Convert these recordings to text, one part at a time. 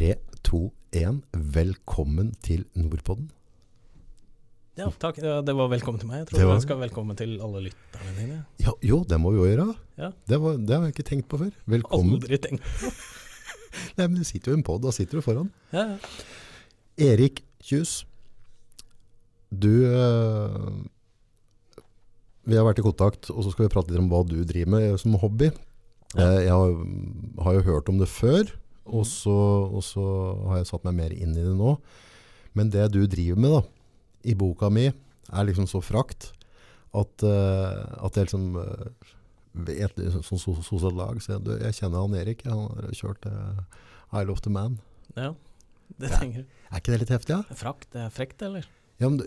3, 2, 1. Velkommen til Nordpodden. Ja, takk. Det var velkommen til meg. Jeg Det tror var- jeg skal velkommen til alle lytterne dine. Ja, jo, det må vi jo gjøre. Ja. Det, var, det har jeg ikke tenkt på før. Velkommen. Aldri tenkt på. Nei, men Du sitter jo i en pod, da sitter du foran. ja, ja. Erik Kjus, du øh, Vi har vært i kontakt, og så skal vi prate litt om hva du driver med som hobby. Ja. Eh, Jeg har, har jo hørt om det før, og så, og så har jeg satt meg mer inn i det nå. Men det du driver med da, i boka mi, er liksom så frakt at, uh, at jeg liksom uh, vet Som so sosialt lag. Så jeg, du, jeg kjenner han Erik. Han har kjørt uh, I Love the Man. ja. Det trenger du. Er ikke det litt heftig? Ja? Frakt, det er frekt, eller? Ja, men,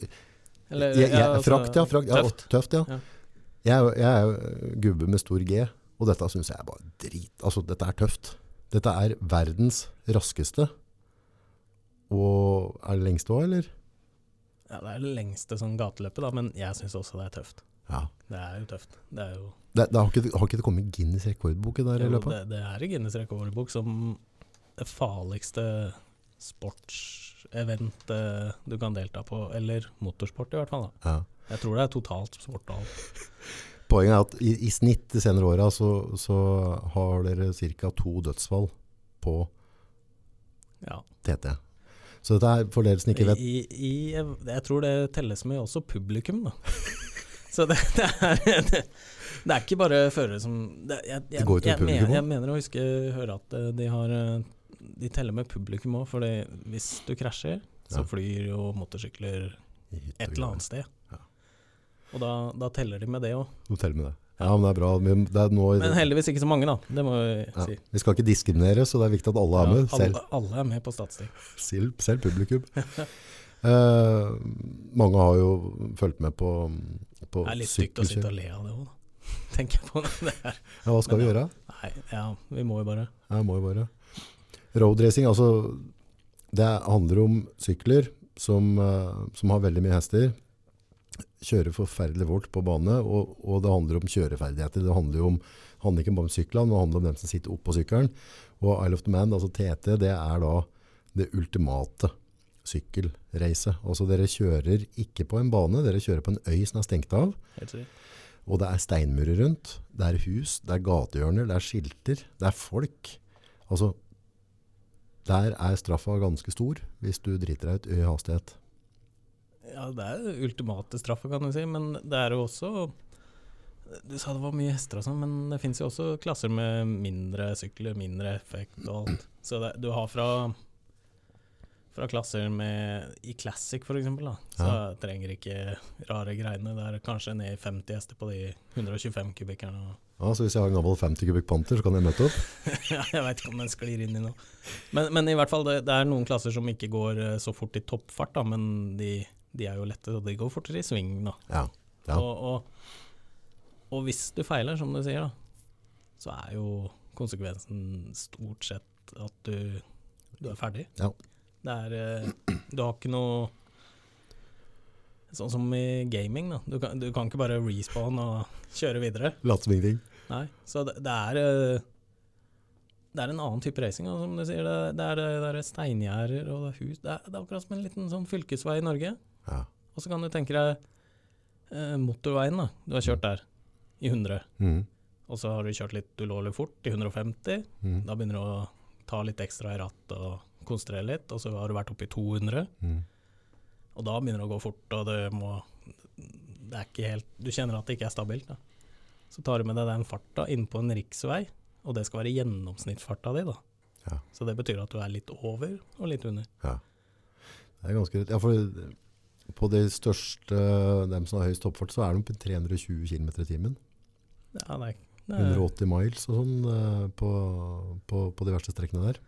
eller jeg, jeg, ja, altså, frakt, ja. Frakt, Tøft. Ja, Tøft, ja. Jeg, jeg er gubbe med stor G, og dette syns jeg er bare drit. Altså, dette er tøft. Dette er verdens raskeste. Og er det lengste òg, eller? Ja, det er det lengste sånn gateløpet, da, men jeg syns også det er tøft. Ja. Det er jo tøft. Det er jo Det, det har, ikke, har ikke det kommet Guinness rekordboken der i jo, løpet? det, det er i Guinness rekordbok som det farligste sportsevent eh, du kan delta på, eller motorsport i hvert fall. Ja. Jeg tror det er totalt sport og alt. Poenget er at i, i snitt de senere åra så, så har dere ca. to dødsfall på Ja. TT. Så dette er for dere som ikke vet I, i, jeg tror det telles med også publikum, da. Så det, det, er, det, det er ikke bare førere som det, jeg, jeg, går jeg, også? jeg mener å huske høre at eh, de har eh, De teller med publikum òg, for hvis du krasjer, så flyr jo motorsykler et eller annet sted. Og da, da teller de med det òg. teller med det. Ja, men det er bra. Det er Men heldigvis ikke så mange, da. Det må vi ja, si. vi skal ikke diskriminere, så det er viktig at alle er med. Selv, alle, alle er med på statistikk. selv, selv publikum. Eh, mange har jo fulgt med på, på Det er litt stygt å sitte og le av det òg, da. Tenker jeg på det. her. Ja, hva skal Men vi gjøre? Nei, ja, vi må jo bare Ja, må jo bare. Roadracing, altså det handler om sykler som, eh, som har veldig mye hester. Kjører forferdelig fort på bane, og, og det handler om kjøreferdigheter. Det handler om, handler ikke bare om syklene, men det handler om dem som sitter oppå sykkelen. Og Isle of the Man, altså TT, det er da det ultimate sykkelreise. Altså dere kjører ikke på en bane, dere kjører på en øy som er stengt av. Og det er steinmurer rundt, det er hus, det er gatehjørner, det er skilter, det er folk. Altså, der er straffa ganske stor hvis du driter deg ut i hastighet. Ja, det er ultimate straffer, kan du si, men det er jo også Du sa det var mye hester og sånn, men det fins jo også klasser med mindre sykler, mindre effekt og alt. Så det, du har fra fra klasser med I Classic, da, så Ja. trenger ikke rare greiene. Det er kanskje ned i 50 hester på de 125 kubikkerne. Ja, så hvis jeg har en gammel 50 kubikk panter, så kan jeg møte opp. Ja, jeg veit ikke om den sklir inn i noe. Men, men i hvert fall, det, det er noen klasser som ikke går eh, så fort i toppfart, da, men de, de er jo lette, og de går fortere i sving. da. Ja. Ja. Og, og, og hvis du feiler, som du sier, da, så er jo konsekvensen stort sett at du, du er ferdig. Ja. Det er eh, Du har ikke noe Sånn som i gaming, da. Du kan, du kan ikke bare respawn og kjøre videre. Late som ingenting. Nei, så det, det er eh, Det er en annen type racing, som du sier. Det, det er, det er steingjerder og det er hus. Det er, det er akkurat som en liten sånn fylkesvei i Norge. Ja. Og så kan du tenke deg eh, motorveien, da. Du har kjørt der i 100. Mm. Og så har du kjørt litt ulovlig fort i 150. Mm. Da begynner du å ta litt ekstra i rattet og konsentrere litt. Og så har du vært oppe i 200, Mm. og da begynner det å gå fort, og det må Det er ikke helt Du kjenner at det ikke er stabilt, da. Så tar du med deg den farta inn på en riksvei, og det skal være gjennomsnittsfarta di, da. Ja. Så det betyr at du er litt over og litt under. Ja, Det er ganske rett. Ja, for på de største, dem som har høyest toppfart, så er de på 320 km i timen. Ja, nei, nei. er 180 miles og sånn eh, på, på, på de verste strekkene der.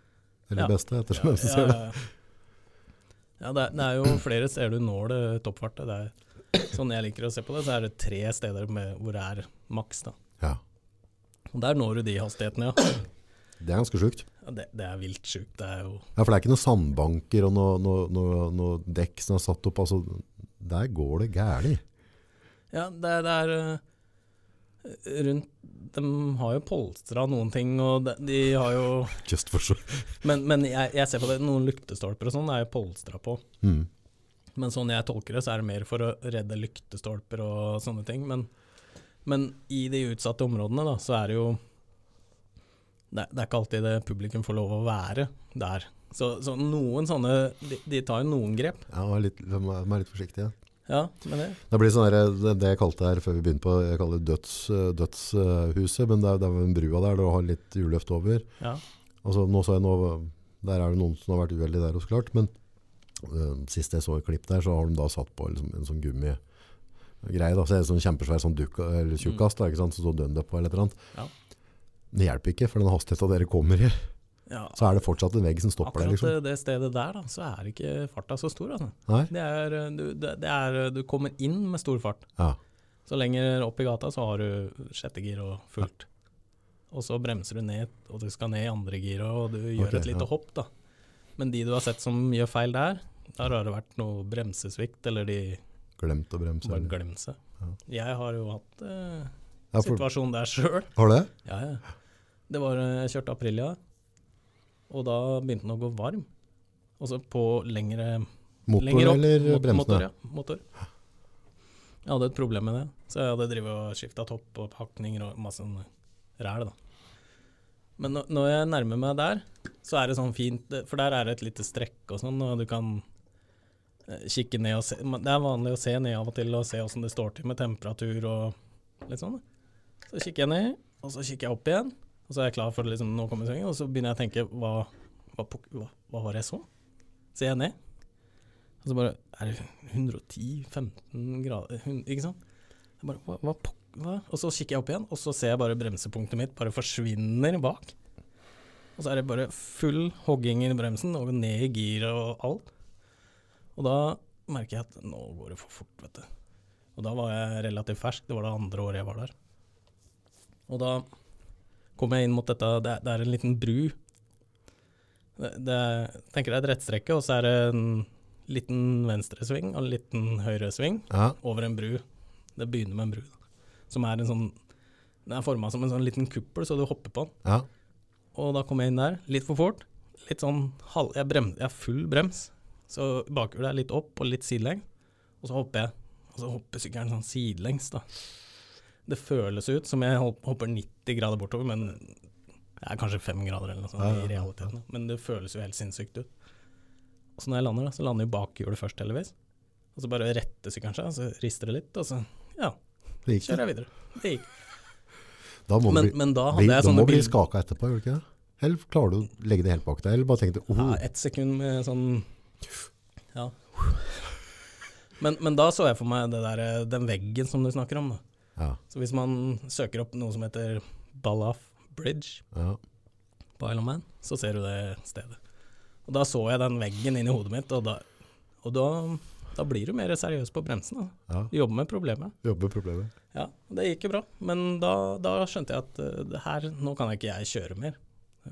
Eller Ja. de beste, ettersom hvem som ser det. ja, ja. ja det, er, det er jo flere steder du når det toppfartet. Det er, sånn jeg liker å se på det, så er det tre steder med, hvor det er maks. da. Ja. Og Der når du de hastighetene, ja. Det er ganske sjukt. Ja det, det er vilt sjukt. Det er jo Ja, for det er ikke noen sandbanker og noe, noe, noe, noe dekk som er satt opp. Altså, der går det gærlig. Ja, det, det er Rundt De har jo polstra noen ting, og de, de har jo Just for sure. Men, men jeg, jeg ser på det, noen lyktestolper og sånn er jo polstra på. Mm. Men sånn jeg tolker det, så er det mer for å redde lyktestolper og sånne ting. Men, men i de utsatte områdene, da, så er det jo det, det er ikke alltid det publikum får lov å være der. Så, så noen sånne de, de tar jo noen grep. Ja, vær litt, vær litt forsiktig. Ja. Ja, men det Det blir sånn der, det, det jeg kalte her før vi begynte på, jeg kaller det døds, eh, dødshuset, men det er, det er en brua der, du har litt juleløft over. Ja. Altså, nå så jeg nå, der er det noen som har vært uheldige der også klart, men øh, sist jeg så et klipp der, så har de da satt på liksom, en sånn gummi greie da, så er det sånn kjempesvær sånn dukk, eller tjukkast, da, ikke sant, så står dønn det på eller et eller annet. Ja. Det hjelper ikke, for den hastigheten dere kommer i, ja. så er det fortsatt en vegg som stopper Akkurat deg, liksom. det, det stedet der, da, så er ikke farta så stor. Altså. Det er, du, det, er, du kommer inn med stor fart. Ja. Så lenger opp i gata så har du sjette gir og fullt. Og så bremser du ned, og du skal ned i andre gir, og du gjør okay, et lite ja. hopp, da. Men de du har sett som gjør feil der, der har det vært noe bremsesvikt, eller de Glemt å bremse. bare eller- glemt seg. Ja. Jeg har jo hatt eh, Ja, for, situasjon der sjøl. har du det? Ja, ja. Det var, eh, jeg kjørte Aprilia, og da begynte den å gå varm. Og så på lengre Motor Lenger opp, eller mot- bremsene? Motor, ja. Motor. Jeg hadde et problem med det, så jeg hadde drevet og skifta topp og pakninger og masse sånn ræl, da. Men når, jeg nærmer meg der, så er det sånn fint, for der er det et lite strekk og sånn, og du kan eh, kikke ned og se Det er vanlig å se ned av og til og se åssen det står til med temperatur og litt sånn. Så kikker jeg ned, og så kikker jeg opp igjen, og så er jeg klar for liksom, nå kommer svingen, og så begynner jeg å tenke hva, hva, hva, hva var det jeg så? Ser jeg ned, og så bare Er det 110-15 grader 100, Ikke sant? Jeg bare, hva, hva, hva? Og så kikker jeg opp igjen, og så ser jeg bare bremsepunktet mitt bare forsvinner bak. Og så er det bare full hogging i bremsen, og ned i giret og alt. Og da merker jeg at nå går det for fort, vet du. Og da var jeg relativt fersk, det var det andre året jeg var der. Og da kom jeg inn mot dette, det er, det er en liten bru. Det, det er, tenker det er et rettstrekke, og så er det en liten venstresving og en liten høyresving Ja. over en bru. Det begynner med en bru, da. som er en sånn Den er forma som en sånn liten kuppel, så du hopper på den. ja. Og da kom jeg inn der, litt for fort. Litt sånn halv... Jeg, brem, jeg har full brems, så bakhjulet er litt opp og litt sidelengs. Og så hopper jeg. Og så hopper sykkelen sånn sidelengs, da. Det føles ut som jeg hopper 90 grader bortover, men det er kanskje 5 grader eller noe sånt Ja, ja, i realiteten. Men det føles jo helt sinnssykt ut. Og så når jeg lander, da, så lander jo bakhjulet først, heldigvis. Og så bare retter sykkelen seg, og så rister det litt, og så ja, kjører jeg videre. Det gikk. Da må Men, du men da hadde bli, jeg sånne må bli skaka etterpå, gjør du ikke det? Eller klarer du å legge det helt bak deg? Eller bare tenkte oh, Ja, ett sekund med sånn Ja. Men, men da så jeg for meg det der, den veggen som du snakker om. Da. Ja, Så hvis man søker opp noe som heter Ballaf Bridge ja. på Isle of Man, så ser du det stedet. Og da så jeg den veggen inn i hodet mitt, og da, og da, da blir du mer seriøs på bremsen. Ja. Jobber med problemet. Jobber problemet. Ja, det gikk jo bra. Men da, da skjønte jeg at uh, det her, nå kan ikke jeg kjøre mer.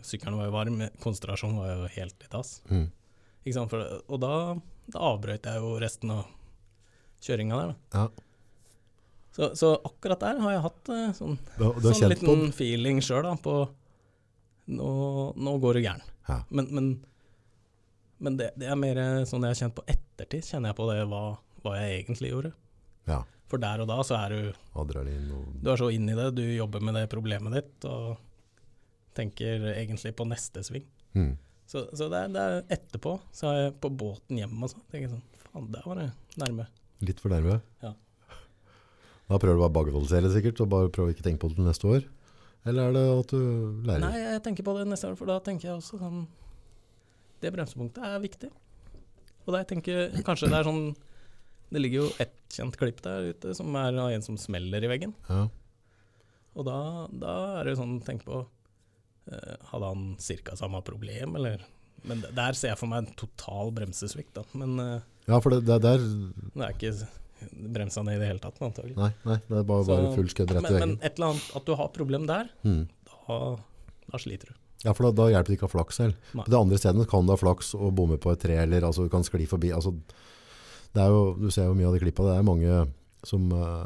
Sykkelen var jo varm, konsentrasjonen var jo helt i dass. Mm. Ikke sant? For, og da, da avbrøt jeg jo resten av kjøringa der. Da. Ja. Så, så akkurat der har jeg hatt eh, sånn, Du, har- du sånn liten feeling sjøl på nå, nå går det gæren. Ja. Men, men, men det, det er mer sånn jeg har kjent på ettertid, kjenner jeg på det hva, hva jeg egentlig gjorde. Ja. For der og da så er du Adrenalin og Du er så inn i det, du jobber med det problemet ditt og tenker egentlig på neste sving. mm. Så, så det, er, det er etterpå, så er jeg på båten hjem og sånn, tenker sånn, faen, der var det nærme. Litt for nærme. Ja. Da prøver du bare å bagatellisere det sikkert, og bare prøver ikke å tenke på det til neste år? Eller er det at du lærer? Nei, jeg tenker på det neste år, for da tenker jeg også sånn, det bremsepunktet er viktig. Og da jeg tenker, kanskje det er sånn, det ligger jo ett kjent klipp der ute, som er av en som smeller i veggen. Ja. Og da, da er det jo sånn, tenk på, eh, hadde han cirka samme problem, eller? Men der ser jeg for meg en total bremsesvikt, da. Men eh, ja, for det, det er der det er ikke bremsa ned i det hele tatt, antagelig. Nei, nei det er bare, Så- bare full skudd rett i Men, men et eller annet, at du har problem der, Mm. da, da sliter du. Ja, for da, da hjelper det ikke å ha flaks selv. Nei. På det andre stedet kan du ha flaks og bomme på et tre, eller altså, du kan skli forbi. Altså, det er jo, du ser jo mye av de klippa, det er mange som uh,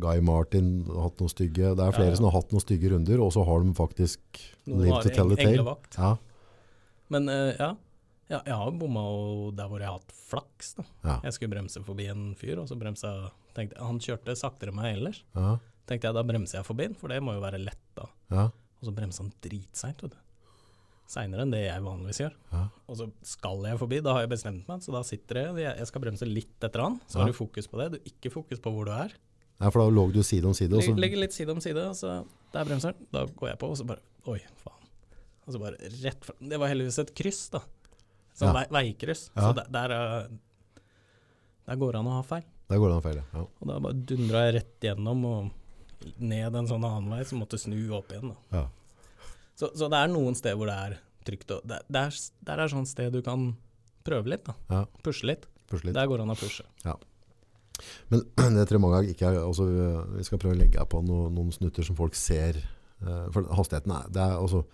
Guy Martin har hatt noen stygge. Det er flere Ja, ja. som har hatt noen stygge runder, og så har de faktisk Noen live har to tell the tale. Ja, Men uh, ja. Ja, jeg har bomma der hvor jeg har hatt flaks. da. ja, Jeg skulle bremse forbi en fyr, og så bremsa tenkte jeg, Han kjørte saktere enn meg ellers. ja, Tenkte jeg da bremser jeg forbi han, for det må jo være lett da. ja, Og så bremsa han dritseint, vet du. Seinere enn det jeg vanligvis gjør. ja. Og så skal jeg forbi, da har jeg bestemt meg, så da sitter jeg Jeg skal bremse litt etter han, så har du fokus på det. Du ikke fokus på hvor du er. ja for da lå du side om side. Og så, Legger litt side om side, og så der bremser han. Da går jeg på, og så bare Oi, faen. Og så bare rett fra Det var heldigvis et kryss, da. Sånn Ja. veikryss. Ja. Så der, der, eh, der går det an å ha feil. der går det an å feile. Ja. Og da bare dundra jeg rett gjennom og ned en sånn annen vei, så måtte snu opp igjen. Ja. Så, så det er noen steder hvor det er trygt. Og det, det er, der er sånn sted du kan prøve litt. da. Ja. Pushe litt. Litt. Der går det an å pushe. Men det tror jeg mange ganger ikke er altså, Vi skal prøve å legge på noen, noen snutter som folk ser. eh, For hastigheten er, det er altså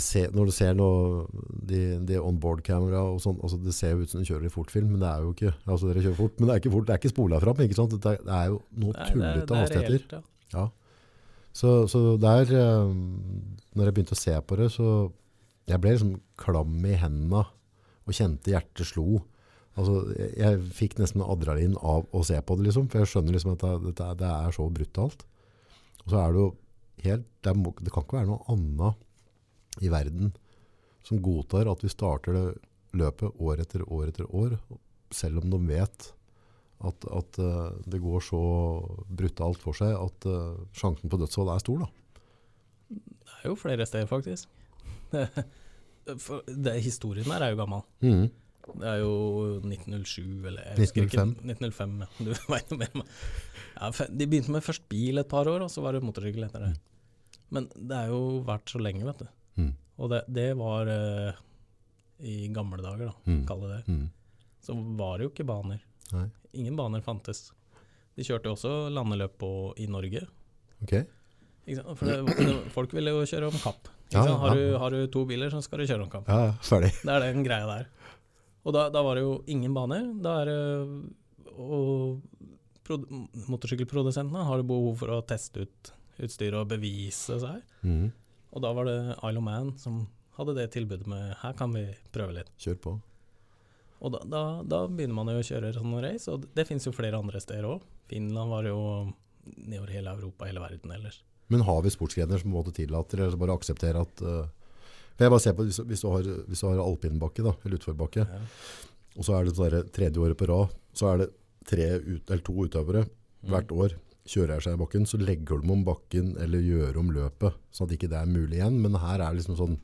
ser, Når du ser noe, de, de onboard-kamera og sånn, altså det ser jo ut som du kjører i fortfilm, men det er jo ikke altså dere kjører fort, men det er ikke fort, det er ikke spola fram. ikke sant? Det er, det er jo noe tullete er hastigheter. ja. Så, så der, eh, når jeg begynte å se på det, så jeg ble liksom klam i hendene og kjente hjertet slo. Altså, jeg, jeg fikk nesten adrenalin av å se på det, liksom, for jeg skjønner liksom at det, det, det er så brutalt. Og så er det jo helt, det, må- det kan ikke være noe annet i verden som godtar at vi starter det løpet år etter år etter år, selv om de vet at, at eh, det går så brutalt for seg at eh, sjansen på dødsfall er stor. Da. Det er jo flere steder, faktisk. For det, historien her er jo gammel. Mm. Det er jo 1907, eller jeg husker ikke. 1905, ja. Du vet noe mer. Ja, de begynte med først bil et par år, og så var det motorsykkel etter det. Men det er jo vært så lenge, vet du. Mhm. Og det, det var uh, i gamle dager, da, mm. kall det det. Mm. Så var det jo ikke baner. Nei. Ingen baner fantes. De kjørte jo også landeløp på, i Norge. Okay. Det, folk ville jo kjøre om kapp. Ja? Har, ja. du, har du to biler, så skal du kjøre om kapp. Ja, ferdig. Det er den greia der. Og da, da var det jo ingen baner. Da er det Og motorsykkelprodusentene har jo behov for å teste ut utstyr og bevise seg. Mhm. Og da var det Isle of Man som hadde det tilbudet med her kan vi prøve litt. Kjør på. Og da, da, da begynner man jo å kjøre sånne race, og det finnes jo flere andre steder òg. Finland var jo nedover hele Europa, hele verden ellers. Men har vi sportsgrener som måte tillater, eller bare aksepterer at uh, For jeg bare ser på, hvis, hvis, du har, hvis du har alpinbakke, da, eller utforbakke, Ja. og så er det sånn der tredje året på rad, så er det tre ut, eller to utøvere hvert Mm. år kjører seg i bakken, så legger de om bakken eller gjør om løpet, sånn at ikke det er mulig igjen. Men her er det liksom sånn,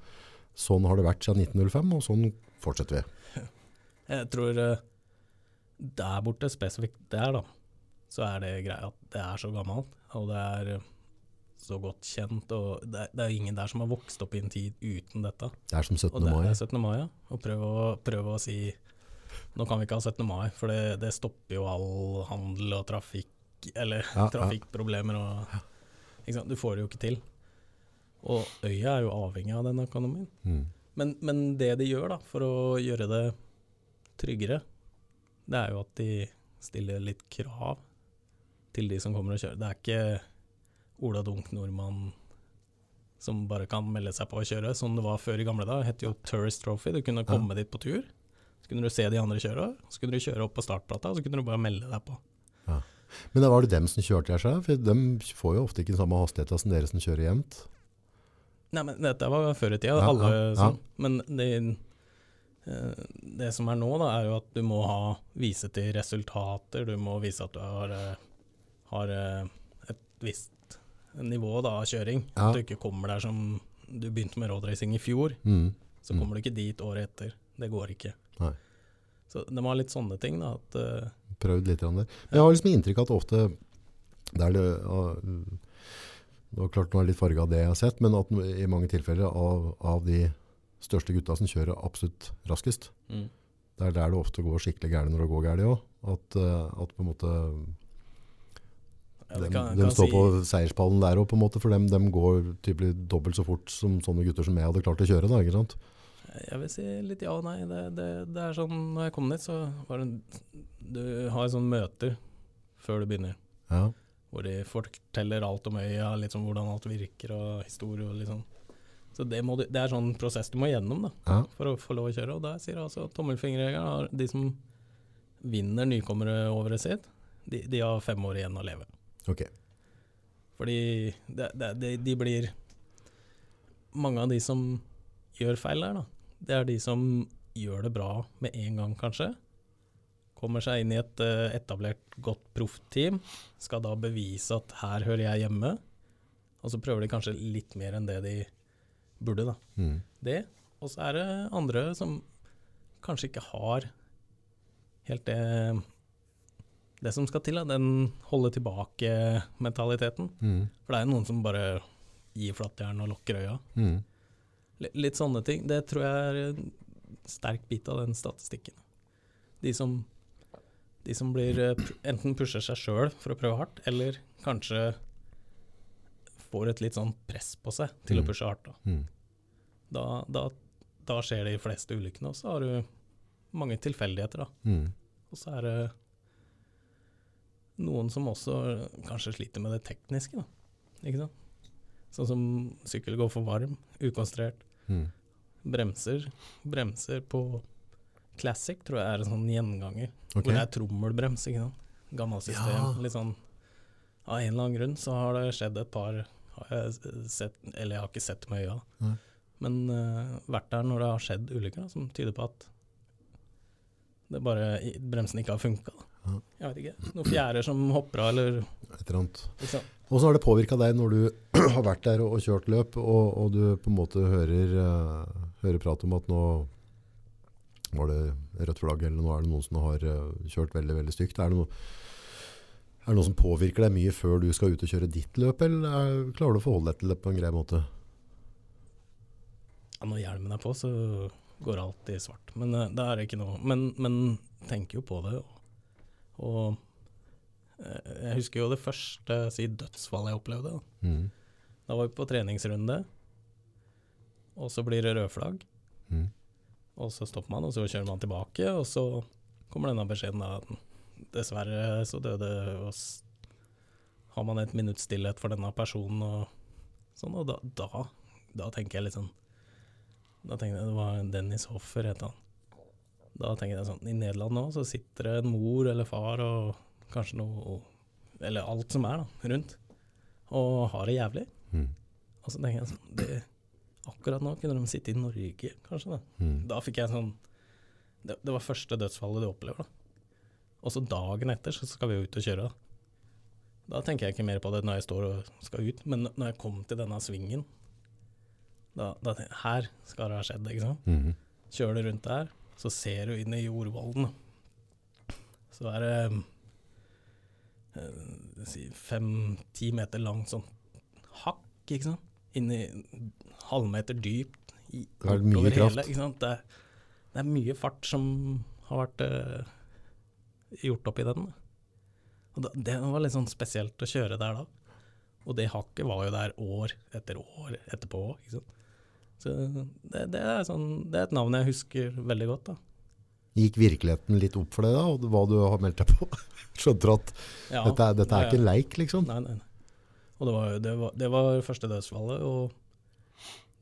sånn har det vært siden 1905, og sånn fortsetter vi. Jeg tror eh, der borte, spesifikt der, da, så er det greia at det er så gammelt, og det er eh, så godt kjent, og det er, det er jo ingen der som har vokst opp i en tid uten dette. Det er som 17. Og det er 17. mai, ja. Og prøve å, prøv å si nå kan vi ikke ha 17. mai, for det, det stopper jo all handel og trafikk, eller Ja, ja. trafikkproblemer og? Du får det jo ikke til. Og øya er jo avhengig av den økonomien. Mm. Men, men det de gjør da, for å gjøre det tryggere, det er jo at de stiller litt krav til de som kommer og kjører. Det er ikke Ola Dunk nordmann som bare kan melde seg på å kjøre, som det var før i gamle dager. Det het jo Tourist Trophy. Du kunne komme dit på tur, så kunne du se de andre kjøre, så kunne du kjøre opp på startplata, og så kunne du bare melde deg på. Men da var det dem som kjørte her seg? For de får jo ofte ikke den samme hastigheten som dere som kjører jevnt. Nei, men dette var før i tida, Ja, alle ja, ja. sånn. Men det, eh, det som er nå, da, er jo at du må ha, vise til resultater. Du må vise at du har, eh, har eh, et visst nivå da, av kjøring. Ja. At du ikke kommer der som du begynte med roadracing i fjor. Mm. Så Mm. kommer du ikke dit året etter. Det går ikke. Nei. Så det ha litt sånne ting. da, at prøvd litt der. Men jeg har liksom inntrykk av at ofte det, ja, det var klart nå er det litt farga av det jeg har sett, men at i mange tilfeller av, av de største gutta som kjører absolutt raskest, mm. det er der det ofte går skikkelig gærent når det går gærent òg. At, eh, at på en måte ja, det de, kan- de kan står si- på seierspallen der òg, for dem, dem går typelig dobbelt så fort som sånne gutter som jeg hadde klart å kjøre. da? Jeg vil si litt ja og nei. Det, det, det er sånn, når jeg kom dit, så var det Du har sånne møter før du begynner. Ja. Hvor de forteller alt om øya, litt sånn hvordan alt virker og historie og litt sånn. Så det, må du, det er sånn prosess du må gjennom da, ja. for å få lov å kjøre. Og der sier altså tommelfingerregelen de som vinner nykommeråret sitt, de, de har fem år igjen å leve. Ok. Fordi det, de, de blir Mange av de som gjør feil der, da, det er de som gjør det bra med en gang, kanskje. Kommer seg inn i et eh, etablert, godt proffteam. Skal da bevise at her hører jeg hjemme. Og så prøver de kanskje litt mer enn det de burde, da. Mm. Det. Og så er det andre som kanskje ikke har helt det det som skal til, da, den holde tilbake-mentaliteten. Mm. For det er jo noen som bare gir flattjern og lukker øya. Mm. Li- Litt sånne ting. Det tror jeg er en sterk bit av den statistikken. De som, de som blir eh, enten pusher seg sjøl for å prøve hardt, eller kanskje får et litt sånn press på seg til Mm. å pushe hardt. Da. Mm. Da, da, da skjer de fleste ulykkene, og så har du mange tilfeldigheter. da. Mm. Og så er det noen som også kanskje sliter med det tekniske, da. Ikke sant? Sånn som sykkel går for varm, ukonsentrert. Mm. Bremser. Bremser på Classic tror jeg er en sånn gjenganger. Okay. Hvor det er trommelbrems, ikke sant. Gammelt system. Ja. Litt sånn Av en eller annen grunn så har det skjedd et par har jeg sett, Eller jeg har ikke sett med øya, mm. men uh, vært der når det har skjedd ulykker da, som tyder på at det bare bremsen ikke har funka. Ja. Jeg vet ikke. Noen fjærer som hopper av, eller Et eller annet. liksom. Hvordan har det påvirka deg når du har vært der og, kjørt løp, og, og du på en måte hører, eh, hører prat om at nå var det rødt flagg, eller nå er det noen som har eh, kjørt veldig veldig stygt. Er det, noe, er det noe som påvirker deg mye før du skal ut og kjøre ditt løp, eller er, klarer du å forholde deg til det på en grei måte? Ja, når hjelmen er på, så går alt i svart. Men uh, det er ikke noe Men, men tenker jo på det. Og, og eh, jeg husker jo det første si, dødsfallet jeg opplevde. Da. Mm. da var vi på treningsrunde, og så blir det rød flagg. Mm. Og så stopper man, og så kjører man tilbake, og så kommer denne beskjeden at Dessverre så døde oss Har man et minutts stillhet for denne personen og sånn, og da, da, da tenker jeg litt sånn Da tenker jeg det var Dennis Hoffer, het han. Da tenker jeg sånn I Nederland nå så sitter det en mor eller far og kanskje noe Eller alt som er, da, rundt, og har det jævlig. Mm. Og så tenker jeg sånn det, Akkurat nå kunne de sitte i Norge, kanskje. Da, Mm. da fikk jeg sånn det, det var første dødsfallet du opplever, da. Og så dagen etter så skal vi jo ut og kjøre. Da. da tenker jeg ikke mer på det når jeg står og skal ut, men når jeg kom til denne svingen da, da tenker jeg, Her skal det ha skjedd, ikke sant. Mm. Kjører du rundt der, så ser du inn i jordvollen. Så er det si fem-ti meter langt sånn hakk, ikke sant. Inni halvmeter dypt. I, Det er mye kraft. sant? Det, er, det er mye fart som har vært uh, gjort opp i den. Og da, det var litt sånn spesielt å kjøre der da. Og det hakket var jo der år etter år etterpå. Ikke sant? Så det, det, er sånn, det er et navn jeg husker veldig godt. da. Gikk virkeligheten litt opp for deg da, og hva du har meldt deg på? Skjønte du at Ja, dette, er- dette er nei, ikke en leik, liksom? Nei, nei. Og det var, det var, det var første dødsfallet, og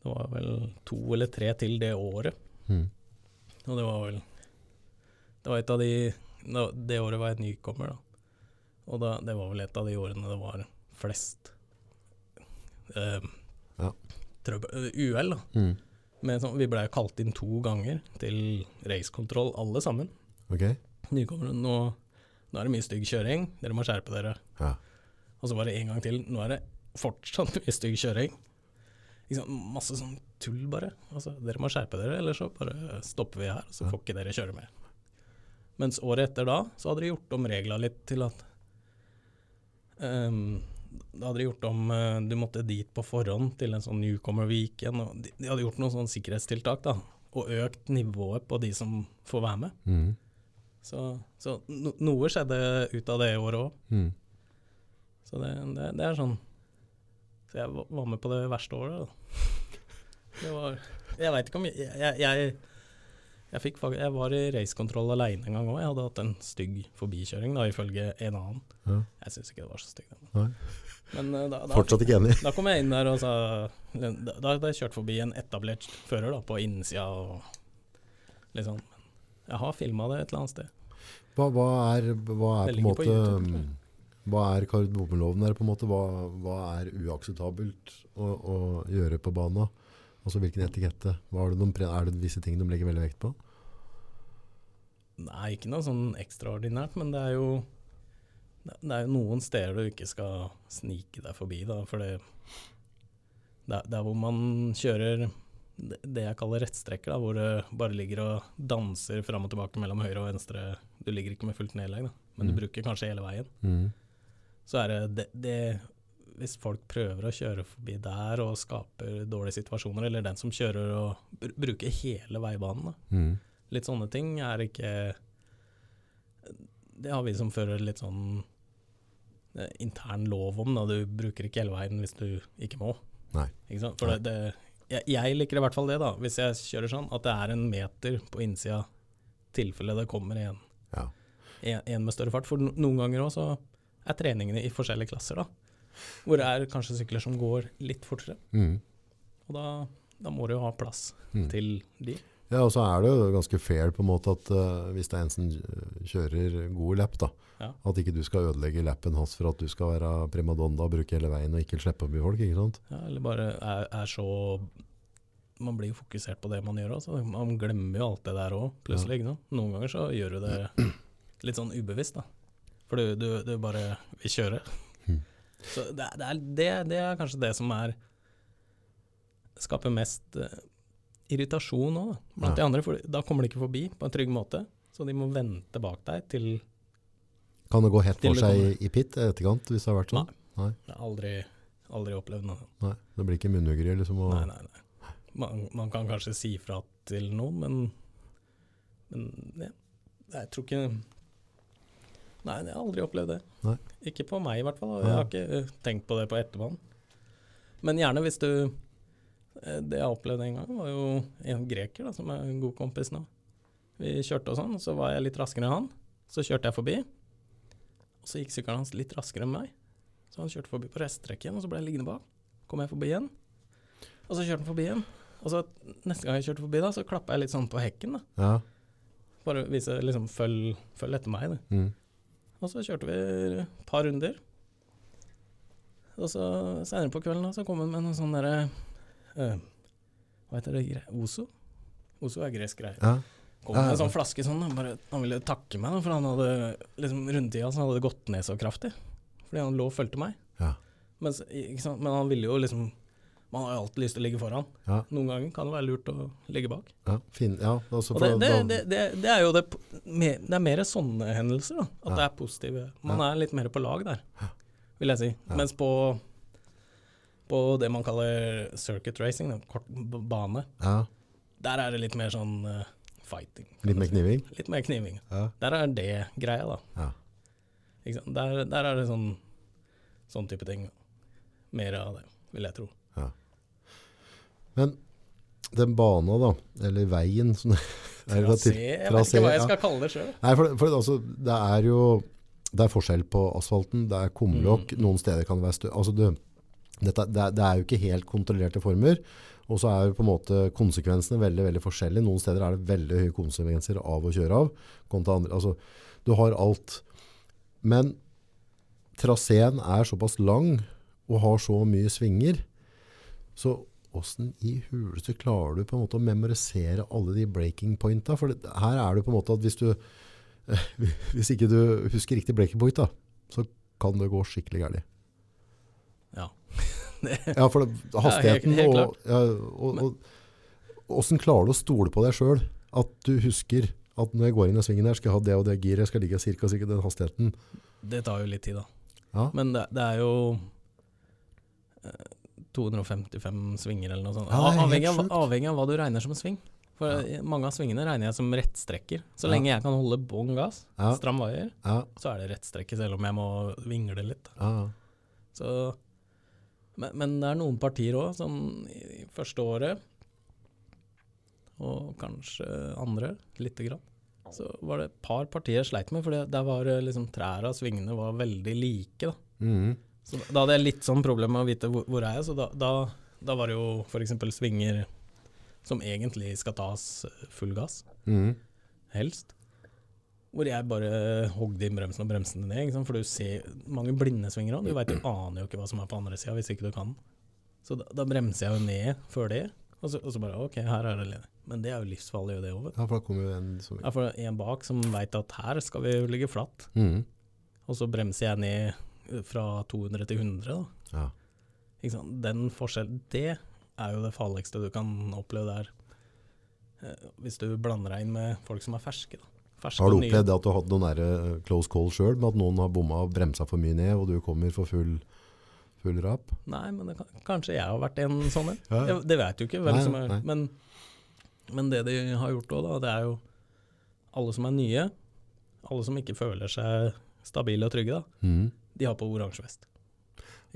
det var vel to eller tre til det året. Mm. Og det var vel Det var et av de Det året var jeg nykommer, da. Og da, det var vel et av de årene det var flest eh, Ja. trøbbel, eh, uhell, da. Mm. Med sånn, vi blei kalt inn to ganger til racekontroll, alle sammen. Okay. Nykommere. Nå, nå er det mye stygg kjøring, dere må skjerpe dere. Ja. Og så var det en gang til. Nå er det fortsatt mye stygg kjøring. Liksom. Masse sånn tull, bare. Altså, dere må skjerpe dere, ellers så bare stopper vi her, så Ja. får ikke dere kjøre mer. Mens året etter da, så hadde de gjort om reglene litt til at ehm, Da hadde de gjort om eh, Du måtte dit på forhånd til en sånn newcomer weekend. Og de, de hadde gjort noen sånne sikkerhetstiltak, da. Og økt nivået på de som får være med. Mm. Så, så no, noe skjedde ut av det året òg. Mm. Så det, det, det er sånn Så jeg var med på det verste året, da. Det var Jeg veit ikke om jeg, jeg, jeg Jeg, fikk, jeg var i racekontroll aleine en gang òg. Jeg hadde hatt en stygg forbikjøring, da, ifølge en annen. Ja. Jeg syns ikke det var så stygg. Men eh, da, da, Fortsatt ikke enig. da kom jeg inn der og sa Da, da hadde jeg kjørt forbi en etablert fører da, på innsida og liksom Jeg har filma det et eller annet sted. Hva, hva er, hva er på en måte på jeg. Hva er kardemommeloven der, på en måte? Hva, hva er uakseptabelt å, å gjøre på bana? Altså hvilken etikette? Hva er, det noen, er det visse ting de legger veldig vekt på? Nei, ikke noe sånn ekstraordinært, men det er jo det er jo noen steder du ikke skal snike deg forbi, da, for det det er- det er hvor man kjører det jeg kaller rettstrekker, da, hvor du bare ligger og danser fram og tilbake mellom høyre og venstre. Du ligger ikke med fullt nedlegg, da, men Mm. du bruker kanskje hele veien. Mm. Så er det, det, det Hvis folk prøver å kjøre forbi der og skaper dårlige situasjoner, eller den som kjører og br bruker hele veibanen, da, Mm. Litt sånne ting er ikke Det har vi som fører litt sånn intern lov om. Da. Du bruker ikke hele hvis du ikke må. Ikke? For det, det, jeg, jeg liker i hvert fall det, da. Hvis jeg kjører sånn, at det er en meter på innsida tilfelle det kommer en, Ja. en, en med større fart. For noen ganger òg så er treningene i forskjellige klasser, da. Hvor det er kanskje sykler som går litt fortere. Mm. Og da, da må du jo ha plass Mm. til de. Ja, og så er det jo ganske fair på en måte at uh, hvis det er en som kjører gode lapp, da, Ja. at ikke du skal ødelegge lappen hans for at du skal være primadonna og bruke hele veien og ikke slippe by folk, ikke sant? Ja, eller bare er, er så Man blir jo fokusert på det man gjør også. Man glemmer jo alt det der òg, plutselig. Ja. Noen ganger så gjør du det litt sånn ubevisst, da. For du, du, du bare vil kjøre. Mhm. Så det, det, er, det, det er kanskje det som er Skaper mest eh, irritasjon òg, blant Ja. de andre. For da kommer de ikke forbi på en trygg måte. Så de må vente bak deg til Kan det gå hett for seg i, i pit etterkant hvis det har vært sånn? Nei. Har aldri, aldri opplevd noe. Nei. Det blir ikke munnhuggeri liksom? Og, Nei, nei, nei. Man, man kan kanskje si fra til noen, men, men ja. jeg tror ikke Nei, jeg har aldri opplevd det. Nei. Ikke på meg, i hvert fall. Jeg har ikke eh, tenkt på det på etterbanen. Men gjerne hvis du Det jeg opplevde en gang, var jo en greker da, som er en god kompis nå. Vi kjørte og sånn, og så var jeg litt raskere enn han. Så kjørte jeg forbi, og så gikk sykkelen hans litt raskere enn meg. Så han kjørte forbi på resttrekken, og så ble jeg liggende bak. Kom jeg forbi igjen, og så kjørte han forbi igjen. Og så neste gang jeg kjørte forbi, da, så klappa jeg litt sånn på hekken. da. Ja. Bare vise liksom følg, følg etter meg. Da. Mm. Og så kjørte vi et par runder. Og så senere på kvelden da, så kom hun med noen sånne derre eh, Hva heter det? Ozo? Ozo er gresk greie. ja. Kom med en sånn flaske sånn. da, Bare, han ville takke meg, da, for han hadde liksom rundtida så hadde det gått ned så kraftig. Fordi han lå og fulgte meg. Ja. Mens? Men han ville jo liksom Man har jo alltid lyst til å ligge foran. Ja. Noen ganger kan det være lurt å ligge bak. Ja, fin, ja Og det, det, det, det, det er jo det Det er mer sånne hendelser, da. At det er positive. Man er litt mer på lag der, vil jeg si. Mens på på det man kaller circuit racing, da, kort bane, ja, der er det litt mer sånn uh, fighting. litt mer kniving? Litt mer kniving. Ja. Der er det greia, da. Ja. Der, der er det sånn sånn type ting. Mer av det, vil jeg tro. Men den bana da, eller veien som Trasé, jeg vet ikke hva jeg skal kalle det sjøl. For, for altså, det er jo det er forskjell på asfalten, det er kumlokk, Mm. noen steder kan det være stø... Altså det, dette, det, det er jo ikke helt kontrollerte former, og så er på en måte konsekvensene veldig, veldig forskjellige. Noen steder er det veldig høye konsekvenser av å kjøre av, kontra andre. Altså, du har alt. Men traseen er såpass lang og har så mye svinger, så hvordan i huleste klarer du på en måte å memorisere alle de breaking pointa? For det, her er det på en måte at hvis du hvis ikke du husker riktig breaking point, da, så kan det gå skikkelig gærent. Ja. Ja, for det, hastigheten helt og, og, og, og Hvordan klarer du å stole på deg sjøl? At du husker at når jeg går inn i svingen her, skal jeg ha det og det giret, jeg skal ligge cirka den hastigheten. Det tar jo litt tid, da. Ja. Men det, det er jo eh, 255 svinger eller noe sånt. Ja, helt avhengig, av, avhengig av hva du regner som sving. For ja. mange av svingene regner jeg som rettstrekker. Så Ja. lenge jeg kan holde bånn gass, Ja. stram vaier, Ja, så er det rettstrekke, selv om jeg må vingle litt. ja, ja. Så, men, men det er noen partier òg, sånn i første året og kanskje andre, lite grann. Så var det et par partier jeg sleit med, for der var eh, liksom trærne og svingene var veldig like. da. Mm. Så da hadde jeg litt sånn problem med å vite hvor, hvor er jeg, så da, da, da var det jo f.eks. svinger som egentlig skal tas full gass, Mm. helst. Hvor jeg bare hogde inn bremsen og bremsen ned, for du ser mange blinde svinger òg. Du vet, du aner jo ikke hva som er på andre sida hvis ikke du kan. Så da, da bremser jeg jo ned før det, og så, og så bare OK, her er det ledig. Men det er jo livsfarlig, det òg. Ja, for da kommer jo en som Ja, for en bak som veit at her skal vi jo ligge flatt, Mm. og så bremser jeg ned fra 200 til 100, da. Ja. Ikke sant? Den forskjellen, det er jo det farligste du kan oppleve der. Eh, Hvis du blander deg inn med folk som er ferske. Da. Ferske Har du opplevd at du har hatt noen nære eh, close call sjøl, med at noen har bomma og bremsa for mye ned, og du kommer for full, full rap? Nei, men det kanskje jeg har vært en sånn en. Ja. Jeg- Det vet du ikke hvem Nei, som er nei. men, men det de har gjort òg, da, det er jo alle som er nye, alle som ikke føler seg stabile og trygge, da, mm. de har på oransje vest.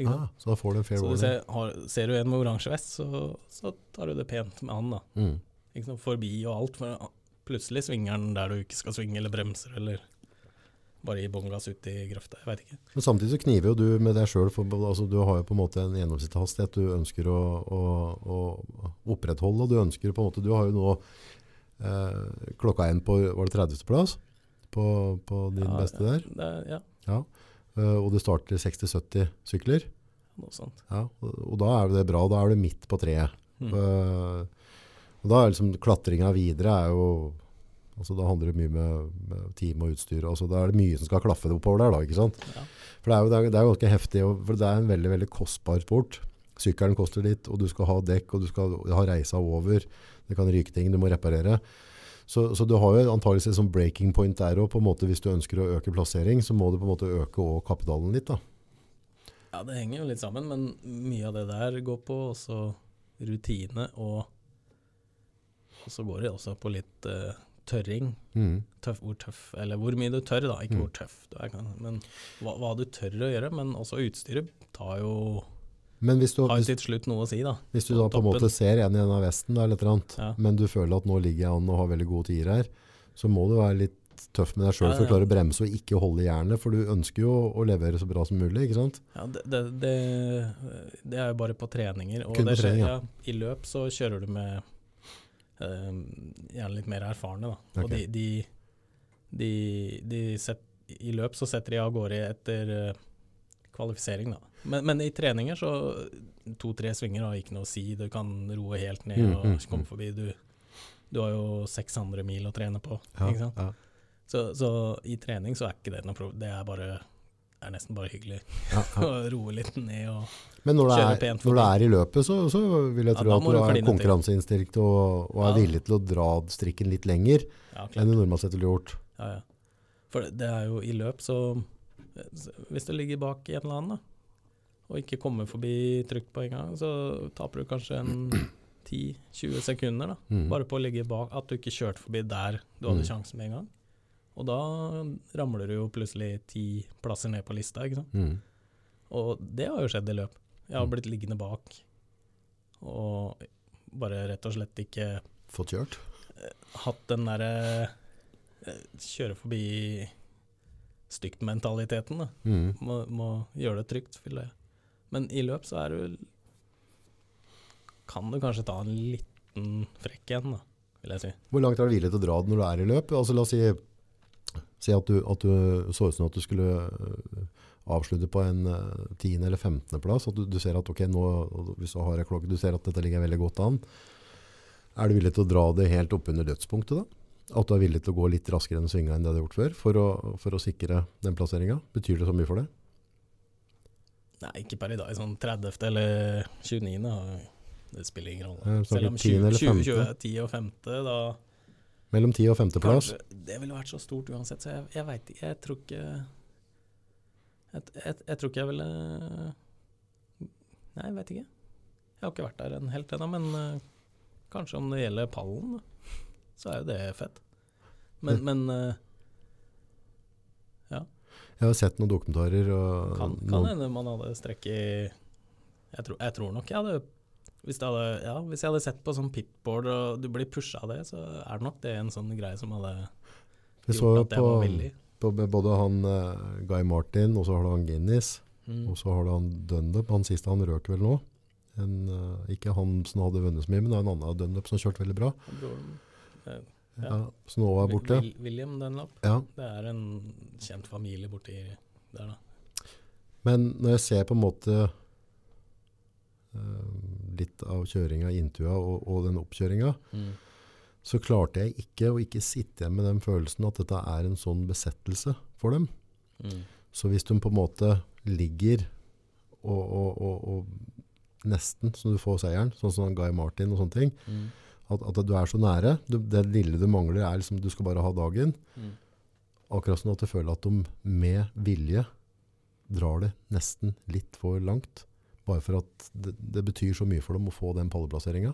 Ah, så da får du en fair Så warning. ser, har, ser du en med oransje vest, så, så tar du det pent med han, da. Mm. Forbi og alt. For plutselig svinger den der du ikke skal svinge, eller bremser, eller bare gir bånn gass ut i grøfta. Jeg veit ikke. Men samtidig så kniver jo du med deg sjøl. Altså, du har jo på en måte en gjennomsnittshastighet du ønsker å, å, å opprettholde. og Du ønsker på en måte, du har jo nå eh, klokka én på var det 30. plass på, på din Ja, beste der. Det ja, Ja. Uh, og du starter 60-70 sykler. noe sånt. Ja, og, og da er det bra. Da er du midt på treet. Mm. Uh, og da er liksom klatringa videre er jo altså Da handler det mye med, med team og utstyr. Altså da er det mye som skal klaffe oppover der. da, ikke sant? Ja. For det er jo det er, det er ganske heftig, for det er en veldig veldig kostbar sport. Sykkelen koster litt, og du skal ha dekk, og du skal ha reisa over. Det kan ryke ting du må reparere. Så, så du har jo antakeligvis et sånn breaking point der òg. Hvis du ønsker å øke plassering, så må du på en måte øke også kapitalen litt. da. Ja, det henger jo litt sammen, men mye av det der går på også rutine, og, og så går det også på litt eh, tørring. Mm. Tøff, hvor tøff, eller hvor mye du tør, da. Ikke Mm. hvor tøff du er, men hva, hva du tør å gjøre. Men også utstyret tar jo, Men hvis du, har til slutt noe å si, da. hvis du da på en måte ser en i denne vesten, da, eller annet, Ja. men du føler at nå ligger jeg an og har veldig gode tider her, så må du være litt tøff med deg sjøl Ja, for å klare å bremse og ikke holde jernet. For du ønsker jo å levere så bra som mulig. ikke sant? Ja, det, det, det, det er jo bare på treninger. Og det skjer- trening, ja. I løp så kjører du med gjerne litt mer erfarne, da. Og de, de, de, de set, I løp så setter de av gårde etter eh, kvalifisering, da. Men, men i treninger så To-tre svinger har ikke noe å si. Du kan roe helt ned Mm, og mm, komme mm. forbi. Du, du har jo 600 mil å trene på. Ja, Ikke sant? ja, Så, så i trening så er ikke det noe problem. Det er bare er nesten bare hyggelig ja, ja. å roe litt ned og Men når det, er, pent når det er i løpet, så, så vil jeg tro at du har er konkurranseinstinkt og, og er villig til å dra strikken litt lenger Ja, enn du normalt sett ville gjort. Ja, ja. For det- det er jo i løp, så Hvis du ligger bak i en eller annen, da, og ikke kommer forbi trygt på en gang, så taper du kanskje en 10-20 sekunder, da. Mm. Bare på å ligge bak. At du ikke kjørte forbi der du hadde Mm. sjansen med en gang. Og da ramler du jo plutselig ti plasser ned på lista, ikke sant. Mm. Og det har jo skjedd i løp. Jeg har Mm. blitt liggende bak og bare rett og slett ikke Fått kjørt. hatt den derre eh, kjøre forbi stygt-mentaliteten. Mm. Må, må gjøre det trygt. Men i løp så er du Kan du kanskje ta en liten frekk en, da, vil jeg si. Hvor langt er du villig til å dra det når du er i løp? Altså, la oss si, si at, du, at du så ut som at du skulle øh, avslutte på en tiende- eller 15. plass. At du, du ser at ok, nå, hvis du har en klokke, du ser at dette ligger veldig godt an. Er du villig til å dra det helt opp under dødspunktet da? At du er villig til å gå litt raskere enn svinga enn det du har gjort før, for å, for å sikre den plasseringa? Betyr det så mye for deg? Nei, ikke per i dag. Sånn 30. eller 29. Det spiller ingen rolle. Selv om 20, 20, 20, 10 og 5., da Mellom 10. og 5. plass? Det ville vært så stort uansett, så jeg, jeg veit ikke. Jeg tror ikke jeg, jeg, jeg tror ikke jeg ville Nei, jeg veit ikke. Jeg har ikke vært der en helt ennå, men uh, kanskje om det gjelder pallen, så er jo det fett. Men, men eh, Jeg har sett noen dokumentarer. Og kan, kan hende man hadde strekk i jeg tror, jeg tror nok jeg hadde hvis, det hadde, ja, hvis jeg hadde sett på sånn pitboard og du blir pusha av det, så er det nok det en sånn greie som hadde gjort så at jeg på, var villig. på både han uh, Guy Martin, og så har du han Guinness, Mm. og så har du han Dunlop. Han siste han røk vel nå. En, uh, ikke han som hadde vunnet så mye, men det er en annen Dunlop som kjørte veldig bra. Broren, Ja. Ja. som nå er borte. Wil- William Dunlop. Ja. Det er en kjent familie borti der, da. Men når jeg ser på en måte litt av kjøringa, intua og, og den oppkjøringa, så klarte jeg ikke å ikke sitte igjen med den følelsen at dette er en sånn besettelse for dem. Mm. Så hvis de på en måte ligger og, og, og, nesten så du får seieren, sånn som Guy Martin og sånne ting, Mm. at, at du er så nære, du, det lille du mangler er liksom du skal bare ha dagen, Mm. akkurat sånn at du føler at de med vilje drar det nesten litt for langt, bare for at det, det betyr så mye for dem å få den palleplasseringa.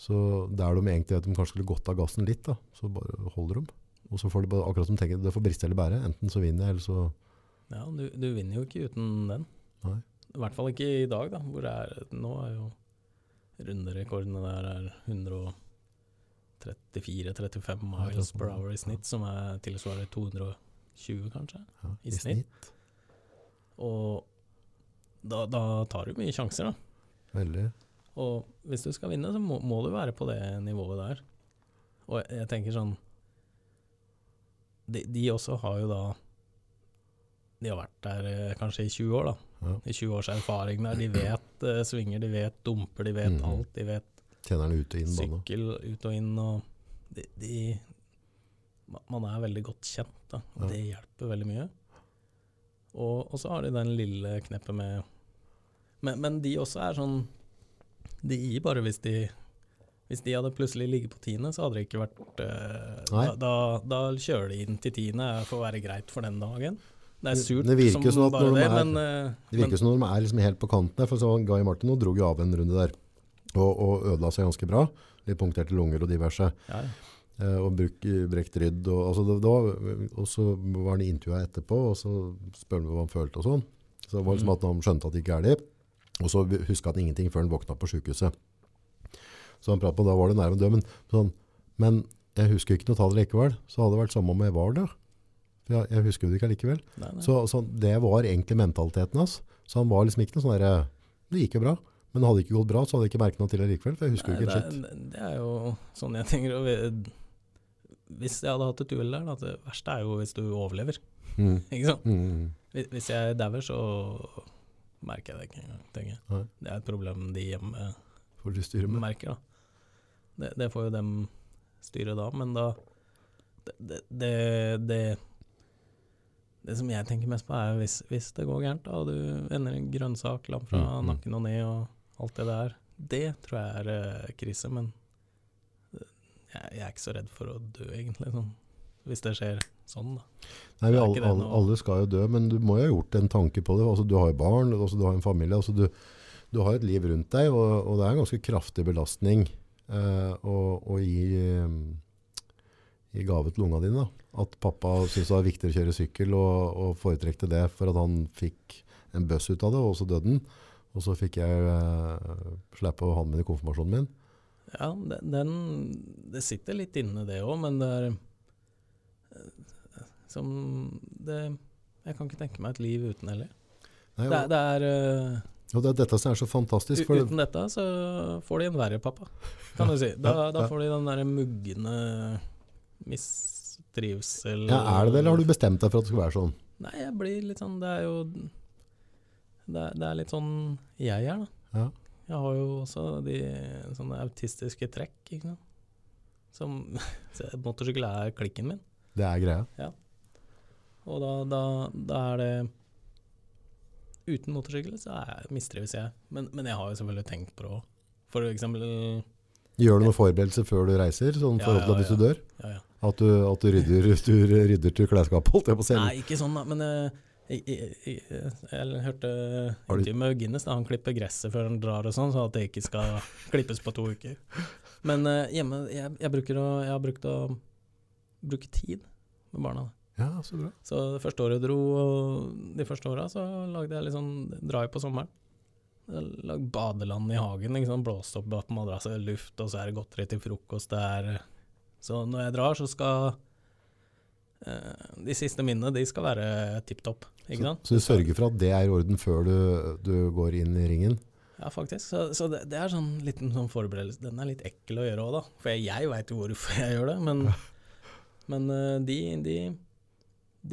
Så der de egentlig at de kanskje skulle gått av gassen litt, da, så bare holder de. Og så får de bare, akkurat som tenker, det får briste eller bære. Enten så vinner jeg, eller så Ja, du, du vinner jo ikke uten den. Nei. I hvert fall ikke i dag, da. Hvor det er, nå er jo runderekordene der er 134-35 miles per hour i snitt, som er tilsvarer 220, kanskje. Ja, I snitt. Og da, da tar du mye sjanser, da. Veldig. Og hvis du skal vinne, så må, må du være på det nivået der. Og jeg, jeg tenker sånn de, de også har jo da De har vært der eh, kanskje i 20 år, da. Ja. I 20 års erfaring der. De vet eh, svinger, de vet dumper, de vet mm. alt. De vet Tjeneren ut og inn sykkel ut og inn. Og de, de Man er veldig godt kjent, da. Det hjelper veldig mye. Og så har de den lille kneppet med men, men de også er sånn De gir bare hvis de Hvis de hadde plutselig ligget på tiende, så hadde det ikke vært uh, da, da, kjører de inn til tiende for å være greit for den dagen. Det er surt det virker som sånn bare de det, er- men, uh, Det virker som når de er liksom helt på kanten der. For så Guy Martin og drog jo av en runde der. Og, og ødela seg ganske bra. Litt punkterte lunger og diverse. ja, ja. Eh, og bruk, brekt rydd. Og, altså det, det var, og så var han i intervjua etterpå, og så spør han hva han følte og sånn. Så det var liksom Mm. at han skjønte at det ikke er det. Og så huska han ingenting før han våkna på sykehuset. Så han pratet på, da var det nærme død. Men, sånn, men jeg husker ikke noe tall likevel. Så hadde det vært samme om jeg var det. For jeg, jeg husker det ikke likevel. Nei, nei. Så, så det var egentlig mentaliteten hans. Så han var liksom ikke noe sånn der, Det gikk jo bra. Men hadde det ikke gått bra, så hadde jeg ikke merket noe til det likevel. For jeg husker jo ikke en skitt. det er jo sånn jeg tenker. Hvis jeg hadde hatt et uhell der, da, det verste er jo hvis du overlever. Mm. Ikke sant? Mm. Hvis- Hvis jeg dauer, så merker jeg det ikke engang. tenker jeg. Det er et problem de hjemme Får du styre med. merker. da. Det, det får jo dem styre da, men da Det, det, det, det, som jeg tenker mest på, er hvis, hvis det går gærent, og du ender en grønnsak langt fra Mm, mm. nakken og ned og alt det der. Det tror jeg er eh, krise, men eh, jeg, jeg er ikke så redd for å dø, egentlig. Sånn. Hvis det skjer sånn, da. Nei, vi Er alle, alle, skal jo dø, men du må jo ha gjort en tanke på det. Altså, du har jo barn, altså, du har en familie. Altså, du, du har et liv rundt deg, og, og det er en ganske kraftig belastning eh, å, å gi, eh, gi gave til unga dine. Da. At pappa syntes det var viktigere å kjøre sykkel, og, og foretrekte det for at han fikk en bøss ut av det, og så døde han. Og så fikk jeg eh, slippe å ha den med i konfirmasjonen min. Ja, den, den Det sitter litt inne, det òg, men det er Som det Jeg kan ikke tenke meg et liv uten heller. Nei, Det, det er eh, og det er dette som er så fantastisk. Uten dette så får de en verre pappa, kan du si. Da, da får de den derre mugne mistrivsel ja, er det det, eller har du bestemt deg for at det skal være sånn? Nei, jeg blir litt sånn Det er jo Det er, det er litt sånn jeg er, da. Ja. Jeg har jo også de sånne autistiske trekk, ikke sant. Som Motorsykkel er klikken min. Det er greia. Og da, da, da er det Uten motorsykkel så er jeg, mistrives jeg. Men, men jeg har jo selvfølgelig tenkt på det òg. For eksempel Gjør du noen forberedelser før du reiser, sånn Ja, forhold til ja, hvis du dør? Ja, ja. At du, at du rydder, du rydder til klesskapet, holdt jeg på å si. Nei, ikke sånn, da. Men jeg, jeg, jeg, jeg hørte intervju med Guinness. Da. Han klipper gresset før han drar, og sånn, så at det ikke skal klippes på to uker. Men uh, hjemme jeg, bruker å, jeg har brukt å bruke tid med barna. Ja, så bra. Så det første året jeg dro, og de første åra så lagde jeg litt sånn drive på sommeren. Jeg Lagd badeland i hagen, ikke sant? blåst opp på madrasset, luft, og så er det godteri til frokost. Det er Så når jeg drar, så skal eh, De siste minnene, de skal være tipp topp, Så, så du sørger for at det er i orden før du, du går inn i ringen? Ja, faktisk. Så, så det, det er sånn liten sånn forberedelse. Den er litt ekkel å gjøre òg, da. For jeg, jeg veit jo hvorfor jeg gjør det, men, men eh, de, de,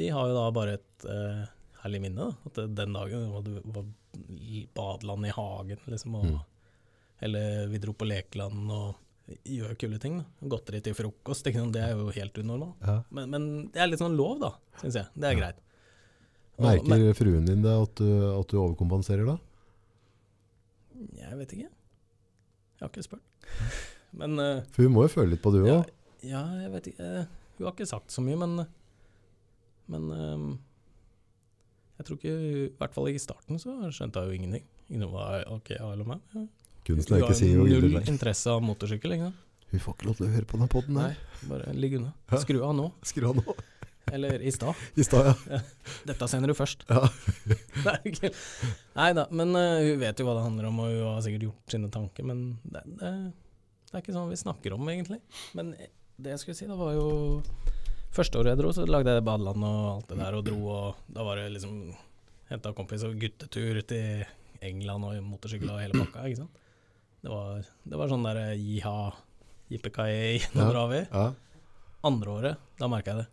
de har jo da bare et uh, herlig minne. Da. At den dagen var du var i badeland i hagen, liksom. Og, Mm. Eller vi dro på lekeland og gjør kule ting. Da. Godteri til frokost. Det er jo helt unormalt. Ja. Men, men det er litt sånn lov, da, syns jeg. Det er greit. Og- Merker men- fruen din det at du, at du overkompenserer da? Jeg vet ikke. Jeg har ikke spurt. Men uh, For hun må jo føle litt på det Ja, òg. ja, jeg vet ikke. Eh, Hun har ikke sagt så mye, men Men um, jeg tror ikke I hvert fall i starten så skjønte hun jo ingenting. Ingen var OK, eller meg. Ja. Kunsten Hun er har ikke si hvor null er. interesse av motorsykkel. Ikke sant? Hun får ikke lov til å høre på den poden Nei, bare ligg unna. Skru av nå. Skru av nå. Eller i stad. I stad, ja. Dette sender du først. Ja. Nei, da, men uh, hun vet jo hva det handler om, og hun har sikkert gjort sine tanker, men det, det, det er ikke sånn vi snakker om, egentlig. Men eh, det jeg skulle si, da var jo Første året jeg dro, så lagde jeg badeland og alt det der, og dro, og da var det liksom Henta kompis og guttetur til England og motorsykkel og hele pakka, ikke sant. Det var, det var sånn derre jiha, jippekayei, nå Ja. drar vi. ja. Andre året, da merka jeg det.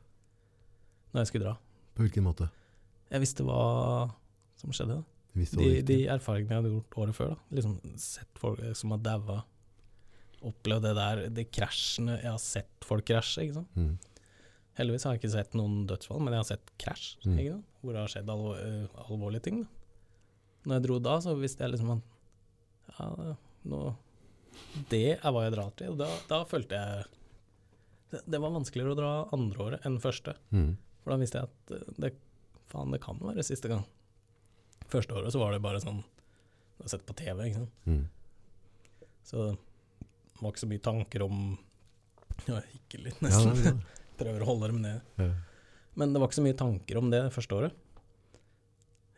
Når jeg skulle dra. På hvilken måte? Jeg visste hva som skjedde. da. De, de erfaringene jeg hadde gjort året før. da Liksom Sett folk som har daua. Opplevd det der, de krasjene Jeg har sett folk krasje. ikke sant Mm. Heldigvis har jeg ikke sett noen dødsfall, men jeg har sett krasj. Mm. Hvor det har skjedd alvor, uh, alvorlige ting. da Når jeg dro da, så visste jeg liksom at ja, nå, Det er hva jeg drar til. Da, da følte jeg det, det var vanskeligere å dra andre året enn første. Mm. For da visste jeg at eh, det, faen, det kan være siste gang. Første året så var det bare sånn Du har sett på TV, ikke sant. Mm. Så det var ikke så mye tanker om Ja, ikke litt, nesten. ja. Prøver å holde dem nede. Ja. Men det var ikke så mye tanker om det første året.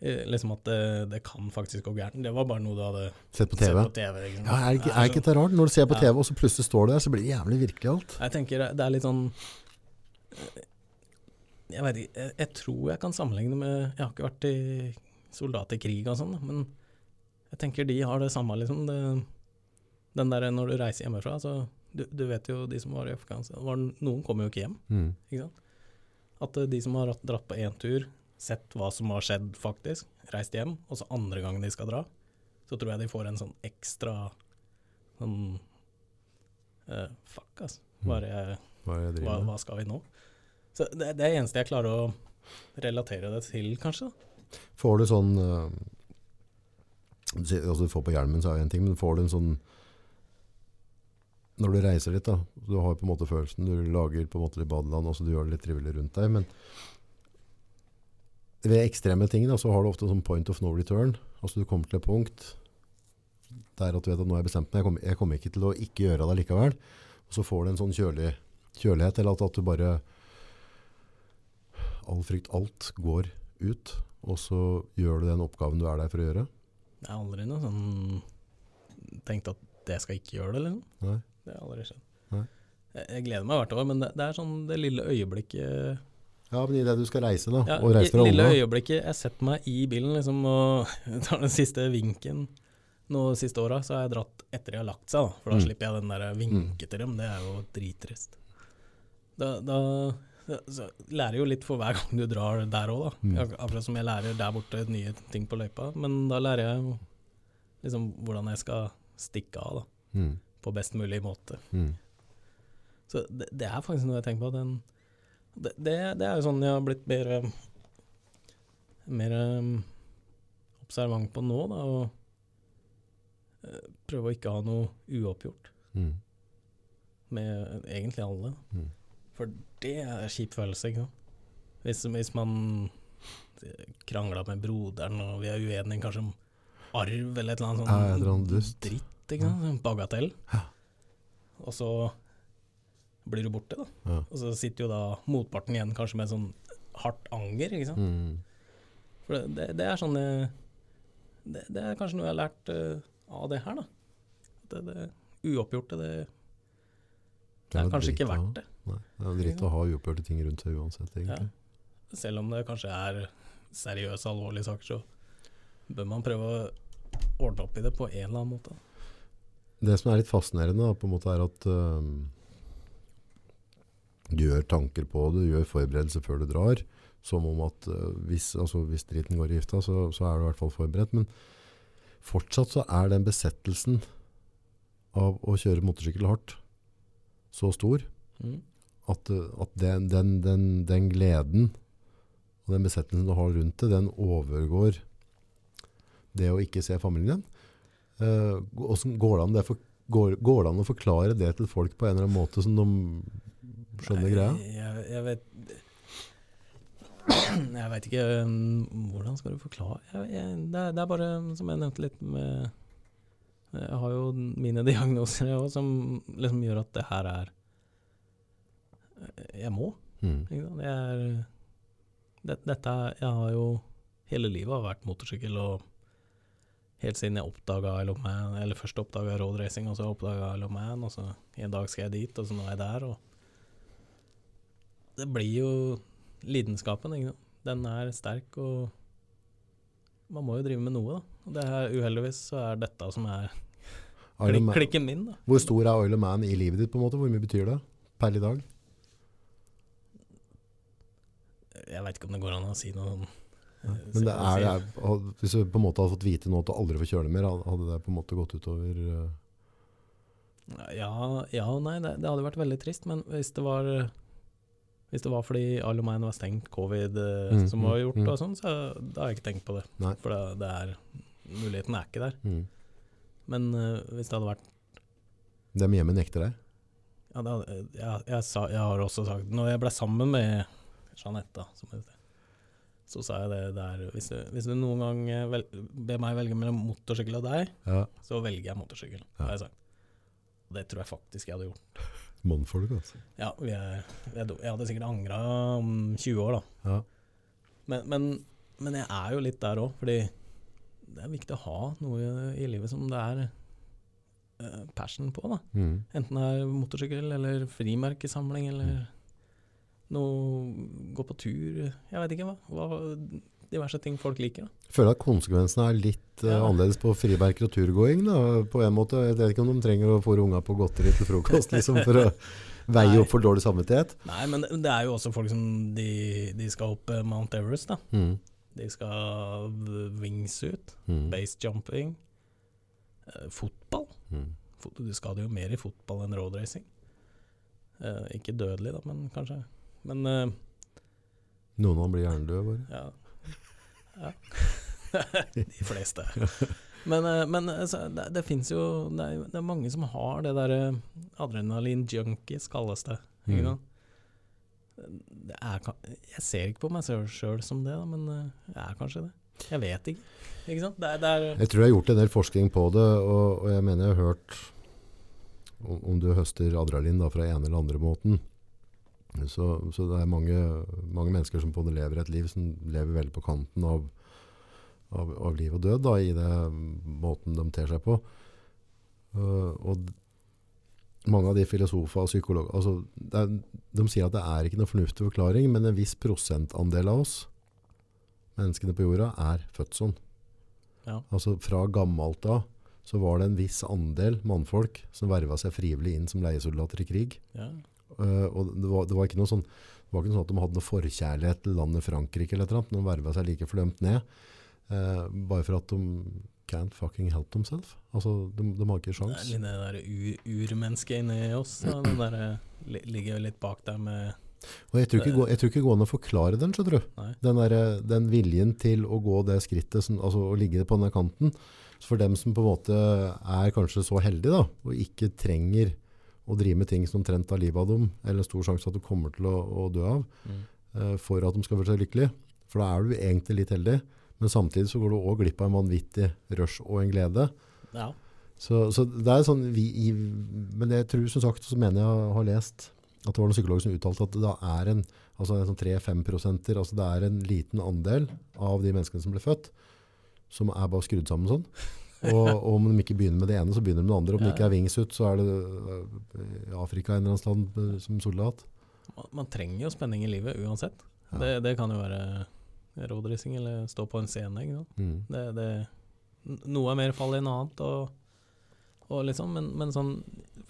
Eh, Liksom at det, det kan faktisk gå gærent. Det var bare noe du hadde Sett på sett TV. på TV. liksom. Ja, er, ikke, er ikke det rart? Når du ser på Ja. TV, og så plutselig står du der, så blir det jævlig virkelig alt. Jeg tenker det er litt sånn eh, Jeg vet ikke, jeg, jeg tror jeg kan sammenligne med Jeg har ikke vært i soldat i krig og sånn, men jeg tenker de har det samme, liksom. Det, den der når du reiser hjemmefra, så du, du vet jo de som var i Afghanistan var, Noen kommer jo ikke hjem, Mm. ikke sant. At eh, de som har dratt- på én tur, sett hva som har skjedd faktisk, reist hjem, og så andre gangen de skal dra, så tror jeg de får en sånn ekstra sånn uh, Fuck, altså. Hva jeg Hva hva, hva skal vi nå? Så det, det er det eneste jeg klarer å relatere det til, kanskje. Får du sånn uh, altså, Du får på hjelmen, så er det en ting, men får du en sånn Når du reiser litt, da Du har på en måte følelsen Du lager på en måte litt badeland, og så du gjør det litt trivelig rundt deg. Men ved ekstreme ting da, så har du ofte sånn point of no return. Altså Du kommer til et punkt der at du vet at nå har jeg bestemt meg. Jeg kommer, jeg kommer ikke til å ikke gjøre det likevel. Og så får du en sånn kjølig, kjølighet, eller at, at du bare All frykt, alt går ut, og så gjør du den oppgaven du er der for å gjøre. Det er aldri noe sånn Tenkt at det skal ikke gjøre det, eller noe. Nei. Det har aldri skjedd. Nei. Jeg, gleder meg hvert år, men det, det er sånn det lille øyeblikket Ja, men det du skal reise, da, ja, og reise fra Lille øyeblikket jeg setter meg i bilen liksom, og tar den siste vinken nå de siste åra, så har jeg dratt etter de har lagt seg, da. For da Mm. slipper jeg den der vinke til dem. Det er jo drittrist. Da, da lærer jeg jo litt for hver gang du drar der òg, da. Mm. Akkurat som jeg lærer der borte nye ting på løypa. Men da lærer jeg liksom hvordan jeg skal stikke av da, mm. På best mulig måte. Mm. Så det, det er faktisk noe jeg tenker på. Den, det, det, det er jo sånn jeg har blitt mer eh, Mer eh, observant på nå, da. Og eh, prøve å ikke ha noe uoppgjort Mm. med egentlig alle. Mm. For det er en kjip følelse, ikke sant. Hvis, hvis man krangla med broderen, og vi er uenige kanskje om arv eller et eller annet Ja, et sånn dust. dritt, ikke sant. Bagatell. Og så blir du borte, da. Og så sitter jo da motparten igjen kanskje med sånn hardt anger, ikke sant. Mm. For det, det, det er sånn det, det er kanskje noe jeg har lært uh, av det her, da. Det, det uoppgjorte, det, det er kanskje ikke verdt det. Nei, det er dritt å ha uoppgjorte ting rundt seg uansett, Ja. Selv om det kanskje er seriøse, alvorlige saker, så bør man prøve å ordne opp i det på en eller annen måte. Det som er litt fascinerende, på en måte er at øhm, du gjør tanker på det, du gjør forberedelser før du drar. Som om at uh, hvis, altså, hvis driten går i gifta, så, så er du i hvert fall forberedt. Men fortsatt så er den besettelsen av å kjøre motorsykkel hardt så stor Mm. at, øh, at den, den, den, den gleden og den besettelsen du har rundt det, den overgår det å ikke se familien din. Eh, hvordan går, det for, går, går det an å forklare det til folk på en eller annen måte som de skjønner Nei, greia? Jeg, jeg vet Jeg vet ikke um, hvordan skal du forklare jeg, jeg, det, er, det er bare, som jeg nevnte litt med Jeg har jo mine diagnoser òg, som liksom gjør at det her er Jeg må. Mm. Jeg er, det, dette Jeg har jo hele livet har vært motorsykkel, og helt siden jeg oppdaga Isle of Man, eller først oppdaga road racing, og så oppdaga Isle of Man, og så en dag skal jeg dit, og så nå er jeg der, og Det blir jo lidenskapen, ikke sant. Den er sterk, og man må jo drive med noe, da. Og det er uheldigvis så er dette som er klik, klikken min, da. Hvor stor er Oil of Man i livet ditt? på en måte? Hvor mye betyr det per i dag? Jeg veit ikke om det går an å si noe sånn Men det er, det er, hvis du på en måte hadde fått vite nå at du aldri får kjøre det mer, hadde det på en måte gått utover eh, Ja, ja nei, det, det hadde vært veldig trist, men hvis det var hvis det var fordi Isle of var stengt, covid eh, Mm, som var mm, gjort mm. og sånn, så da har jeg ikke tenkt på det. Nei. For det, det er Muligheten er ikke der. mm. Men uh, hvis det hadde vært Dem hjemme nekter deg? ja, det jeg, jeg, sa, jeg har også sagt Når jeg ble sammen med Jeanette, da, som det heter, så sa jeg det der Hvis du, hvis du noen gang eh, vel, ber meg velge mellom motorsykkel og deg, Ja. så velger jeg motorsykkel, Ja. har jeg sagt. Og det tror jeg faktisk jeg hadde gjort. Mannfolk, altså. Ja, vi er, jeg, jeg hadde sikkert angra om 20 år, da. Ja. Men, men, men jeg er jo litt der òg, fordi det er viktig å ha noe i, i livet som det er uh, passion på. da. Mm. Enten det er motorsykkel eller frimerkesamling eller noe Gå på tur, jeg vet ikke hva. hva diverse ting folk liker. da. Føler at konsekvensene er litt uh, Ja. annerledes på friberker og turgåing. Da, på en måte. Jeg vet ikke om de trenger å få unga på godteri til frokost liksom, for å veie Nei. opp for dårlig samvittighet. Nei, men det, er jo også folk som de, de skal opp eh, Mount Everest, da. Mm. De skal wingsuit, Mm. base jumping, eh, fotball. Mm. Du skal jo mer i fotball enn roadracing. Uh, ikke dødelig, da, men kanskje. Men uh, Noen av dem blir hjernedøde. bare. ja. ja. De fleste. Men, uh, men altså, det, det fins jo det er, det er mange som har det derre adrenalin-junkies, kalles det. Mm. Det er, jeg ser ikke på meg sjøl som det, da, men jeg er kanskje det. Jeg vet ikke. Ikke? Det er, det er Jeg tror jeg har gjort en del forskning på det, og, og jeg mener jeg har hørt om, om du høster adrenalin da, fra ene eller andre måten. Så, så det er mange, mange mennesker som både lever et liv som lever veldig på kanten av, av, av liv og død da, i det måten de ter seg på. Uh, og mange av de filosofer og psykologer altså, er, De sier at det er ikke noe fornuftig forklaring, men en viss prosentandel av oss, menneskene på jorda, er født sånn. Ja. Altså Fra gammelt av så var det en viss andel mannfolk som verva seg frivillig inn som leiesoldater i krig. ja. Eh, og det var, det var ikke noe sånn det var ikke sånn at de hadde noe forkjærlighet til landet Frankrike eller noe. De verva seg like fordømt ned. eh, bare for at de can't fucking help themselves. Altså, de, de har ikke sjans. Det er litt det der ur- urmennesket inni oss. Da. Den der, eh, ligger jo litt bak der med Og jeg tror ikke, jeg tror ikke det går an å forklare den, skjønner du. Den, der, den viljen til å gå det skrittet, som, altså å ligge på denne kanten. Så for dem som på en måte er kanskje så heldige da, og ikke trenger å drive med ting som omtrent tar livet av dem, eller en stor sjanse at du kommer til å, å dø av, mm. uh, for at de skal føle seg lykkelige. For da er du egentlig litt heldig, men samtidig så går du også glipp av en vanvittig rush og en glede. Ja. Så, så det er sånn vi, i, Men jeg tror som sagt, så mener jeg har lest at det var noen psykologer som uttalte at det er en altså en sånn 3-5 altså det er en liten andel av de menneskene som ble født, som er bare skrudd sammen sånn. Og, og om de ikke begynner med det ene, så begynner de med det andre. Om det ikke er wingsuit, så er det i Afrika en eller annen land øh, som soldat. Man, man trenger jo spenning i livet uansett. Det, det kan jo være roadracing eller stå på en scene. Mm. Det, det, noe er mer fall enn annet, og, liksom, men, men sånn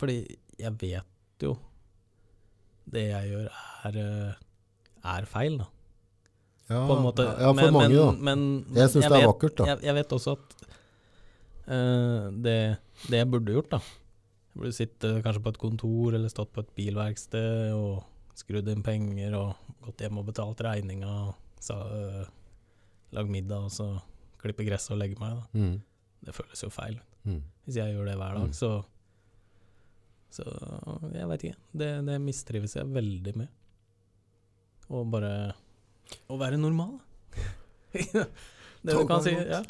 Fordi jeg vet jo det jeg gjør, er, eh, er feil, da. Ja, ja, for men, mange, da. men, Jeg syns det er vet, vakkert, da. Jeg, jeg vet også at eh, det, det jeg burde gjort, da Jeg burde sitte kanskje på et kontor eller stått på et bilverksted og skrudd inn penger og gått hjem og betalt regninga og sa, uh, lagd middag og så klippe gresset og legge meg. Da. Mm. Det føles jo feil. Mm. Hvis jeg gjør det hver dag, Mm. så Så jeg veit ikke. Det, det mistrives jeg veldig med. Å bare Å være normal. det du kan si. Ja.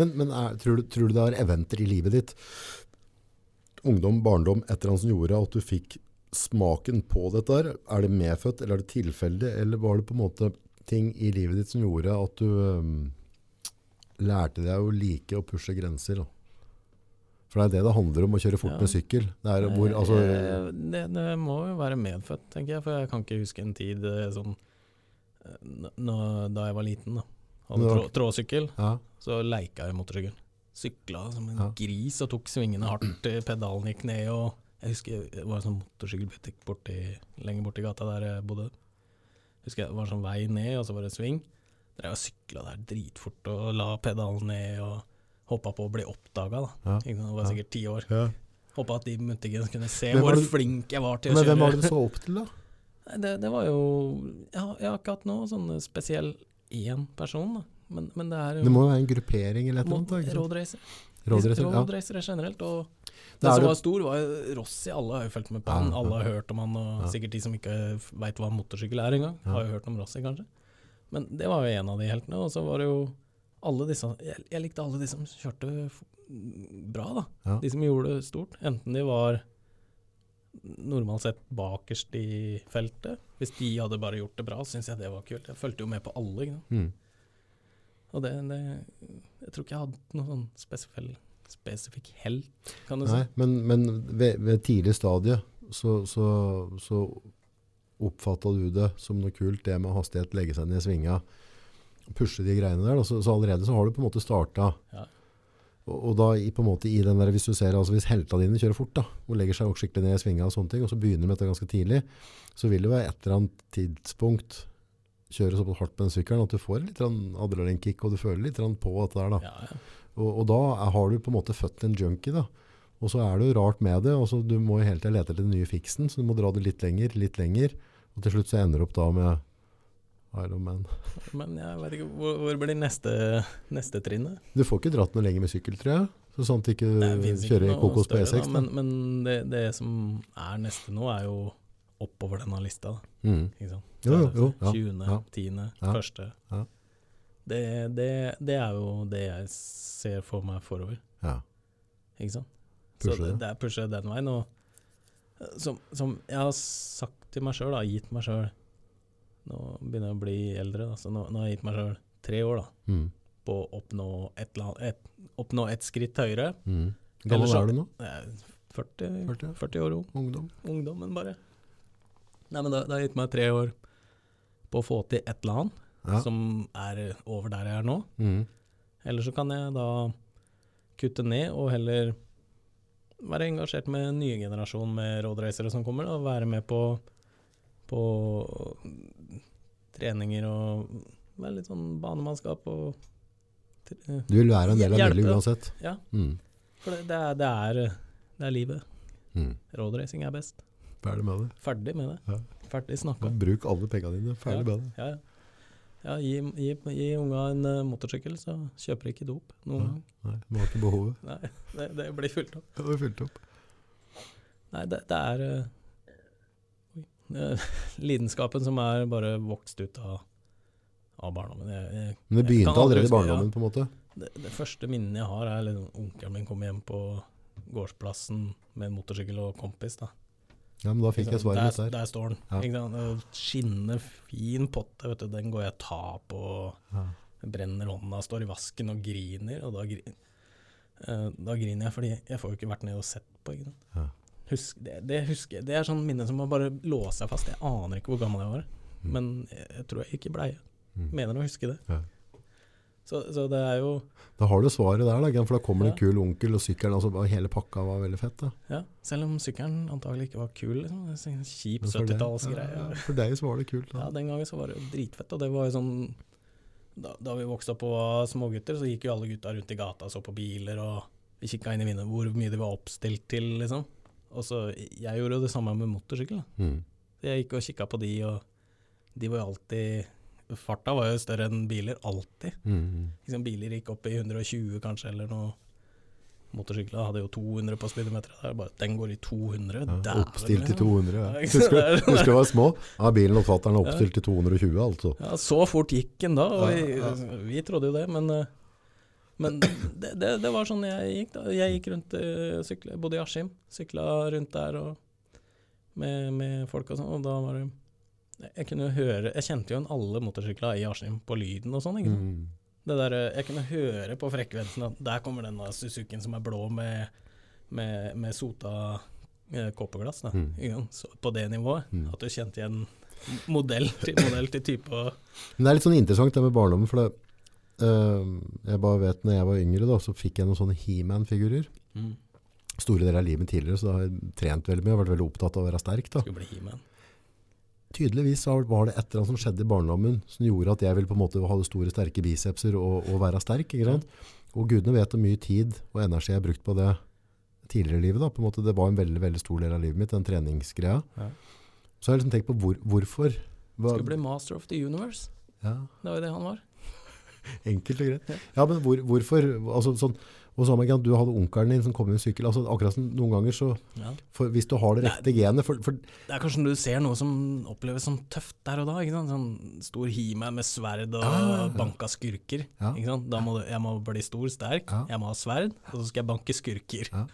Men, men er, tror, du, tror du det er eventer i livet ditt, ungdom, barndom, et eller annet som gjorde at du fikk smaken på dette her? Er det medfødt, eller er det tilfeldig, eller var det på en måte ting i livet ditt som gjorde at du øhm, lærte deg å like å pushe grenser? Da? For det er det det handler om, å kjøre fort Ja. med sykkel. Det hvor, altså, det, det må jo være medfødt, tenker jeg. For jeg kan ikke huske en tid eh, sånn eh, nå, Da jeg var liten, da. Hadde trå, tråsykkel, ja, så leika jeg motorsykkel. Sykla som en Ja. gris og tok svingene hardt. eh, Pedalen gikk ned og Jeg husker det var en sånn motorsykkelbutikk borti, lenger borti gata der jeg bodde. Jeg Husker Det var en sånn vei ned, og så var det en sving. Drev og sykla der dritfort og la pedalen ned og håpa på å bli oppdaga. da. Ja. Jeg var sikkert ti år. ja. Håpa at de muntingen kunne se hvor det- flink jeg var til å Men hvem var det du så opp til, da? Det, det var jo Jeg har, jeg har ikke hatt noe sånn spesiell én person, da. Men, men det er jo Det må jo være en gruppering eller ikke sant? Roadracer. Roadracer, ja. Generelt. Og Det som var stor, var Rossi. Alle har jo fulgt med på han. ja. Alle har hørt om han, og sikkert de som ikke veit hva motorsykkel er engang, har jo hørt om Rossi, kanskje. Men det var jo en av de heltene. Og så var det jo alle disse Jeg, jeg likte alle de som kjørte bra, da. Ja. De som gjorde det stort. Enten de var normalt sett bakerst i feltet. Hvis de hadde bare gjort det bra, syns jeg det var kult. Jeg fulgte jo med på alle. Ikke? Mm. Og det, det Jeg tror ikke jeg hadde noen sånn spesifikk, spesifikk helt, kan du Nei, si. men, men ved, ved tidlig stadie så, så, så oppfatta du det som noe kult, det med hastighet, legge seg ned i svinga, pushe de greiene der. Så, så allerede så har du på en måte starta. Ja. Og, og da i, på en måte i den der, hvis du ser, altså hvis helta dine kjører fort da, og legger seg skikkelig ned i svinga og sånne ting, og så begynner med dette ganske tidlig, så vil det være et eller annet tidspunkt kjøre såpass hardt med den sykkelen at du får litt adrenalinkick, og du føler litt på dette der da. Ja, ja. Og, og da er- har du på en måte født en junkie da. Og så er det jo rart med det. og så Du må jo hele tiden lete etter den nye fiksen, så du må dra det litt lenger, litt lenger. Og til slutt så ender du opp da med Iron Man. Men jeg vet ikke, hvor, hvor blir neste, neste trinnet? Du får ikke dratt noe lenger med sykkel, tror jeg. Så sånn at du ikke ikke kjører kokos på E6. da. Men, men det, det som er neste nå, er jo oppover denne lista. Da, Mm. ikke sant? Jo, jo, jo, ja, 20., ja. 10., Ja. 1. Ja. Det, det, det er jo det jeg ser for meg forover. Ja. Ikke sant? Pusher. så det, det. det er pushe den veien. Og eh, som, som jeg har sagt til meg sjøl, gitt meg sjøl Nå begynner jeg å bli eldre, da, så nå, nå har jeg gitt meg sjøl tre år da, Mm. på å oppnå et, et, oppnå et skritt høyere. Mm. Gammel er du nå? Jeg er 40, 40? 40 år ung, Ungdom? ungdommen, bare. Nei, men det det har gitt meg tre år på å få til et eller annet Ja. som er over der jeg er nå. Mm. Eller så kan jeg da kutte ned og heller være engasjert med nye generasjon med roadracere som kommer, og være med på, på treninger og med litt sånn banemannskap og Du vil være en del av miljøet uansett? Ja. Mm. For det, det, er, det, er, det er livet. Mm. Roadracing er best. Ferdig med det. Ferdig med det. Ja. Ferdig snakka. Bruk alle pengene dine. Ferdig med det. Ja, ja. ja gi, gi, gi unga en uh, motorsykkel, så kjøper de ikke dop noen Ja. gang. Nei, du har ikke behovet. Nei, det, det blir fullt opp. Det blir fylt opp. Nei, det, det er eh, lidenskapen som er bare vokst ut av, av barndommen. Jeg, jeg, Men det begynte allerede i barndommen, på en måte. det, det første minnet jeg har, er liksom onkelen min kom hjem på gårdsplassen med en motorsykkel og kompis. da. Ja, men da fikk jeg svaret mitt der, der. står den. Ja. Skinnende fin potte, vet du. den går jeg og tar på. Ja. brenner hånda, står i vasken og griner, og da, gri eh, da griner jeg fordi jeg får jo ikke vært nede og sett på. Ikke? Ja. Husk, det, det, husker, det er sånn minne som må bare låse seg fast. Jeg aner ikke hvor gammel jeg var, Mm. men jeg, jeg tror jeg gikk i bleie. Mm. Mener å huske det. Ja. Så, så det er jo Da har du svaret der, da, for da kommer det en kul onkel, og sykkelen altså, Hele pakka var veldig fett. da. Ja, selv om sykkelen antagelig ikke var kul. Liksom. Det er sånn Kjip Men for deg- 70-tallsgreie. Ja, ja, for deg så var det kult. Ja, den gangen så var det jo dritfett, og det var jo sånn da, da vi vokste opp og var smågutter, så gikk jo alle gutta rundt i gata og så på biler, og vi kikka inn i vinduet hvor mye de var oppstilt til, liksom. Og Jeg gjorde jo det samme med motorsykkel. Mm. Jeg gikk og kikka på de, og de var jo alltid Farta var jo større enn biler, alltid. Mm. Liksom, biler gikk opp i 120 kanskje, eller noe. Motorsykler hadde jo 200 på speedometeret. Den går i 200. Ja, der, oppstilt til liksom. 200. Ja. Ja. Husker, Det er- husker vi var små? Ja, bilen og fatter'n er oppstilt til 220, altså. Ja, så fort gikk den da, og vi, vi trodde jo det, men, eh, men det, det, det var sånn jeg gikk. da. Jeg gikk rundt, uh, sykla, bodde i Askim, sykla rundt der og med, med folk og sånn, og da var det Jeg kunne høre Jeg kjente jo igjen alle motorsykler i Askim på lyden og sånn. ikke sant? Mm. Det der, eh, jeg kunne høre på frekvensen at der kommer denne Suzukien som er blå med, med, med sota eh, kåpeglass. Mm. På det nivået. Mm. At du kjente igjen modell til modell til type. Men det er litt sånn interessant det med barndommen, for det, jeg bare vet når jeg var yngre, da, så fikk jeg noen sånne He-Man-figurer. Store deler av livet tidligere, så da har jeg trent veldig mye og vært veldig opptatt av å være sterk. da. Skulle bli He-Man. Tydeligvis var det et eller annet som skjedde i barndommen som gjorde at jeg ville på en måte ha store, sterke bicepser og, og være sterk. ikke sant? Og gudene vet hvor mye tid og energi jeg har brukt på det tidligere i livet. da. På en måte, det var en veldig veldig stor del av livet mitt, den treningsgreia. Ja. Så har jeg liksom tenkt på hvor, hvorfor. Hva, Skulle bli Master of the Universe. ja, Det var jo det han var. enkelt og greit. Ja. Ja, men hvor, hvorfor? Altså, sånn, og gang, Du hadde onkelen din som kom med en sykkel. altså akkurat som Noen ganger så Ja. for, Hvis du har det rette genet for, for, Det er kanskje når du ser noe som oppleves som tøft der og da. Sånn stor He-Man med sverd og Ja, banka skurker. Da må du, jeg må bli stor, sterk, jeg må ha sverd, og så skal jeg banke skurker. Ja.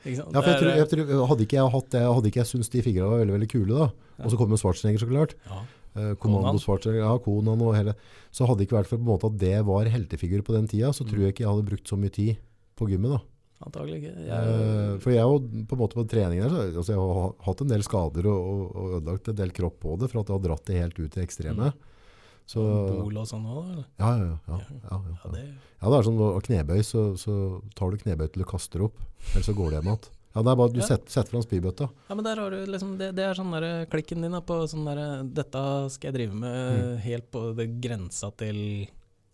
For jeg tror, jeg tror, Hadde ikke jeg hatt det, hadde ikke jeg syntes de fingrene var veldig veldig kule, da, og så kommer Schwarzenegger, så klart, ja. Eh. Schwarzenegger, ja, Konan og hele, så hadde det ikke vært for måte at det var heltefigur på den tida, så Mm. tror jeg ikke jeg hadde brukt så mye tid på gymmet. da. Antagelig ikke. Eh, Jeg, for jeg har på en måte på trening der, så, altså jeg har hatt en del skader og, og, ødelagt en del kropp på det, for at jeg har dratt det helt ut til ekstreme. Mm. Så, Bol og sånn òg, eller? ja, ja, ja, ja, ja, Ja, ja. det, Ja, det er sånn knebøy, så, så tar du knebøy til du kaster opp, eller så går det hjem igjen. Ja, det er bare at du Ja. setter, setter fram spybøtta. ja, men der har du liksom Det, det er sånn der klikken din på sånn der, Dette skal jeg drive med helt på det grensa til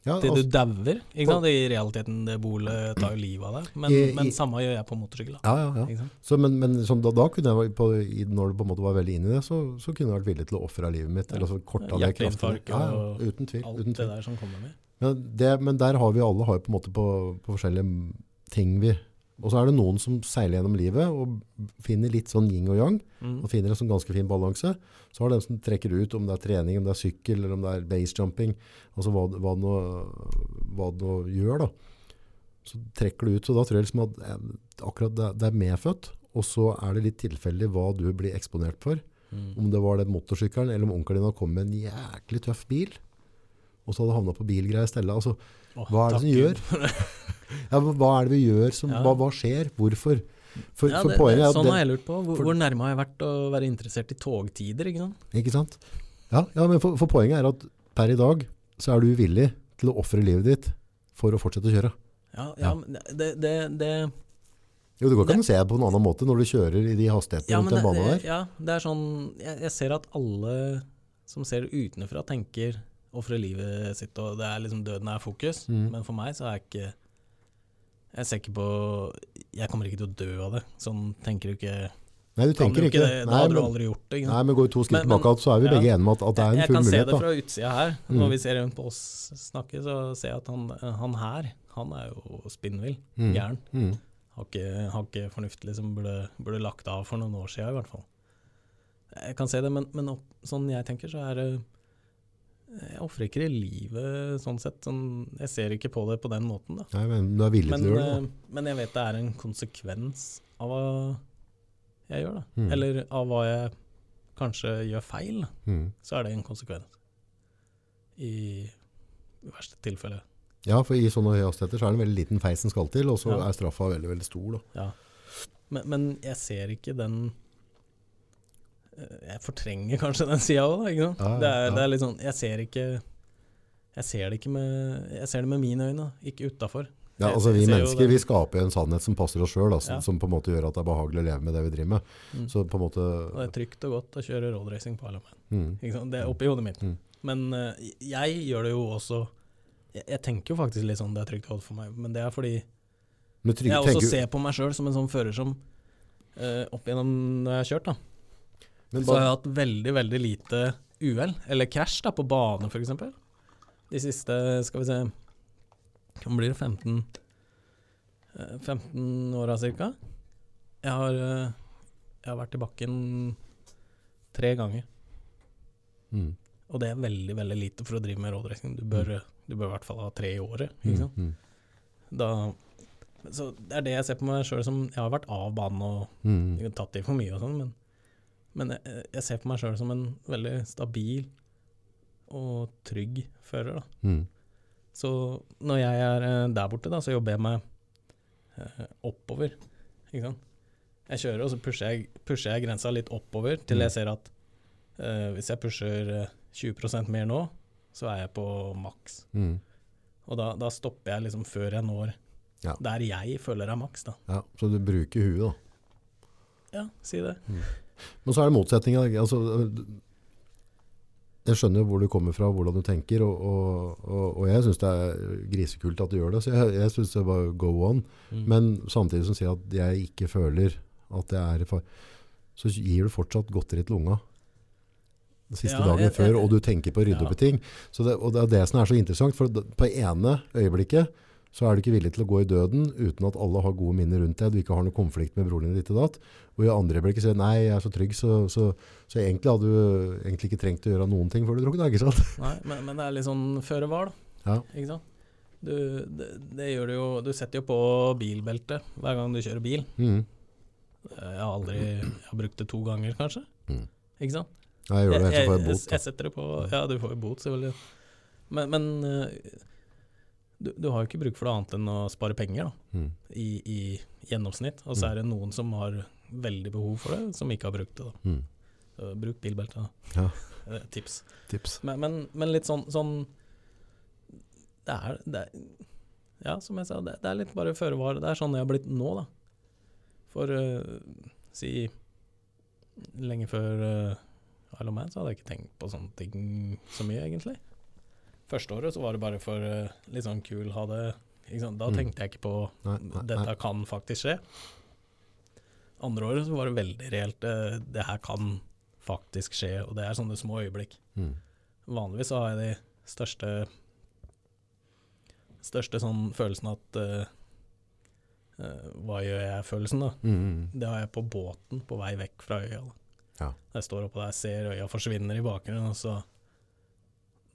Ja, Til altså, du dauer. Ikke sant? I realiteten, det bolet tar jo livet av deg. Men, I- i- men samme gjør jeg på motorsykkel. ja, ja, ja. Så, men men da, da kunne jeg, på, i, når du på en måte var veldig inne i det, så, så kunne jeg vært villig til å ofre livet mitt, Ja. eller så korta det kraftig. Ja, ja, uten tvil. Alt Uten det der som kommer med. Men, det, men der har vi alle har på en måte på, på forskjellige ting vi Og så er det noen som seiler gjennom livet og finner litt sånn yin og yang, Mm. og finner en sånn ganske fin balanse. Så har den som trekker ut, om det er trening, om det er sykkel, eller om det er basejumping, altså hva, hva, det nå, hva det nå gjør da. Så trekker du ut, så da tror jeg liksom at eh, akkurat det, det er medfødt, og så er det litt tilfeldig hva du blir eksponert for. Mm. Om det var den motorsykkelen, eller om onkelen din hadde kommet med en jæklig tøff bil, og så hadde havnet på bilgreier i stedet. Altså, hva er det som gjør? ja, hva er det vi gjør? Som, Ja. hva, hva skjer? Hvorfor? For, Ja, for poenget det, sånn har jeg lurt på. Hvor, for- hvor nærme har jeg vært å være interessert i togtider? ikke sant? Ikke sant? Ja, ja men for, for poenget er at per i dag så er du villig til å offre livet ditt for å fortsette å kjøre. Ja, Ja. ja, men det, det, det Jo, det går ikke an å se det på en annen måte når du kjører i de hastighetene Ja, rundt den banen der. ja, det er sånn jeg, jeg ser at alle som ser det utenfra, tenker ofre livet sitt, og det er liksom døden er fokus. Mm. Men for meg så er jeg ikke Jeg ser ikke på Jeg kommer ikke til å dø av det. Sånn tenker du ikke Nei, du tenker ikke det. Da hadde du aldri gjort det. Nei, men går vi to skritt tilbake, så er vi ja. begge enige om at, at det er en full mulighet. jeg kan se det fra utsida her. Mm. Når vi ser rundt på oss snakke, så ser jeg at han, han her, han er jo spinnvill. Mm. Gæren. Mm. Har ikke, har ikke fornuft, liksom. Burde, burde lagt av for noen år siden, i hvert fall. Jeg kan se det, men, men opp, sånn jeg tenker, så er det Jeg ofrer ikke livet sånn sett. Sånn, jeg ser ikke på det på den måten, da. Nei, men du er villig Men, til å gjøre det. Da. men jeg vet det er en konsekvens av hva jeg gjør, da. Mm. Eller av hva jeg kanskje gjør feil. Mm. Så er det en konsekvens. I i verste tilfelle. Ja, for i sånne høye hastigheter så er det en veldig liten feis som skal til, og så Ja. er straffa veldig, veldig stor. Da. Ja. Men, men jeg ser ikke den eh, Jeg fortrenger kanskje den sida òg, da. Ikke sant? Ja, ja, det, er, det er litt sånn Jeg ser ikke Jeg ser det ikke med Jeg ser det med mine øyne, ikke utafor. Ja, altså Vi mennesker vi skaper en sannhet som passer oss sjøl, som, Ja. som på en måte gjør at det er behagelig å leve med det vi driver med. Mm. Så på en måte Og det er trygt og godt å kjøre roadracing på Alamein. mm? Det er oppi hodet mitt. Mm. Men uh, jeg gjør det jo også jeg, jeg tenker jo faktisk litt sånn det er trygt og godt for meg, men det er fordi trygg, jeg også tenker, ser på meg sjøl som en sånn fører som uh, opp igjennom når jeg har kjørt, da. Men Så har jeg hatt veldig, veldig lite uhell, eller krasj, da, på bane f.eks. De siste, skal vi se Hvor blir det, 15 eh, 15 åra ca. Jeg har eh, Jeg har vært i bakken tre ganger. mm, Og det er veldig, veldig lite for å drive med rådrekning. Du bør, du bør i hvert fall ha tre i året. Ikke mm, sant? mm, Da, så det er det jeg ser på meg sjøl som Jeg har vært av banen og mm, tatt i for mye og sånn, men, men jeg, jeg ser på meg sjøl som en veldig stabil og trygg fører. Da. mm, Så når jeg er eh, der borte, da, så jobber jeg meg eh, oppover. Ikke sant? Jeg kjører, og så pusher jeg, pusher jeg grensa litt oppover til Mm. jeg ser at eh, hvis jeg pusher eh, 20% mer nå, så er jeg på maks. mm. Og da, da stopper jeg liksom før jeg når Ja. der jeg føler er maks, da. Ja, så du bruker huet, da. Ja, si det. Men så er det motsetninga. Altså, jeg skjønner hvor du kommer fra, hvordan du tenker, og, og, og, og jeg syns det er grisekult at du gjør det. Så jeg, jeg syns det bare go on. Mm. Men samtidig som sier at jeg ikke føler at jeg er i fare, så gir du fortsatt godteri til unga. Den siste Ja, dagen før, og du tenker på å rydde Ja. opp i ting. Så det, og det er det som er så interessant, for på ene øyeblikket så er du ikke villig til å gå i døden uten at alle har gode minner rundt deg, du ikke har noen konflikt med broren din ditt og datt. Og i andre øyeblikket sier nei, jeg er så trygg, så, så, så egentlig hadde du egentlig ikke trengt å gjøre noen ting før du drukket, ikke sant? Nei, men, men det er litt sånn føre var, da. Ja. Ikke sant? Du, det, det gjør du jo Du setter jo på bilbelte hver gang du kjører bil. Mm. Jeg har aldri Jeg har brukt det to ganger, kanskje. Mm. Ikke sant? Nei, jeg gjør det jeg, jeg jeg, jeg setter det på Ja, du får jo bot, selvfølgelig. Men, men eh, du, du har jo ikke bruk for det annet enn å spare penger, da. Mm. I, i gjennomsnitt. Og så Mm. er det noen som har veldig behov for det, som ikke har brukt det. da. Mm. Så bruk bilbelte. da. Ja. Eh, Tips. Tips. Men, men, men litt sånn, sånn det, er, det er Ja, som jeg sa, det, det er litt bare føre var. Det er sånn jeg har blitt nå, da. For uh, si lenge før uh, Isle of Man, så hadde jeg ikke tenkt på sånne ting så mye, egentlig. Første året så var det bare for uh, litt sånn kul ha det? Da Mm. tenkte jeg ikke på Nei, nei, dette kan faktisk skje. Andre året så var det veldig reelt. Uh, det her kan faktisk skje, og det er sånne små øyeblikk. Mm. Vanligvis så har jeg de største Største sånn følelsen at uh, uh, Hva gjør jeg-følelsen, da. Mm. mm. Det har jeg på båten på vei vekk fra øya. Da. Ja. Jeg står oppå der, ser øya forsvinner i bakgrunnen, og så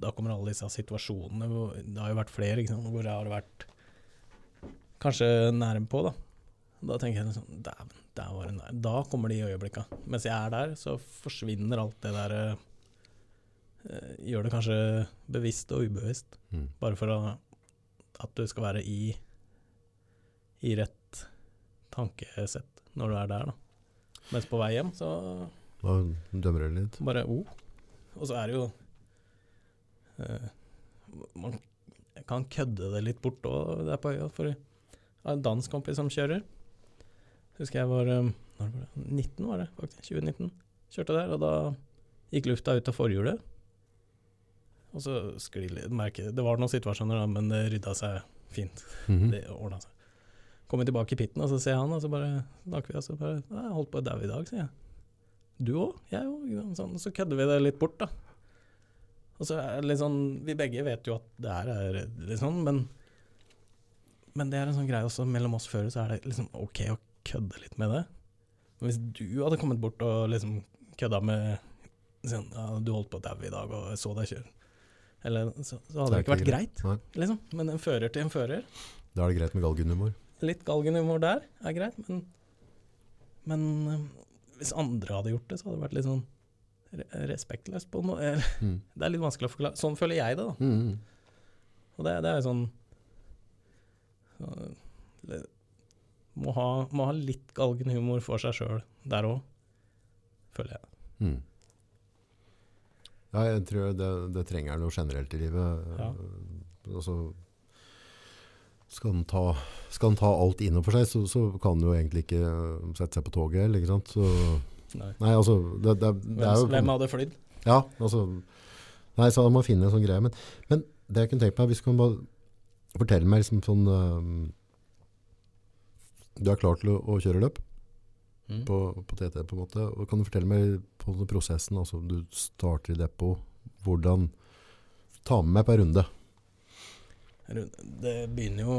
Da kommer alle disse situasjonene. Hvor, det har jo vært flere ikke sant, hvor jeg har vært kanskje nærme på, da. Da tenker jeg liksom Dæven, der var det nær. Da kommer de øyeblikka. Mens jeg er der, så forsvinner alt det der eh, Gjør det kanskje bevisst og ubevisst. Mm. Bare for å, at du skal være i, i rett tankesett når du er der, da. Mens på vei hjem, så Da dømmer du litt. bare oh. Og så er det jo Man kan kødde det litt bort òg der på øya. For jeg har en dansk kompis som kjører. Husker jeg var eh, var det? 19, var det faktisk. 2019. Kjørte der, og da gikk lufta ut av forhjulet. Og så skli litt merke, Det var noen situasjoner, da, men det rydda seg fint. Mhm. Det ordna seg. Kommer tilbake i pitten, og så ser jeg han, og så bare snakker vi, og så bare 'Jeg holdt på å daue i dag', sier jeg. 'Du òg?' 'Jeg òg'. Sånn, så kødder vi det litt bort, da. Og så det litt sånn Vi begge vet jo at det her er sånn, men Men det er en sånn greie også mellom oss før, så er det liksom ok å kødde litt med det. Men hvis du hadde kommet bort og liksom kødda med sånn, ja, 'Du holdt på å daue i dag, og jeg så deg kjøre', eller så, så hadde det ikke vært greit, greit liksom. Men en fører til en fører Da er det greit med galgenhumor. Litt galgenhumor der er greit, men, men eh, hvis andre hadde gjort det, så hadde det vært litt sånn respektløst på noe. Mm. Det er litt vanskelig å forklare. Sånn føler jeg det, da. Mm. Og det, det er sånn så, må, ha, må ha litt galgenhumor for seg sjøl der òg, føler jeg. Mm. Ja, jeg tror det, det trenger noe generelt i livet. Ja. Altså, skal han ta, skal ta alt innover seg, så, så kan han jo egentlig ikke sette seg på toget. eller, Ikke sant? Så, Nei. nei, altså, det, det, det er jo Hvem, hadde flydd? Ja, altså Nei, så man finne en sånn greie. Men, men det jeg kunne tenkt meg, hvis du kan bare fortelle meg liksom sånn øhm, Du er klar til å, å kjøre løp Mm. på, på TT, på en måte. Og kan du fortelle meg på prosessen? Altså, du starter i depot. Hvordan Ta med meg på en runde. Det begynner jo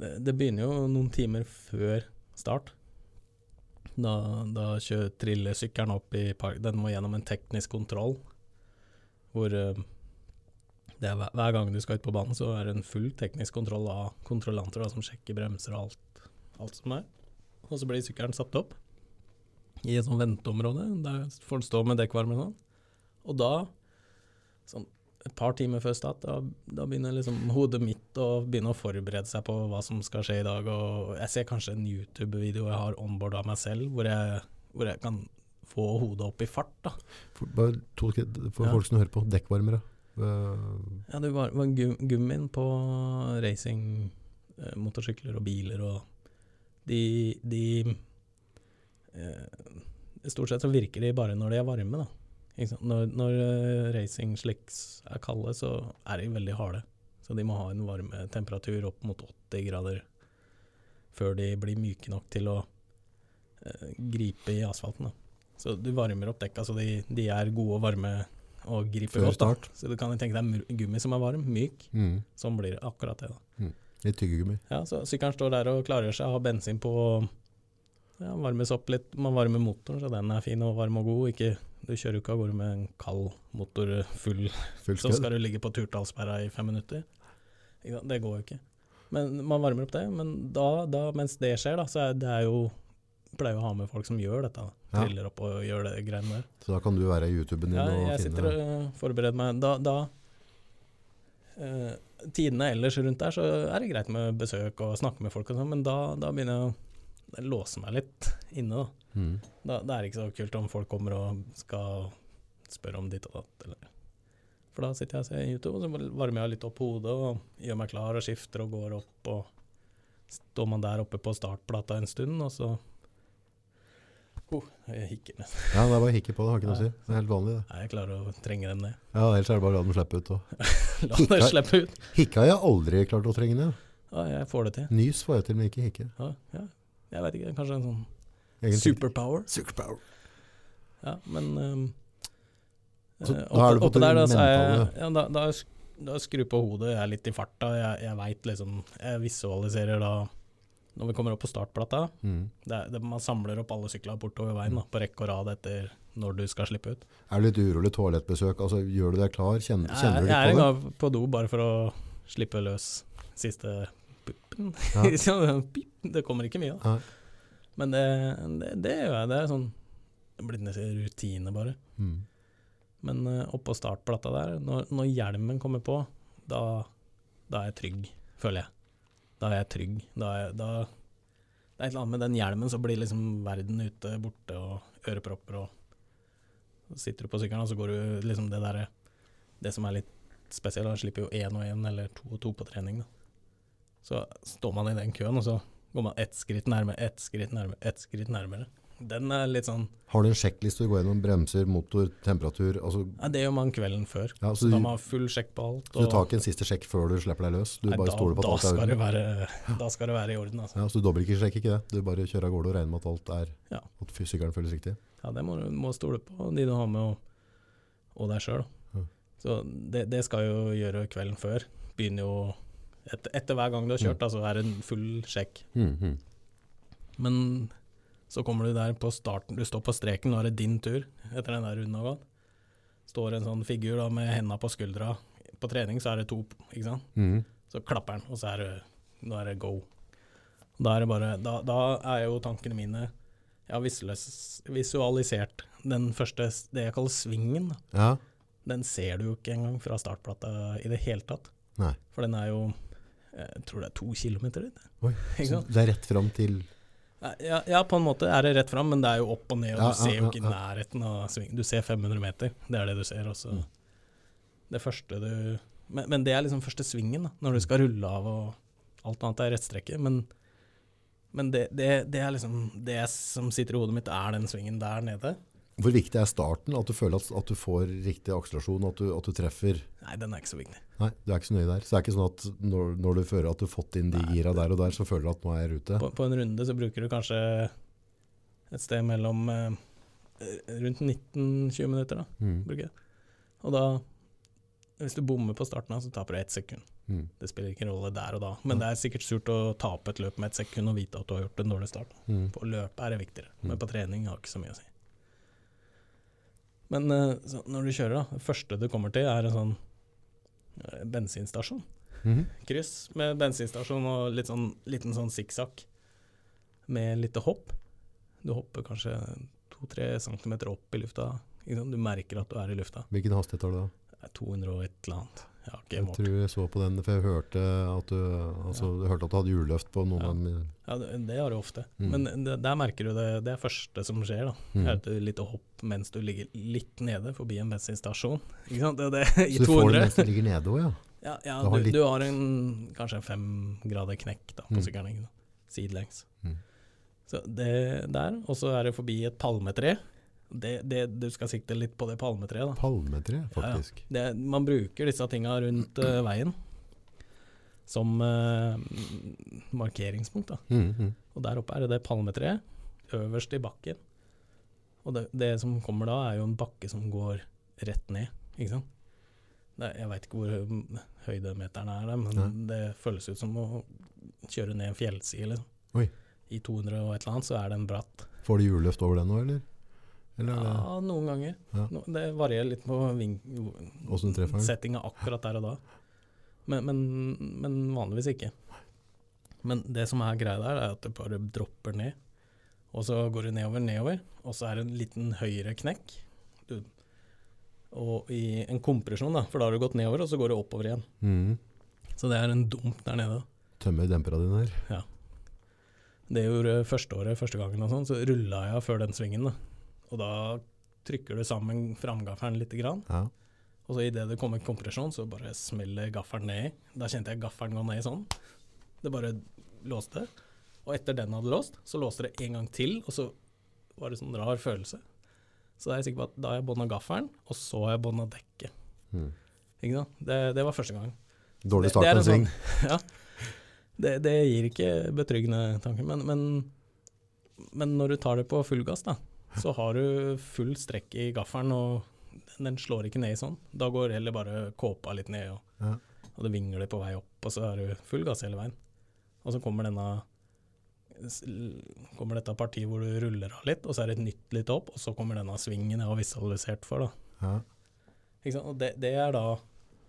det, det begynner jo noen timer før start. Da, da kjører trillesykkelen opp i park. Den må gjennom en teknisk kontroll. Hvor det er, hver gang du skal ut på banen, så er det en full teknisk kontroll av kontrollanter da, som sjekker bremser og alt, alt som er. Og så blir sykkelen satt opp i et sånt venteområde. Der får den stå med dekkvarmer og sånn. Og da, sånn et par timer før start, da, da begynner liksom hodet mitt å begynne å forberede seg på hva som skal skje i dag. Og jeg ser kanskje en YouTube-video jeg har onboard av meg selv, hvor jeg, hvor jeg kan få hodet opp i fart. da. For, bare to, for Ja. folk som hører på. Dekkvarmere. Uh, Ja, det var, var gum, gummien på racing, eh, motorsykler og biler og De, de eh, Stort sett så virker de bare når de er varme, da. Når, når eh, racing slicks er kalde, så er de veldig harde. Så de må ha en varmetemperatur opp mot 80 grader før de blir myke nok til å eh, gripe i asfalten. Da. Så du varmer opp dekka så de, de er gode og varme og griper godt. da. start. Så du kan tenke deg gummi som er varm, myk. mm, Sånn blir det akkurat det. da. litt tyggegummi. Ja, så Sykkelen står der og klarer seg, har bensin på ja, varmes opp litt. Man varmer motoren, så den er fin og varm og god. Ikke, du kjører jo ikke av gårde med en kald motor full, Full så skal du ligge på turtallsperra i fem minutter. Det går jo ikke. Men man varmer opp det. Men da, da mens det skjer, da, så er det er jo Pleier å ha med folk som gjør dette. Ja. Triller opp og gjør det greiene der. Så da kan du være i YouTuben din Ja, og jeg sitter og forbereder meg. Da, da eh, Tidene ellers rundt der, så er det greit med besøk og snakke med folk og sånn, men da, da begynner jeg å det låse meg litt inne, da. mm. da. Det er ikke så kult om folk kommer og skal spørre om ditt og datt, eller For da sitter jeg og ser YouTube, og så varmer jeg litt opp hodet og gjør meg klar og skifter og går opp, og står man der oppe på startplata en stund, og så oh, Jeg hikker nesten. Ja, det er bare å hikke på det. Har ikke noe å si. Det er helt vanlig, det. Jeg klarer å trenge dem ned. Ja, Ellers er det bare å la dem slippe ut. Og. La det Hikker. slippe ut. Hikke har jeg aldri klart å trenge ned. Ja, jeg får det til. Nys får jeg til, men ikke hikke. Ja, ja. Jeg vet ikke, kanskje en sånn Egentlig. superpower? Superpower. Ja, men um, Så eh, da er du oppe- det der, da, så er jeg, ja, da, da, da skru på hodet, jeg er litt i farta. Jeg, jeg veit liksom Jeg visualiserer da Når vi kommer opp på startplata Mm. det er, det, Man samler opp alle sykler bortover veien da, på rekke og rad etter når du skal slippe ut. Er du litt urolig toalettbesøk? Altså, gjør du deg klar? Kjenner, Jeg, kjenner du jeg er litt en på det? gang på do bare for å slippe løs siste puppen. Ja. Sånn, det kommer ikke mye. Nei. Men det, det, det gjør jeg. Det er sånn Det blitt nesten rutine, bare. Mm. Men uh, oppå startplata der, når, når hjelmen kommer på, da, da er jeg trygg, føler jeg. Da er jeg trygg. Da er da, det er et eller annet med den hjelmen, så blir liksom verden ute, borte, og ørepropper, og sitter du på sykkelen, og så går du liksom det derre Det som er litt spesielt, da slipper jo én og én, eller to og to på trening, da. Så står man i den køen, og så går man ett skritt nærmere, ett skritt nærmere, ett skritt nærmere. Den er litt sånn Har du en sjekkliste du går gjennom bremser, motor, temperatur? Altså, ja, Det gjør man kvelden før. ja, så, Da du, må man ha full sjekk på alt. så du tar ikke en siste sjekk før du slipper deg løs? Du Nei, bare da, stoler på at alt er i det orden? være, da skal det være i orden, altså. Ja, så du dobbeltsjekker ikke det? Du bare kjører av gårde og regner med at alt er Ja. At fysikeren føles riktig? Ja, det må du må stole på, de du har med, og, og deg sjøl. Ja. Så det, det skal jo gjøre kvelden før. Begynner jo et, Etter hver gang du har kjørt, Mm. da, så er det en full sjekk. Mm, mm. Men så kommer du der på starten, du står på streken, nå er det din tur etter den der runden har gått. Står en sånn figur da med henda på skuldra. På trening så er det to, ikke sant. Mm. Så klapper den, og så er det, nå er det go. Da er det bare, da, da er jo tankene mine Jeg har visualis- visualisert den første, det jeg kaller svingen. Ja. den ser du jo ikke engang fra startplata i det hele tatt. Nei. For den er jo Jeg tror det er to kilometer dit. Oi, Så det er rett fram til Ja, ja, på en måte er det rett fram, men det er jo opp og ned, og Ja, du ser jo ikke ja, nærheten av svingen. Du ser 500 meter, det er det du ser. Også. Mm. Det første du men, men det er liksom første svingen, da, når du skal rulle av og alt annet er rettstrekke. Men, men det, det, det er liksom det som sitter i hodet mitt, er den svingen der nede. Hvor viktig er starten? At du føler at, at du får riktig akselerasjon, at du, at du treffer Nei, den er ikke så viktig. Nei, du er ikke så nøye der. Så det er ikke sånn at når, når du føler at du har fått inn de Nei. gira der og der, så føler du at nå er jeg i rute. På, på en runde så bruker du kanskje et sted mellom eh, rundt 19-20 minutter, da, Mm. bruker jeg. Og da, hvis du bommer på starten, så taper du ett sekund. Mm. Det spiller ikke rolle der og da, men det er sikkert surt å tape et løp med ett sekund og vite at du har gjort en dårlig start. Mm. På løpet er det viktigere, Mm. men på trening har det ikke så mye å si. Men eh, så når du kjører, da, det første du kommer til, er en sånn bensinstasjon. bensinstasjon. -hmm. Kryss med bensinstasjon og litt sånn, liten sånn sikksakk med lite hopp. Du hopper kanskje to-tre centimeter opp i lufta. Du merker at du er i lufta. Hvilken hastighet har du da? Er 200 og et eller annet. Jeg har ikke Jeg målt. tror jeg så på den, for jeg hørte at du, altså, jeg hørte at du hadde juleløft på noen Ja. av dem. Ja, det, det har du ofte. Mm. Men det, der merker du det. Det er første som skjer. da. Mm. Er et lite hopp mens du ligger litt nede forbi en bensinstasjon. Ikke sant? Det, det, I Så du får det mens du ligger nede òg, ja? Ja, ja Du har litt- du har en, kanskje en fem grader knekk da, på Mm. sykkelen. Sidelengs. Mm. Så det der, og så er det forbi et palmetre. Det, det, du skal sikte litt på det palmetreet. da. Palmetre, Ja, ja. faktisk. Det, man bruker disse tinga rundt uh, veien som uh, markeringspunkt. da. Mm, mm. Og der oppe er det det palmetreet, øverst i bakken. Og det, det som kommer da, er jo en bakke som går rett ned, ikke sant. Er- jeg veit ikke hvor høydemeteren er, der, men Nei. det føles ut som å kjøre ned en fjellside, liksom. I 200 og et eller annet, så er det en bratt. Får du hjulløft over den nå, eller? Eller er Ja, noen ganger. Ja. No, det varierer litt på settinga akkurat der og da. Men, men, men vanligvis ikke. Men det som er greia der, er at det bare dropper ned. Og så går det nedover, nedover, og så er det en liten høyre knekk. Du, og i en kompresjon, da, for da har du gått nedover, og så går det oppover igjen. mm. Så det er en dump der nede. Tømmer dempera dine her. Det gjorde første året, første gangen og sånn, så rulla jeg før den svingen. da. Og da trykker du sammen framgaffelen litt. grann. Ja. Og så idet det kommer kompresjon, så bare smeller gaffelen ned. Da kjente jeg gaffelen gå ned sånn. Det bare låste. Og etter den hadde låst, så låste det en gang til, og så var det sånn rar følelse. Så da er jeg sikker på at da har jeg bånda gaffelen, og så har jeg bånda dekket. Mm. Ikke sant? Det, det var første gang. Dårlig start på en en sving. sånn- Ja. Det, det gir ikke betryggende tanker, men, men, men når du tar det på full gass, da, så har du full strekk i gaffelen, og den, slår ikke ned i sånn. Da går heller bare kåpa litt ned, og, Ja. og det vingler på vei opp, og så er du full gass hele veien. Og så kommer denne kommer dette partiet hvor du ruller av litt, og så er det et nytt litt opp, og så kommer denne svingen jeg har visualisert for. da. Ja. Og det, det er da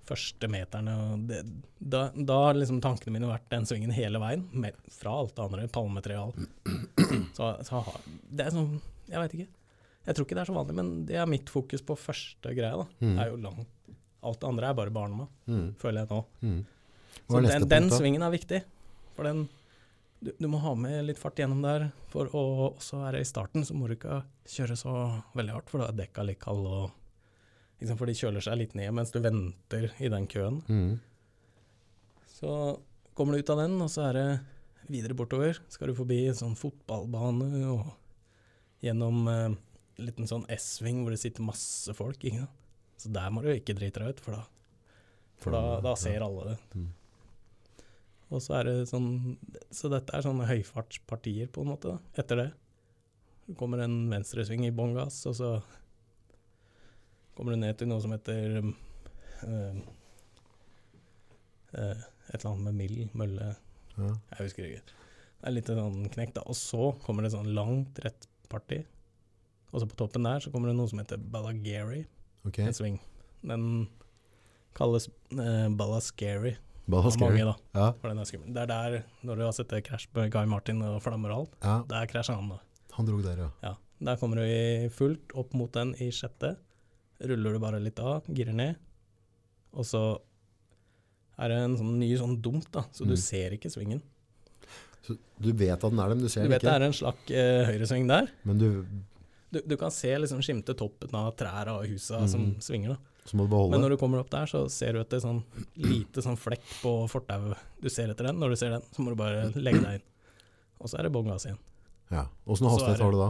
første meterne. Det, da, har liksom tankene mine vært den svingen hele veien, med, fra alt det andre, palmetre og alt. Så, så det er sånn, jeg veit ikke. Jeg tror ikke det er så vanlig, men det er mitt fokus på første greia. da. Mm. er jo langt. Alt det andre er bare barnemat, Mm. føler jeg nå. Mm. Så den, den punkt, svingen er viktig. For den du, du må ha med litt fart gjennom der. For å også det i starten, så må du ikke kjøre så veldig hardt, for da er dekka litt kalde. og liksom, For de kjøler seg litt ned mens du venter i den køen. Mm. Så kommer du ut av den, og så er det videre bortover. Skal du forbi en sånn fotballbane og gjennom eh, en liten sånn S-sving hvor det sitter masse folk. Ikke? Så der må du ikke drite deg ut, for da, for da, da ser alle det. Mm. Og så er det sånn Så dette er sånne høyfartspartier, på en måte, da, etter det. Det kommer en venstresving i bånn gass, og så kommer du ned til noe som heter øh, eh, et eller annet med mild mølle Ja. Jeg husker ikke. Det er litt sånn knekk, da. Og så kommer det sånn langt rett parti. Og så på toppen der så kommer det noe som heter Ballagary, Okay. en sving. Den kalles eh, Ballascary Ball mange, da. Ja. For den er skummel. Det er der, når du har sett det krasj på Guy Martin og flammer og alt, ja. der krasjer han, da. Han dro der, ja. Ja. Der kommer du i fullt opp mot den i sjette. ruller du bare litt av, girer ned, og så er det en sånn ny sånn dump, da, så du Mm. ser ikke svingen. Så du vet at den er der, men du ser Du den vet det er en slakk eh, høyresving der. Men du, Du, du kan se liksom skimte toppen av trærne og husa mm. som svinger, da. så må du Men når du kommer opp der, så ser du etter sånn lite sånn flekk på fortauet. Du ser etter den. Når du ser den, så må du bare legge deg inn. Og så er det bånn gass igjen. Ja. Åssen hastighet det- har du da?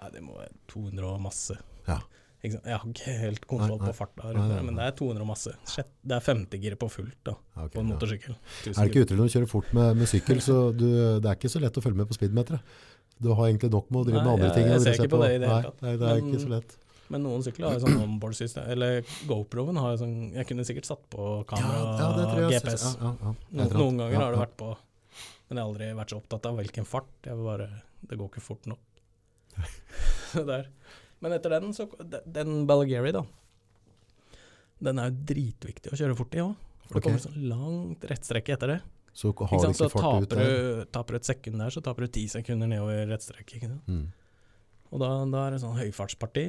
Nei, det må være 200 og masse. Ja. Ikke sant? Jeg har ikke helt kontroll på farta, men det er 200 og masse. Det er femtegir på fullt da, okay, på en ja. motorsykkel. Er det ikke utrolig å kjøre fort med, med sykkel, så du, det er ikke så lett å følge med på speedometeret. Du har egentlig nok med å drive med andre ting. jeg jeg ser ikke på det i det hele tatt. nei, det er Men- ikke så lett. Men noen sykler har jo sånn onboard-system, eller GoPro-en har jo sånn Jeg kunne sikkert satt på kamera ja, GPS. sett. Ja, ja, ja. No, Jeg tror at- noen ganger ja, har det vært på, men jeg har aldri vært så opptatt av hvilken fart. Jeg vil bare, det går ikke fort nok. Der. Men etter den, så Den Balgary, da. Den er jo dritviktig å kjøre fort i òg. For det Ok. kommer sånn langt rettstrekke etter det. Så har du sant? Så ikke taper du, taper du et sekund der, så taper du ti sekunder nedover rettstrekket. Mm. Og da, da er det sånn høyfartsparti.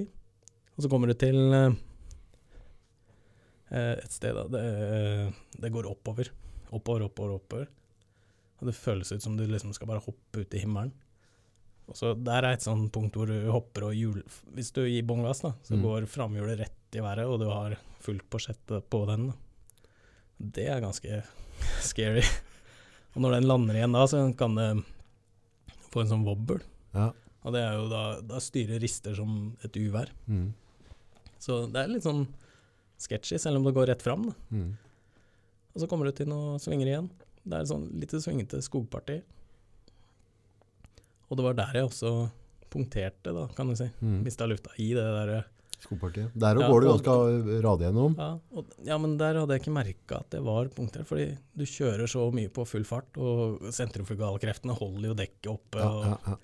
Og så kommer du til eh, eh, et sted da, det, det går oppover. Oppover, oppover, oppover. Og det føles ut som du liksom skal bare hoppe ut i himmelen. Og så Der er et sånt punkt hvor du hopper og hjul... Hvis du gir bånn gass, da, så Mm. går framhjulet rett i været, og du har fullt porsett på den. Da. Det er ganske scary. Og når den lander igjen da, så kan det få en sånn wobble. Ja. Og det er jo da, da styrer rister som et uvær. Mm. Så det er litt sånn sketchy, selv om det går rett fram. Da. Mm. Og så kommer du til noen svinger igjen. Det er sånn litt svingete skogparti. Og det var der jeg også punkterte, da, kan du si. Mm. Mista lufta i det der. Skopartiet. Der Ja, går du ganske radig gjennom. Ja, og, ja, men der hadde jeg ikke merka at det var punktert, fordi du kjører så mye på full fart, og sentrumfugalkreftene holder jo dekket oppe. Ja, ja.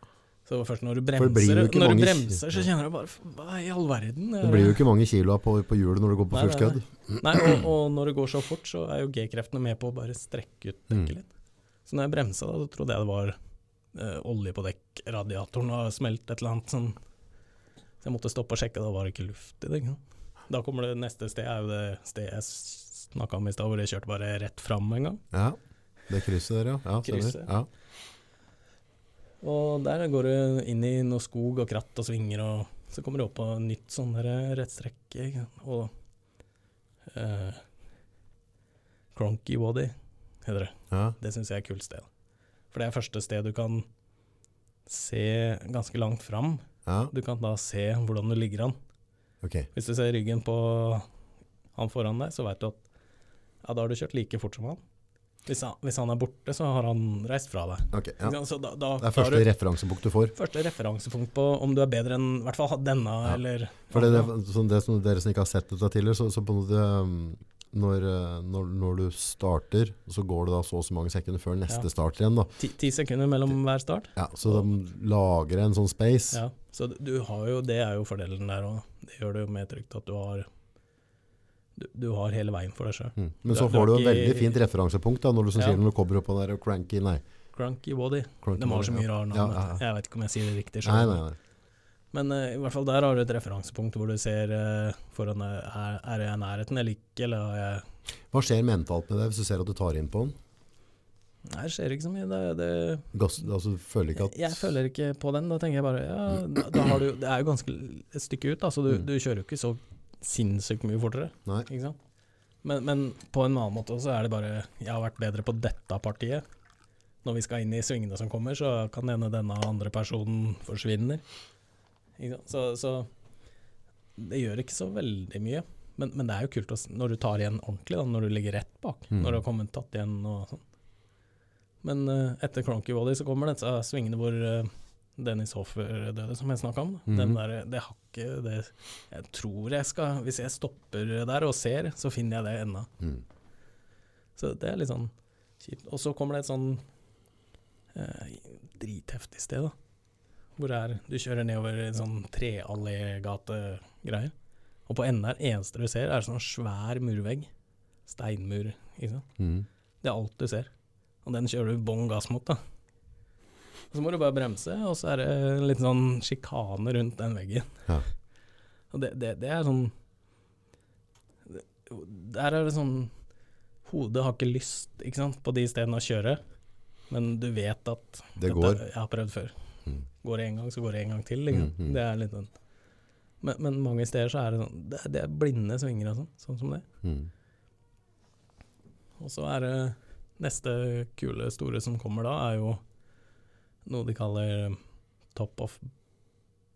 Så først når du bremser, når du bremser så kjenner du bare Hva i all verden? Det blir jo ikke mange kiloa på, på hjulet når du går på full skudd. Nei, og, og når det går så fort, så er jo G-kreftene med på å bare strekke ut dekket Mm. litt. Så når jeg bremsa, da, så trodde jeg det var eh, olje på dekk, radiatoren har smelt et eller annet sånn. Så jeg måtte stoppe og sjekke, da var det ikke luft i det. Da kommer det neste sted, er jo det stedet jeg snakka om i stad, hvor jeg kjørte bare rett fram en gang. Ja, det krysset der, ja. ja. Krysset. Ja. Og der går du inn i noe skog og kratt og svinger, og så kommer du opp på nytt sånn rettstrekk. rettstrekke. Og uh, Cronky Wadi heter det. ja. Det syns jeg er et kult sted. For det er første sted du kan se ganske langt fram. ja. Du kan da se hvordan du ligger an. Okay. Hvis du ser ryggen på han foran deg, så veit du at ja, da har du kjørt like fort som han. Hvis han, hvis han er borte, så har han reist fra deg. Okay, ja. Da, da Det er første du referansepunkt du får. første referansepunkt på om du er bedre enn i hvert fall denne, Ja. eller For det, det, det som dere som ikke har sett dette tidligere, så, så på en måte um, når, uh, når, når du starter, så går det da så og så mange sekunder før neste Ja. start igjen. Da. ti, ti sekunder mellom hver start. Ja, så de lager en sånn space. Ja, så du- har jo, det er jo fordelen der òg. Det gjør det jo mer trygt at du har du, du har hele veien for deg sjøl. Mm. Men så du får du, du et veldig fint referansepunkt da, når du som Ja. sier når du kommer opp på den der cranky, nei. Cranky Body. Cranky De har body, så mye ja. rare navn. Ja, ja, ja. Jeg vet ikke om jeg sier det riktig sjøl. Men uh, i hvert fall der har du et referansepunkt hvor du ser uh, foran deg er, er jeg i nærheten eller ikke, eller jeg Hva skjer mentalt med deg hvis du ser at du tar inn på den? Nei, det skjer ikke så mye. Det, det, Gass, altså, føler ikke at jeg føler ikke på den. Da tenker jeg bare ja, da, da har du Det er jo ganske et stykke ut, da, så du, Mm. du kjører jo ikke så sinnssykt mye fortere. Nei. Ikke sant? Men, men på en annen måte så er det bare Jeg har vært bedre på dette partiet. Når vi skal inn i svingene som kommer, så kan det hende denne andre personen forsvinner. Så, så det gjør ikke så veldig mye. Men, men det er jo kult å, når du tar igjen ordentlig, da, når du ligger rett bak. Mm. Når du har kommet tatt igjen og sånn. Men uh, etter Cronky Volley så kommer disse svingene hvor uh, Dennis Hoffer døde, som jeg snakka om. Mhm. Den der, det hakket det, Jeg tror jeg skal Hvis jeg stopper der og ser, så finner jeg det ennå. mm. Så det er litt sånn kjipt. Og så kommer det et sånn eh, dritheftig sted, da. Hvor det er, du kjører nedover en sånn treallegate-greier. Og på enden der, eneste du ser, er sånn svær murvegg. Steinmur. Ikke sant? Mm. Det er alt du ser. Og den kjører du bånn gass mot, da. Og så må du bare bremse, og så er det litt sånn sjikane rundt den veggen. Ja. Og det, det, det er sånn Der er det sånn Hodet har ikke lyst ikke sant, på de stedene å kjøre, men du vet at Det dette- Jeg har prøvd før. Mm. Går det en gang, så går det en gang til. Liksom. Mm, mm. Det er litt sånn men, men mange steder så er det sånn Det, det er blinde svinger og sånn, sånn som det. Mm. Og så er det neste kule store som kommer da, er jo noe de kaller top of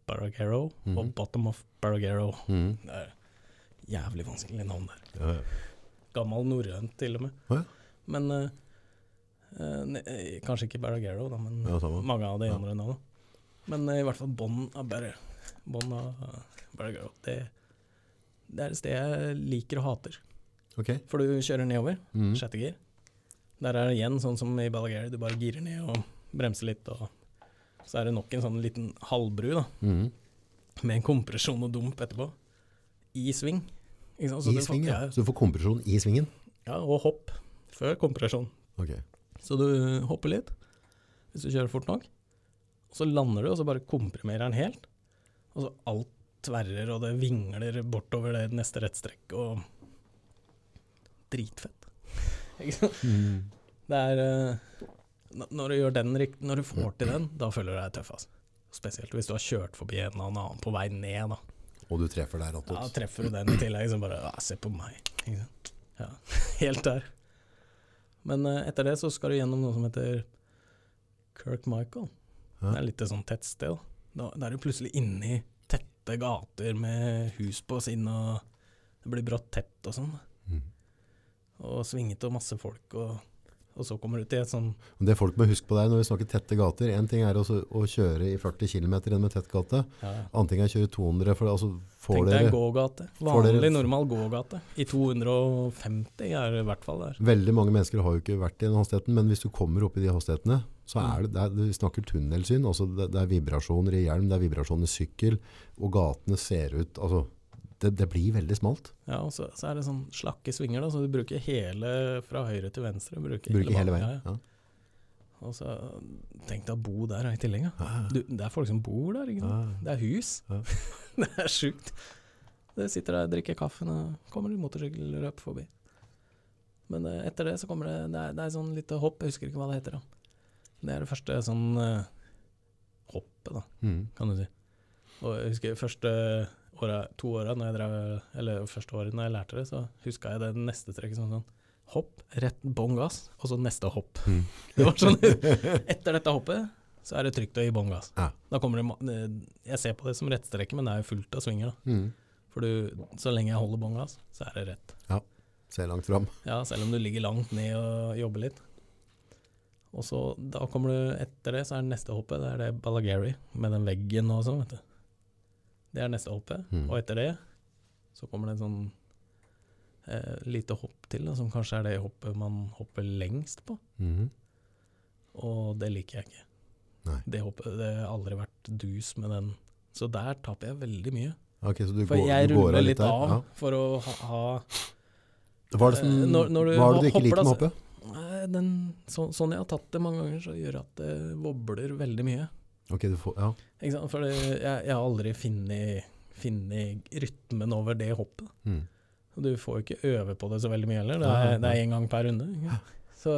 Baragero Mhm. og bottom of Baragero. Mm. Det er jævlig vanskelig navn der. Ja, ja. Gammel norrønt til og med. Ja. Men eh, eh, eh, Kanskje ikke Barragero, da, men Ja, mange av de Ja. andre navnene. Men eh, i hvert fall bånn av Bar bånn av Baragero. Det, det er et sted jeg liker og hater. Okay. For du kjører nedover, Mm. sjette gir. Der er det igjen sånn som i Balagari, du bare girer ned og bremser litt. Og så er det nok en sånn liten halvbru da, Mm. med en kompresjon og dump etterpå. I sving. I du får- sving, ja. ja. Så du får kompresjon i svingen? Ja, og hopp før kompresjon. Ok. Så du hopper litt, hvis du kjører fort nok. Og så lander du, og så bare komprimerer den helt. Og så alt tverrer, og det vingler bortover det neste rettstrekk, og Dritfett. Ikke sant? Mm. Det er eh, Når du gjør den riktig, Når du får til den, da føler du deg tøff, altså. Spesielt hvis du har kjørt forbi en eller annen på vei ned, da. Og du treffer der Ja, treffer du den i tillegg, så bare Se på meg. Ja, helt der. Men eh, etter det så skal du gjennom noe som heter Kirk Michael. Ja. Det er litt sånn tett sted. Da, da er du plutselig inni tette gater med hus på siden, og det blir brått tett og sånn. Mm. Og svingete og masse folk, og, og så kommer du til et sånn Det folk må huske på der når vi snakker tette gater, en ting er også å kjøre i 40 km gjennom en tett gate. ja, Annen ting er å kjøre 200, for altså får Tenk deg en gågate. Vanlig, dere- normal gågate. I 250 er det i hvert fall der. Veldig mange mennesker har jo ikke vært i den hastigheten, men hvis du kommer opp i de hastighetene, så er det, det er, vi snakker tunnelsyn, altså det, det er vibrasjoner i hjelm, det er vibrasjoner i sykkel, og gatene ser ut, altså det, det blir veldig smalt. Ja, og så, så er det sånn slakke svinger, da, så du bruker hele fra høyre til venstre. Bruker, Bruker hele banen, veien. Ja. Og så tenk deg å bo der i tillegg. Du, det er folk som bor der, ikke sant. Det er hus. Det er sjukt. Du sitter der, drikker kaffen, og kommer litt motorsykkelløp forbi. Men uh, etter det så kommer det Det er, det er sånn lite hopp, jeg husker ikke hva det heter. da. Det er det første sånn uh, hoppet, da, Mm. kan du si. Og jeg husker første åra, to åra eller første året når jeg lærte det, så huska jeg det neste trekket sånn sånn Hopp, rett bånn gass, og så neste hopp. Mm. Det var sånn, Etter dette hoppet så er det trygt å gi bånn gass. Ja. Da kommer det, jeg ser på det som rettstrekke, men det er jo fullt av svinger. da. Mm. For du, så lenge jeg holder bånn gass, så er det rett. Ja, Se langt fram. Ja, selv om du ligger langt ned og jobber litt. Og så da kommer du etter det, så er det neste hoppet, det er det Balagari, med den veggen og sånn, vet du. Det er neste hoppet. Mm. Og etter det så kommer det en sånn eh, lite hopp til, da, som kanskje er det hoppet man hopper lengst på. Mm. Og det liker jeg ikke. Nei. Det hoppet, det har aldri vært dus med den. Så der taper jeg veldig mye. Okay, så du For går, jeg du ruller litt av Ja. for å ha, ha Hva er det, som, Eh, når- når du hva er det du ikke hopper, liker med hoppet? Den, så, Sånn jeg har tatt det mange ganger, så gjør at det wobler veldig mye. Ok, du får, ja. Ikke sant? For jeg, jeg har aldri funnet funnet rytmen over det hoppet. Mm. Du får jo ikke øve på det så veldig mye heller. Det er, det er én gang per runde. Så,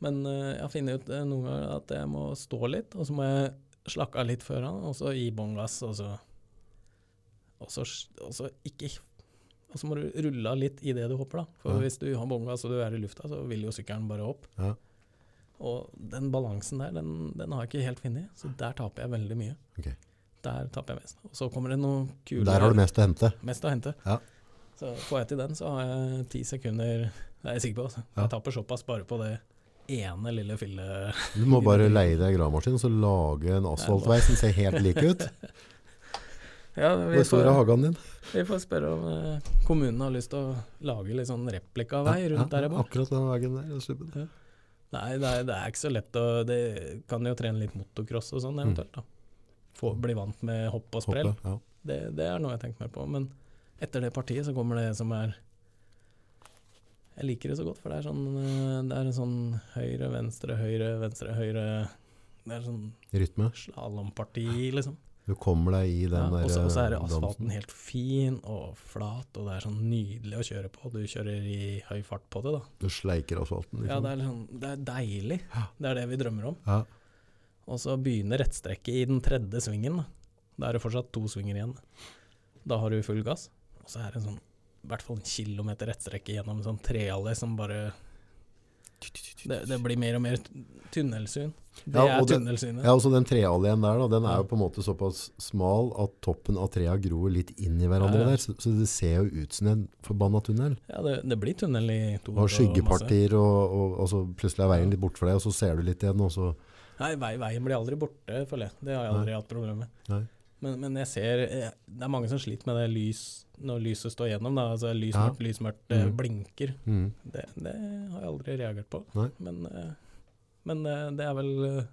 men eh, jeg funnet ut eh, noen ganger at jeg må stå litt, og så må jeg slakke av litt før han, og så gi bånn gass, og så og så, og så ikke Og så må du rulle av litt i det du hopper, da. For Ja. hvis du har bånn gass og du er i lufta, så vil jo sykkelen bare opp. Ja. Og den balansen der, den, den har jeg ikke helt funnet, så der taper jeg veldig mye. Okay. Der taper jeg mest. Og så kommer det noe kule Der har du mest å hente. mest å hente. Ja. Så får jeg til den, så har jeg ti sekunder Det er jeg sikker på. Altså. Ja. Jeg taper såpass bare på det ene lille fillet. Du må bare leie deg gravemaskin og så lage en asfaltvei som ser helt lik ut. Ja, Hvor stor er hagen din? vi får spørre om eh, kommunen har lyst til å lage litt sånn replikavei rundt ja, der jeg bor. Akkurat den veien der. Nei, det er, det er ikke så lett å Det kan jo trene litt motocross og sånn eventuelt, da. Få, bli vant med hopp og sprell. Hoppe, ja. Det, det er noe jeg tenkt mer på. Men etter det partiet så kommer det som er Jeg liker det så godt, for det er sånn eh, Det er en sånn høyre, venstre, høyre, venstre, høyre Det er sånn Rytme. slalåmparti, liksom. Du kommer deg i den ja, der og så er eh, asfalten helt fin og flat, og det er sånn nydelig å kjøre på. Du kjører i høy fart på det, da. Du sleiker asfalten. Ja, Liksom. det er, liksom, det er deilig. Det er det vi drømmer om. Ja. Og så begynner rettstrekket i den tredje svingen. Da er det fortsatt to svinger igjen. Da har du full gass. Og så er det en sånn, i hvert fall en kilometer rettstrekke gjennom en sånn treallé som bare det, det blir mer og mer tunnelsyn. Det Ja, er og tunnelsynet. Ja, også den trealleen der, da, den er jo på en måte såpass smal at toppen av trea gror litt inn i hverandre Ja, ja. der, så, så det ser jo ut som en forbanna tunnel. Ja, det, det blir tunnel i to Og skyggepartier, og, og, og så plutselig er veien litt borte for deg, og så ser du litt igjen, og så Nei, veien blir aldri borte, føler jeg. Det har jeg aldri hatt problemer med. Nei. Men, men jeg ser eh, Det er mange som sliter med det lys når lyset står gjennom. Da. Altså lys Ja. mørkt, lys mørkt, det Mhm. blinker. mm. Det, det har jeg aldri reagert på. Nei. Men, eh, men eh, det er vel eh,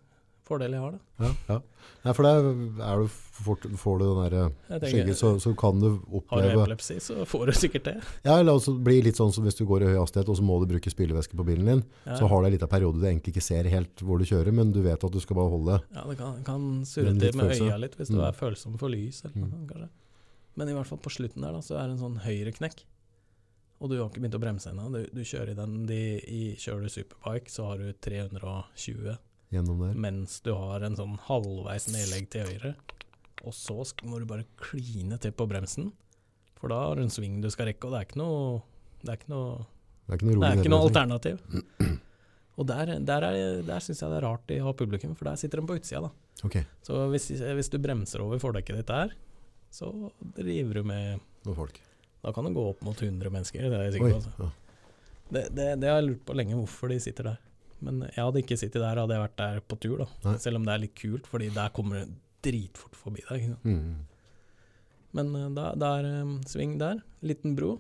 fordel jeg har, da. Ja, ja. Nei, for der er du fort, får du den der Jeg skyggen, så, så kan du oppleve Har du epilepsi, så får du sikkert det. Ja, eller også bli litt sånn som hvis du går i høy hastighet, og så må du bruke spylevæske på bilen din, Ja, så har du en liten periode du egentlig ikke ser helt hvor du kjører, men du vet at du skal bare holde. ja, det kan, kan surre til med følelse. øya litt hvis du Mm. er følsom for lys. Eller noe, Mm. kanskje. Men i hvert fall på slutten der da, så er det en sånn høyreknekk. Og du har ikke begynt å bremse ennå. Du, du kjører i den de, i, Kjører du superbike, så har du 320 gjennom der. mens du har en sånn halvveis nedlegg til høyre. Og så må du bare kline til på bremsen, for da har du en sving du skal rekke, og det er ikke noe Det er ikke noe, Det er ikke noe det er ikke noe alternativ. Og der, der, er- der syns jeg det er rart de har publikum, for der sitter de på utsida, da. Okay. Så hvis, hvis du bremser over fordekket ditt der, så driver du med noen folk. Da kan det gå opp mot 100 mennesker, det er jeg sikker på. Altså. ja. Det, det, det har jeg lurt på lenge, hvorfor de sitter der. Men jeg hadde ikke sittet der, hadde jeg vært der på tur, da. Nei. Selv om det er litt kult, fordi der kommer det dritfort forbi deg. Mm. Men eh, da er det sving der, liten bro,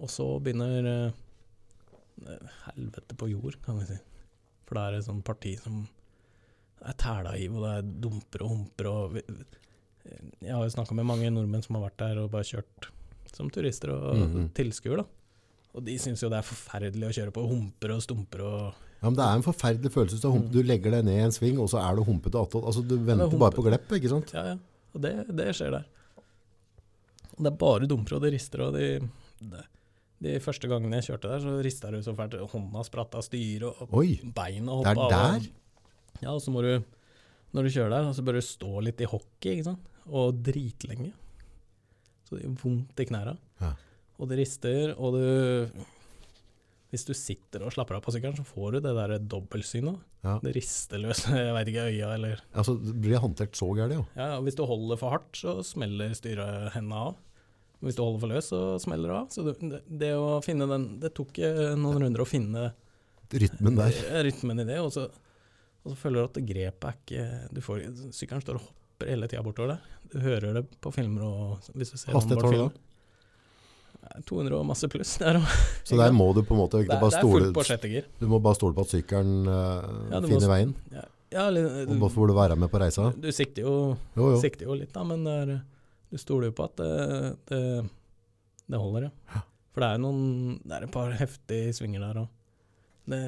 og så begynner eh, helvete på jord, kan vi si. For det er et sånt parti som er tæla i, og det er dumper og humper og Jeg har jo snakka med mange nordmenn som har vært der og bare kjørt som turister og Mhm. tilskuere, da. Og de syns jo det er forferdelig å kjøre på humper og stumper og Ja, men det er en forferdelig følelse. Du, hump, du legger deg ned i en sving, og så er du humpete attåt. Altså, du venter bare på glepp, ikke sant? Ja, ja. Og det, det skjer der. Det er bare dumper, og det rister, og de, de, de første gangene jeg kjørte der, så rista det så fælt. Hånda spratt av styret, og Oi, beina det er hoppa av. der? Ja, og så må du, når du kjører der, så bør du stå litt i hockey, ikke sant? Og dritlenge. Så det gjør vondt i knæra. Ja. Og det rister, og du Hvis du sitter og slapper av på sykkelen, så får du det der dobbeltsynet. Ja. Det rister løs, jeg veit ikke, øya eller Altså, det blir håndtert så gærent, jo. ja, og hvis du holder for hardt, så smeller styret hendene av. Hvis du holder for løs, så smeller det av. Så det, det, å finne den Det tok eh, noen runder å finne Rytmen der. eh, rytmen i det, og så, og så føler du at grepet er ikke du får, Sykkelen står og hopper hele tida bortover der. Du hører det på filmer og hvis du ser Hastighet har du da? Onboard-film. Nei, 200 og masse pluss. der er, Så der må du på en måte ikke bare på stole. Du må bare stole på at sykkelen uh, Ja, finner må veien. Ja, ja, eller- Og bare får du være med på reisa. du sikter jo Jo, jo. sikter jo litt, da, men det er, du stoler jo på at det, det, det holder, ja. For det er jo noen Det er et par heftige svinger der òg. Det,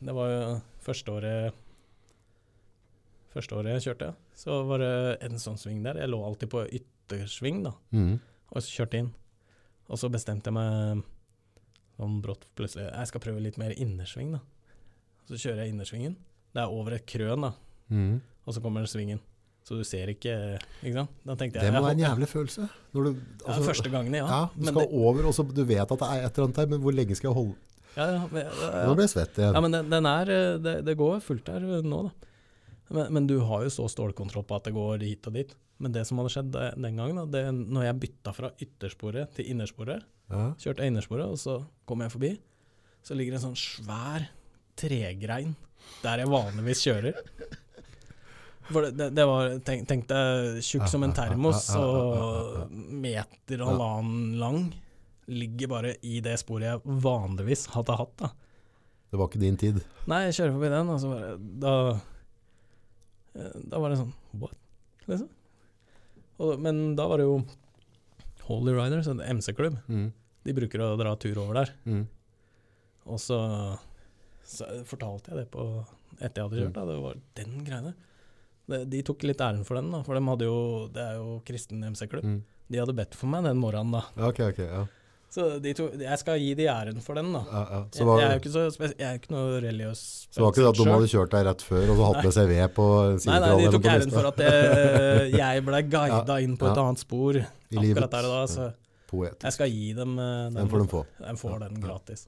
det var jo første året Første året jeg kjørte, så var det en sånn sving der. Jeg lå alltid på yttersving, da, Mm. og så kjørte inn. Og så bestemte jeg meg sånn brått plutselig Jeg skal prøve litt mer innersving, da. Så kjører jeg innersvingen. Det er over et krøn, da, Mm. og så kommer svingen. Så du ser ikke Ikke sant? Jeg Det må være en jævlig følelse. Du, Ja, altså, første gangen, ja. ja, du men skal det, over, og så du vet at det er et eller annet der, men hvor lenge skal jeg holde ja, ja, ja, Nå ja. ble jeg svett igjen. ja, men den, den er eh, det, det går fullt der eh, nå, da. Men, men du har jo så stålkontroll på at det går hit og dit. Men det som hadde skjedd den gangen, da, det, når jeg bytta fra yttersporet til innersporet, Ja. kjørte jeg innersporet, og så kom jeg forbi, så ligger det en sånn svær tregrein der jeg vanligvis kjører. For det, det, det var Tenk, tenk deg tjukk som en termos og meter og halvannen lang. Ligger bare i det sporet jeg vanligvis hadde hatt. da. Det var ikke din tid. Nei, jeg kjører forbi den, og så bare Da eh, Da var det sånn What? Liksom. Og, men da var det jo Holy Riders, en MC-klubb. Mm. De bruker å dra tur over der. Mm. Og så, så fortalte jeg det på etter jeg hadde kjørt. Da. Det var den greiene. De, de tok litt æren for den, da, for de hadde jo, det er jo kristen MC-klubb. Mm. De hadde bedt for meg den morgenen, da. Okay, ok, ok, ja. Så de to, jeg skal gi de æren for den, da. ja, ja. Var, jeg er jo ikke så jeg er ikke noe religiøs så var ikke det at de hadde kjørt deg rett før, og så hatt med ved på Nei, nei, de tok æren for at jeg, jeg ble guida inn på et Ja. annet spor I livet. akkurat der og da. Så Poet. jeg skal gi dem eh, den. Den får de få. Den får Ja, den gratis.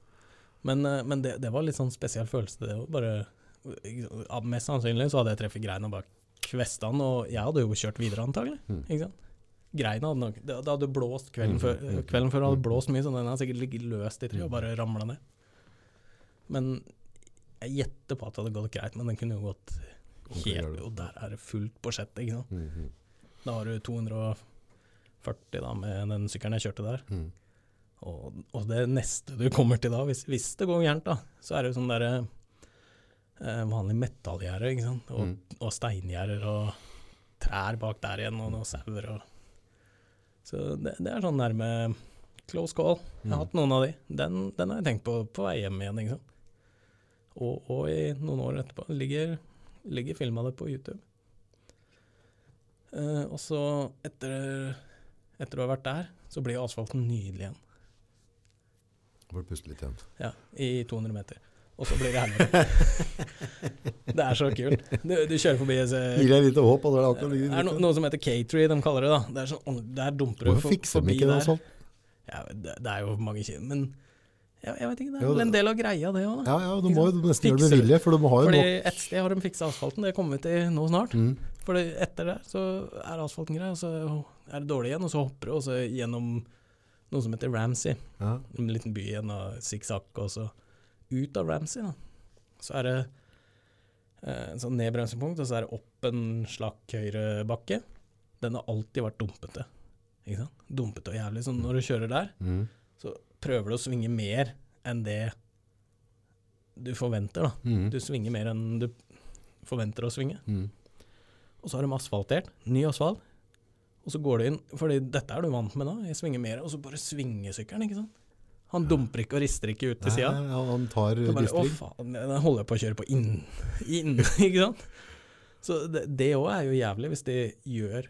Men, eh, men det, det var litt sånn spesiell følelse. Det var bare Mest sannsynlig så hadde jeg treffet greina bak kvestene, og jeg hadde jo kjørt videre antagelig. Mm. Ikke sant? Greina hadde nok Det, det hadde blåst kvelden Mm, før. mm, mm, Kvelden før hadde blåst mye, så den hadde sikkert ligget løst i treet og bare ramla ned. Men jeg gjetter på at det hadde gått greit, men den kunne jo gått helt Og der er det fullt på sjettet, ikke sant. Da har du 240 da med den sykkelen jeg kjørte der. Mm. Og, og det neste du kommer til da, hvis, hvis det går gærent, da, så er det jo sånn derre eh, vanlig metallgjerde, ikke sant. Og, Mm. og steingjerder og trær bak der igjen, og noen sauer og Så det, det er sånn nærme close call. Jeg har Mm. hatt noen av de. Den, den har jeg tenkt på på vei hjem igjen, sant. Og, og i noen år etterpå ligger, ligger filma det på YouTube. Uh, og så, etter, etter å ha vært der, så blir asfalten nydelig igjen. Får det puste litt igjen. Ja, i 200 meter. Og så blir det helvete. det er så kult. Du, du kjører forbi et Gir deg litt håp, Det er det er no, noe som heter K-tree, de kaller det. da. Det er sånn, Der dumper du for- fikser de der. sånn? Ja, det, det er jo mange kilo, men jeg, jeg vet ikke, det er vel en del av greia, det òg. Ja, ja, de må jo nesten gjøre det med vilje, for de har jo Fordi et sted har de fiksa asfalten, det kommer vi til nå snart. mm. For etter det så er asfalten grei, og så er det dårlig igjen, og så hopper du og så gjennom noe som heter Ramsey. ja. En liten by igjen, og sikksakk, og så ut av Ramsey, da. Så er det eh, en sånn nedbremsepunkt, og så er det opp en slakk høyre bakke. Den har alltid vært dumpete. Ikke sant? Dumpete og jævlig. Så når du kjører der, Mm. så prøver du å svinge mer enn det du forventer, da. Mm. Du svinger mer enn du forventer å svinge. Mm. Og så har de asfaltert, ny asfalt. Og så går du inn, fordi dette er du vant med da, jeg svinger mer, og så bare svinger sykkelen, ikke sant. Han dumper ikke og rister ikke ut til sida. Han tar bare, å faen, den holder jeg på å kjøre på inn, inn ikke sant? Så det, òg er jo jævlig hvis de gjør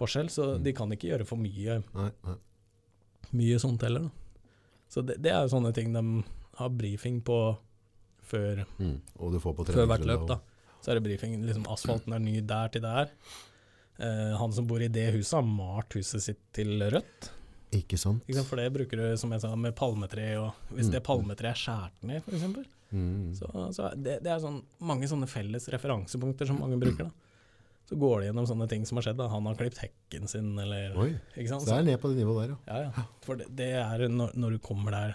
forskjell, så Mm. de kan ikke gjøre for mye, Nei, nei. mye sånt heller. Da. Så det, det er jo sånne ting de har brifing på før, Mm. Og du får på før hvert løp. da. Så er det brifing, liksom asfalten er ny der til der. Eh, han som bor i det huset har malt huset sitt til rødt. Ikke sant? Ikke sant? For det bruker du, som jeg sa, med palmetre, og hvis Mm. det palmetreet er skåret ned, f.eks., Mm. Så, så det, det er sånn, mange sånne felles referansepunkter som mange bruker. da. Så går de gjennom sånne ting som har skjedd. da. Han har klippet hekken sin, eller Oi, ikke sant? så det er ned på det nivået der, ja. ja, ja. For det, det er når, når du kommer der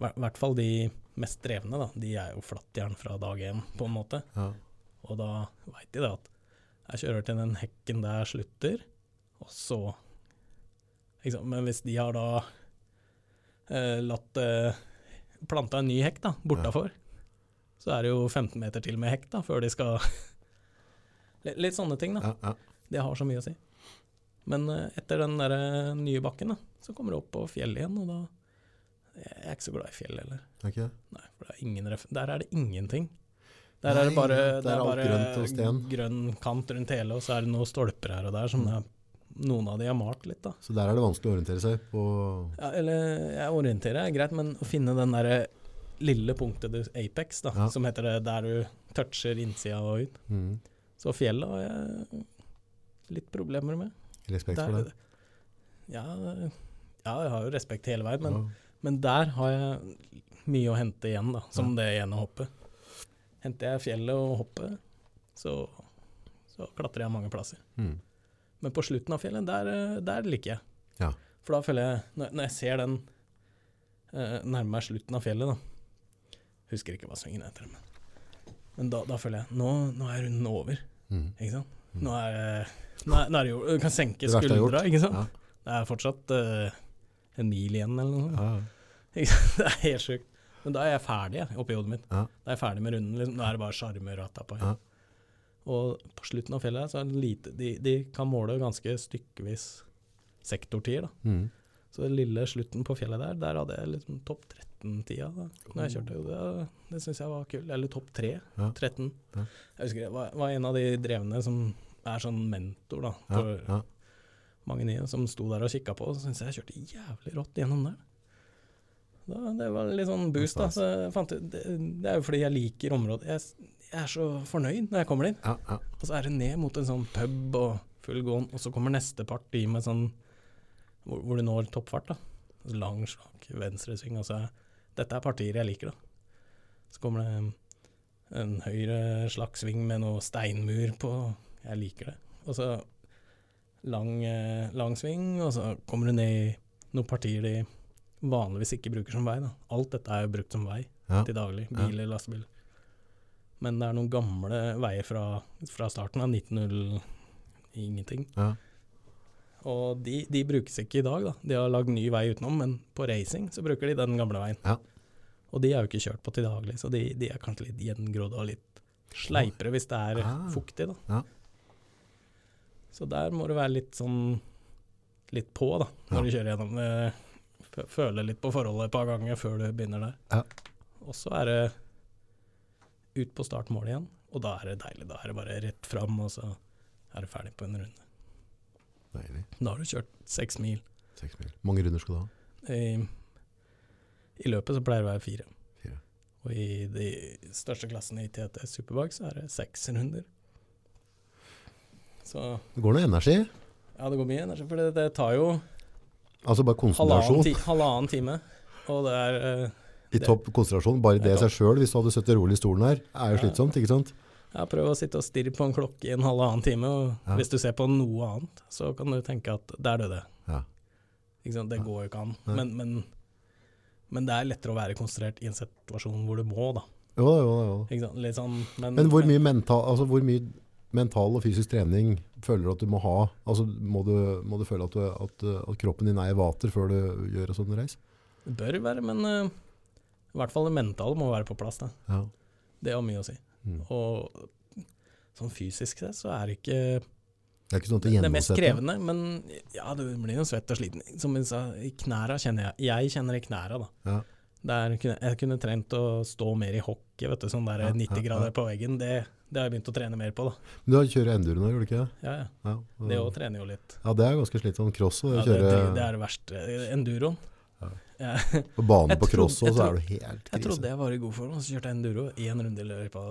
I hvert fall de mest drevne, da. De er jo flattjern fra dag én, på en måte. ja. Og da veit de det at jeg kjører til den hekken der slutter, og så sant? Men hvis de har da eh, latt eh, planta en ny hekk da, bortafor, så er det jo 15 meter til med hekk da, før de skal Litt sånne ting, da. ja, ja. Det har så mye å si. Men eh, etter den der eh, nye bakken, da, så kommer du opp på fjellet igjen, og da Jeg er ikke så glad i fjell heller. Er ikke? Nei, for det er der er det ingenting. Der Nei, er det bare, det er er bare grønn kant rundt hele, og så er det noen stolper her og der som Mm. er, noen av de har malt litt, da. Så der er det vanskelig å orientere seg på Ja, eller jeg orienterer er greit, men å finne den derre lille punktet, du, Apex, da, Ja. som heter det der du toucher innsida og ut. mm. Så fjellet har jeg litt problemer med. Respekt for det. Ja, ja, jeg har jo respekt hele veien, men Ja. Men der har jeg mye å hente igjen, da, som det ene hoppet. Henter jeg fjellet og hoppet, så, så klatrer jeg mange plasser. Mm. Men på slutten av fjellet, der, eh, der liker jeg. Ja. For da føler jeg, når, jeg ser den eh, nærme meg slutten av fjellet, da Husker ikke hva svingen heter, men, men da, da føler jeg nå, nå er runden over, Mm. ikke sant. Mm. Nå er, nå er, nå er det jo Du kan senke skuldra, ikke sant. Ja. Det er fortsatt eh, en mil igjen, eller noe sånt. Ja. Det er helt sjukt. Men da er jeg ferdig jeg, oppi hodet mitt. Da er jeg ferdig med runden. Liksom. Nå er det bare sjarmer og på. Ja. Og på slutten av fjellet så er det lite De, de kan måle ganske stykkevis sektortider. da. Mm. Så den lille slutten på fjellet der, der hadde jeg liksom topp 13-tida da når jeg kjørte. Det, det syns jeg var kult. Eller topp 3. Ja. 13. Ja. Jeg husker jeg var, var en av de drevne som er sånn mentor da, for ja. mange nye, som sto der og kikka på, så syns jeg jeg kjørte jævlig rått gjennom der. Da, det var litt sånn boost, da. Så jeg fant ut, det, det er jo fordi jeg liker området. Jeg, jeg er så fornøyd når jeg kommer dit. Ja, ja. Og så er det ned mot en sånn pub og full gåen, og så kommer neste parti med sånn hvor, hvor du når toppfart. da. Altså Lang, slak venstresving. Og så er, dette er partier jeg liker, da. Så kommer det en, en høyre slagsving med noe steinmur på. Jeg liker det. Og så lang, eh, lang sving, og så kommer du ned i noen partier de vanligvis ikke bruker som vei. da. Alt dette er jo brukt som vei Ja. til daglig. Biler, lastebiler. Men det er noen gamle veier fra, fra starten av 1900 ingenting. Ja. Og de, de brukes ikke i dag, da. De har lagd ny vei utenom, men på racing så bruker de den gamle veien. Ja. Og de er jo ikke kjørt på til daglig, så de, de er kanskje litt gjengrodde og litt sleipere hvis det er Ah. fuktig, da. Ja. Så der må du være litt sånn litt på, da, når du kjører gjennom. eh, Føle litt på forholdet et par ganger før du begynner der. Ja. Og så er det ut på startmålet igjen, og da er det deilig. Da er det bare rett fram, og så er du ferdig på en runde. Deilig. Da har du kjørt seks mil. Seks mil. Mange runder skal du ha? I, I løpet så pleier det å være fire. Fire. Og i de største klassene i TT Superbike så er det seks runder. Så Det går noe energi. ja, det går mye energi, for det, det tar jo Altså bare halvannen, ti, halvannen time. Og det er eh, I topp konsentrasjon. Bare det i seg sjøl, hvis du hadde sittet rolig i stolen her, er jo slitsomt, ikke sant? ja, Prøv å sitte og stirre på en klokke i en halvannen time, og Ja. hvis du ser på noe annet, så kan du tenke at der døde jeg. Ja. Det går jo ikke an. Men, men, men det er lettere å være konsentrert i en situasjon hvor du må, da. Jo jo. Jo. Sånn, men, Men hvor mye, mental, altså hvor mye mental og fysisk trening føler du at du må ha? Altså Må du, må du føle at, du, at, at kroppen din er i vater før du gjør en sånn reis? Det bør være, men eh, i hvert fall det mentale må være på plass. Ja. Det har mye å si. Mm. Og sånn fysisk sett så er det ikke Det er ikke sånn at det det mest krevende, men ja, du blir jo svett og sliten. Som jeg sa, i knæra kjenner jeg Jeg kjenner i knæra, da. Ja. Der kunne, jeg kunne trent å stå mer i hockey, vet du, sånn der Ja, 90 grader ja. på veggen. Det, det har jeg begynt å trene mer på, da. Men du har kjørt enduro nå, gjør du ikke det? Ja, ja. Ja, Det òg trener jo litt. ja, det er ganske slitsomt. Cross og Ja, det, kjøre det, det er det verste. Enduroen. Ja. På bane på cross òg, så er du helt jeg trodde jeg var i god form, og så kjørte jeg enduro én runde i løypa.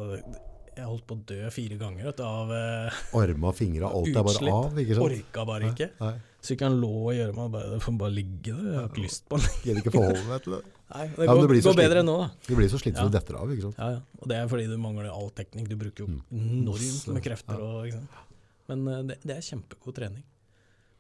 Jeg holdt på å dø fire ganger vet av eh, Arma, fingra, alt er bare av, ikke sant? Orka bare ikke. Nei, Sykkelen lå og gjøre meg bare, Det får bare ligge der. Jeg har ikke lyst på den. Gidder ikke forholde meg til det. Nei, det Ja, går, det går bedre nå, da. Du blir så sliten Ja. du detter av, ikke sant? Ja, ja. Og det er fordi du mangler all teknikk. Du bruker jo Mm. enormt med krefter. Ja. Og? Men uh, det, det er kjempegod trening.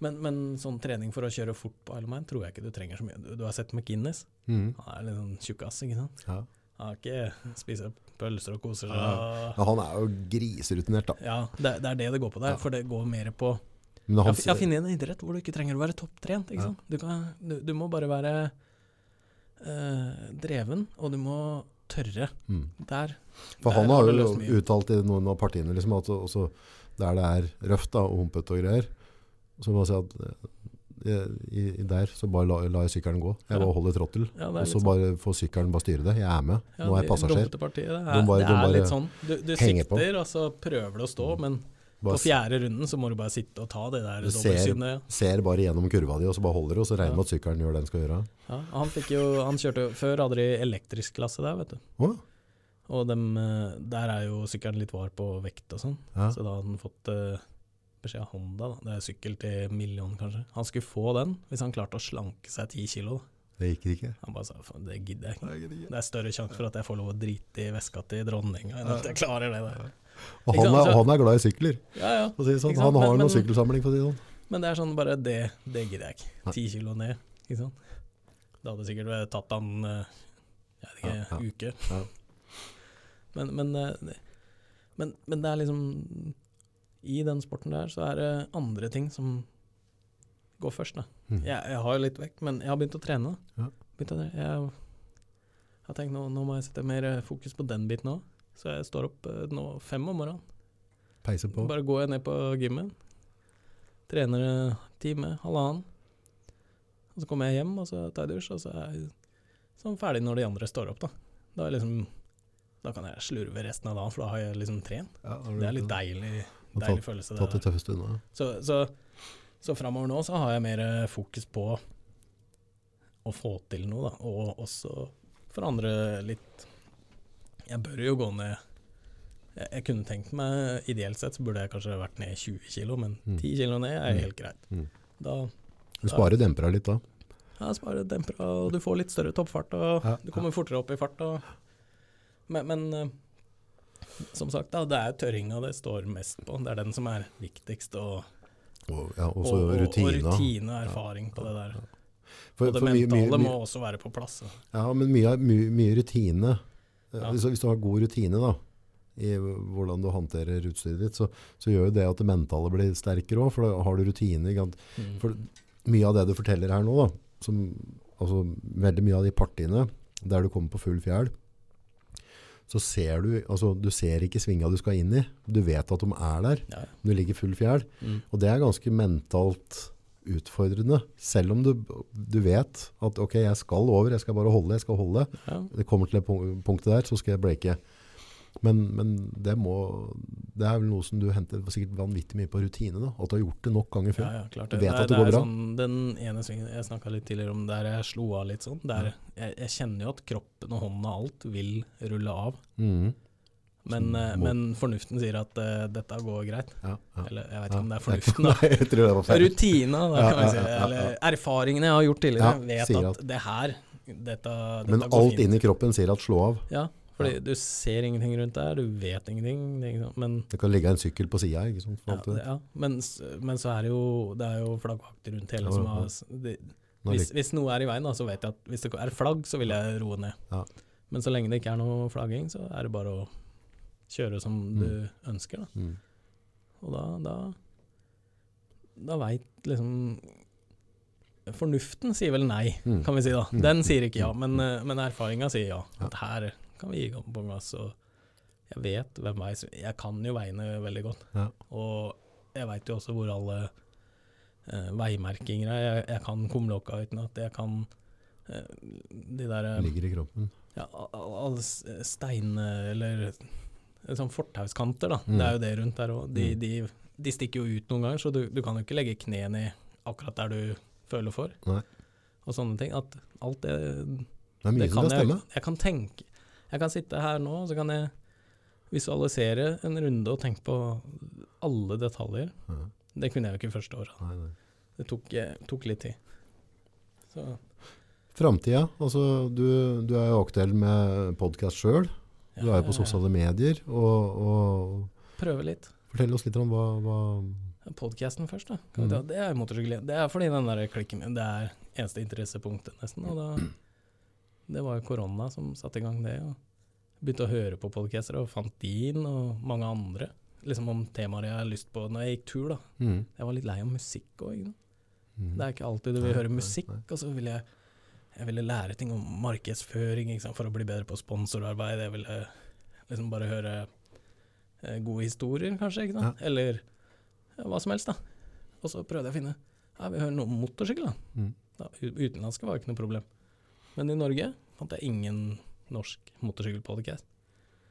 Men, men sånn trening for å kjøre fort på Ironman tror jeg ikke du trenger så mye. Du, du har sett McInnes. Mm. Han er litt sånn tjukkas, ikke sant. Ja. Han har ikke spiser pølser og koser seg. Ja. Han er jo griserutinert, da. Ja, det, det er det det går på der. For det går mer på Jeg jeg har funnet en idrett hvor du ikke trenger å være topptrent. Ikke sant? Du, kan, du, du må bare være øh, dreven, og du må tørre. mm. Der. For Der han har har jo uttalt i noen av partiene liksom, at også der det er røft da, og humpete og greier, så må jeg si at eh, i, i der så bare la, la jeg sykkelen gå. Jeg bare holder trottel. Ja, Og så sånn. bare får sykkelen bare styre det. Jeg er med. Ja, Nå er jeg passasjer. Det er, De bare- det er de litt sånn. Du, du sikter, på. og så prøver du å stå, men på fjerde runden så må du bare sitte og ta det der dobbeltsynet. ser- ser bare gjennom kurva di, og så bare holder du, og så regner Ja. med at sykkelen gjør det den skal gjøre. Ja, han jo Han kjørte jo Før hadde de elektrisk klasse der, vet du. Å, Og dem, eh, der er jo sykkelen litt var på vekt og sånn. ja. Så da hadde han fått eh, beskjed av Honda, da. det er sykkel til million kanskje. Han skulle få den hvis han klarte å slanke seg ti kilo. Da. Det gikk ikke. Han bare sa det gidder jeg ikke. Det er større sjanse for at jeg får lov å drite i veska til dronninga enn at jeg klarer det der. Og han er, han er glad i sykler. Ja, ja. Si sånn. Han har men- noen sykkelsamling, for å si det sånn. Men det er sånn bare det, det gidder jeg ikke. Ti kilo ned, ikke sant. Det hadde sikkert tatt han eh, jeg vet ikke, Ja, uke. Ja. Men, men, eh, men, men det er liksom I den sporten der så er det andre ting som går først. Mhm. Jeg, jeg har jo litt vekt, men jeg har begynt å trene. Ja. Begynt å, jeg har tenkt nå, nå må jeg sette mer eh, fokus på den biten òg. Så jeg står opp eh, nå fem om morgenen. Peiser på. Bare går jeg ned på gymmen, trener en time, halvannen. Og så kommer jeg hjem, og så tar jeg dusj, og så er jeg sånn ferdig når de andre står opp, da. Da, liksom, da kan jeg slurve resten av dagen, for da har jeg liksom trent. Ja, Det er litt gjort deilig, tatt, følelse. Tatt det tøffeste unna. Så, så, så framover nå så har jeg mer eh, fokus på å få til noe, da. Og også forandre litt Jeg bør jo gå ned jeg, jeg kunne tenkt meg Ideelt sett så burde jeg kanskje vært ned 20 kg, men Mm. 10 kg ned er Mm. helt greit. Mm. Da Du sparer dempera litt da. ja, sparer demper, og du får litt større toppfart, og Ja, du kommer fortere opp i fart. Og, men, men eh, som sagt, da, det er tørringa det står mest på. Det er den som er viktigst. Og, Og, ja, og, også og, rutine og erfaring på det der. For, Og det mentale mye- mye- må også være på plass. da. Ja, men mye, mye, mye rutine. Eh, Ja. Hvis, hvis du har god rutine da, i hvordan du håndterer utstyret ditt, så, så gjør jo det at det mentale blir sterkere òg, for da har du rutine. Mm. For mye av det du forteller her nå, da, som, altså veldig mye av de partiene der du kommer på full fjell, så ser du altså Du ser ikke svinga du skal inn i. Du vet at de er der. Ja. Du ligger full fjell. Mm. Og det er ganske mentalt utfordrende. Selv om du, du vet at ok, jeg skal over, jeg skal bare holde, jeg skal holde. Ja. Det kommer til det punk- punktet der, så skal jeg bleke. Men, men det, må, det er vel noe som du henter sikkert vanvittig mye på rutine. Da. At du har gjort det nok ganger før. ja, klart Du vet det, at det det går bra. Sånn, den ene svingen jeg snakka litt tidligere om der jeg slo av litt sånn. Der, jeg, jeg kjenner jo at kroppen og hånden og alt vil rulle av. Mm. Men, eh, men fornuften sier at uh, dette går greit. Ja, ja. Eller jeg vet Ja. ikke om det er fornuften, da. Nei. Rutina, da, Ja, kan vi si. ja, ja, ja. Eller erfaringene jeg har gjort tidligere, Ja, vet at, at det her dette, dette Men alt inni kroppen sier at slå av. Ja, fordi Ja. du ser ingenting rundt der, du vet ingenting. Men, Det kan ligge en sykkel på sida. ja, ja, men, men så er det jo, det er jo flaggvakter rundt hele som har det, hvis, hvis noe er i veien, da, så vet jeg at hvis det er flagg, så vil jeg roe ned. Ja. Men så lenge det ikke er noe flagging, så er det bare å kjøre som du ønsker. Da. Mm. Og da, da, da veit liksom Fornuften sier vel nei, Mm. kan vi si da. Mm. Den sier ikke ja, Mm. men, eh, men erfaringa sier ja. Ja. At her kan vi gi på gass. Og jeg vet hvem vei Jeg kan jo veiene veldig godt. Ja. Og jeg veit jo også hvor alle eh, veimerkinger er. Jeg, jeg kan kumlokka uten at jeg kan eh, de der eh, Ligger i kroppen. ja, al- al- alle s- stein... Eller eh, sånn fortauskanter, da. Mm. Det er jo det rundt der òg. De, Mm. de, de stikker jo ut noen ganger, så du, du kan jo ikke legge knærne i akkurat der du føler for. Nei. Og sånne ting. At alt det Det er mye det som kan jeg, stemme. jeg kan tenke Jeg kan sitte her nå, så kan jeg visualisere en runde og tenke på alle detaljer. Ja. Det kunne jeg jo ikke første året. Nei, nei. Det tok, eh, tok litt tid. Så Framtida. Altså, du, du er jo aktuell med podkast sjøl. Du er jo på sosiale medier. Og, og Prøve litt. fortell oss litt om hva, hva Podcasten først, da. Kan. Mm. Det er motorsykkel. Det er fordi den der klikken min, det er eneste interessepunktet, nesten. Og da Det var jo korona som satte i gang det. Og begynte å høre på podcaster og fant din og mange andre. Liksom om temaer jeg har lyst på når jeg gikk tur, da. mm. Jeg var litt lei av musikk òg. Mm. Det er ikke alltid du vil høre musikk, og så ville jeg jeg ville lære ting om markedsføring ikke sant, for å bli bedre på sponsorarbeid. Jeg ville liksom bare høre eh, gode historier, kanskje, ikke sant? eller ja, hva som helst. da. Og så prøvde jeg å finne Jeg vil høre noe om motorsykkel. da. Mm. da utenlandske var ikke noe problem. Men i Norge fant jeg ingen norsk motorsykkelpodcast.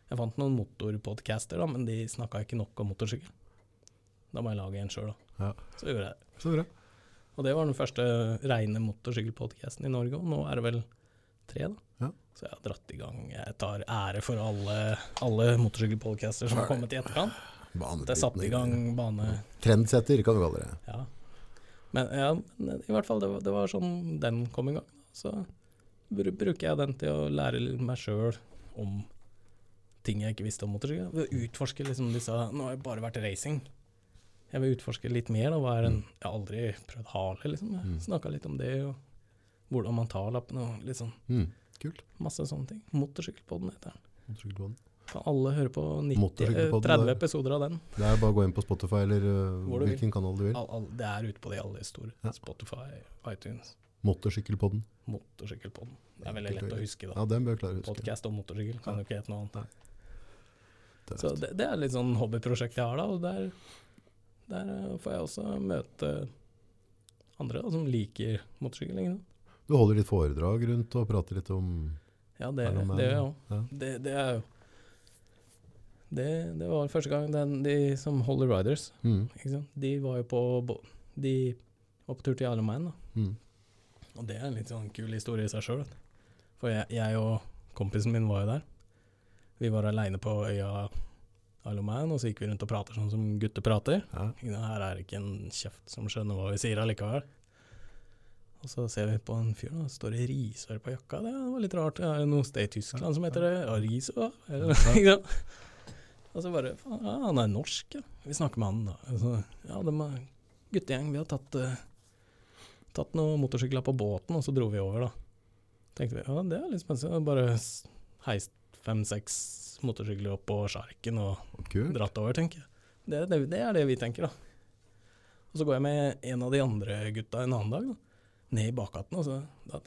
Jeg fant noen motorpodcaster, da, men de snakka ikke nok om motorsykkel. Da må jeg lage en sjøl, da. Ja. Så gjorde jeg det. Så bra. Og det var den første reine motorsykkelpodcasten i Norge, og nå er det vel tre, da. Ja. Så jeg har dratt i gang. Jeg tar ære for alle, alle motorsykkelpodcaster som har kommet i etterkant. Det er satt i gang bane Trendsetter, kan du kalle det. Ja. Men, ja, men i hvert fall, det var, det var sånn den kom i gang. Så bruker jeg den til å lære meg sjøl om ting jeg ikke visste om motorsykkel. Jeg vil Utforske liksom disse Nå har jeg bare vært racing. Jeg vil utforske litt mer. Da. Hva er en, jeg har aldri prøvd Harley, liksom. Jeg Mm. Snakka litt om det, og hvordan man tar lappene og litt sånn. Mm. Kult. Masse sånne ting. Motorsykkelpodden heter den. Motorsykkelpodden. Kan alle høre på 90, eh, 30 det- episoder av den. Det er bare å gå inn på Spotify eller vil. hvilken kanal du vil. Det er ute på de alle store. Ja. Spotify, iTunes. Motorsykkelpodden. Motorsykkelpodden. Det er veldig lett å huske, da. Ja, den bør klare å huske. Podkast om motorsykkel kan Ja. jo ikke hete noe annet. Det Så det, det er litt sånn hobbyprosjekt jeg har, da. Og der, der eh, får jeg også møte andre da, som liker motorsykkel. ikke? Du holder litt foredrag rundt og prater litt om Ja, det, gjør jeg òg. ja. Det, det er jo det, det var første gang den, de som Holly Riders, mm. de var jo på De var på tur til Isle of Man, da. Mm. Og det er en litt sånn kul historie i seg sjøl. For jeg, jeg og kompisen min var jo der. Vi var aleine på øya Isle og så gikk vi rundt og prater sånn som gutter prater. Ja. Her er det ikke en kjeft som skjønner hva vi sier allikevel. Og så ser vi på en fyr, da, står det risør på jakka. Det var litt rart. Det er noe sted i Tyskland som heter det. Ja, Risør, Ja. Og så bare faen, ja, han er norsk, ja. Vi snakker med han, da. Og så, ja, de er guttegjeng. Vi har tatt, eh, tatt noen motorsykler på båten, og så dro vi over, da. Tenkte vi ja, det er litt spennende. Bare heist fem-seks motorsykler opp på sjarken og Kult. dratt over, tenker jeg. Det, det, det er det vi tenker, da. Og så går jeg med en av de andre gutta en annen dag, da. Ned i bakgaten, og så da,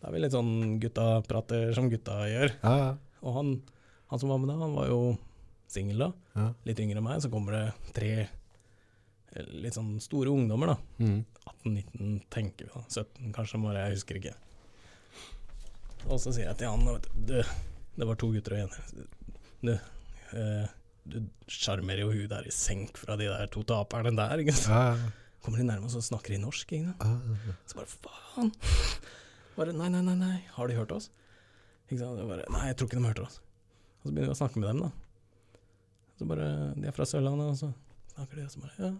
da er vi litt sånn gutta-prater som gutta gjør. Ja, ja. Og han, han som var med da, han var jo singel da, ja. litt yngre enn meg. Så kommer det tre litt sånn store ungdommer, da. Mm. 18-19, tenker vi da. 17 kanskje, bare jeg husker ikke. Og så sier jeg til han, vet du, det var to gutter og en. Du, eh, du sjarmerer jo hun der i senk fra de der to taperne der, ikke sant. Ja, Kommer de nærmere, og snakker i norsk, ikke sant. ja. ja. Så bare faen. Bare nei, nei, nei, nei, har de hørt oss? Ikke sant. Jeg bare, nei, jeg tror ikke de hørte oss. Og så begynner vi å snakke med dem, da. Så bare, De er fra Sørlandet, og så snakker de, og så bare ja,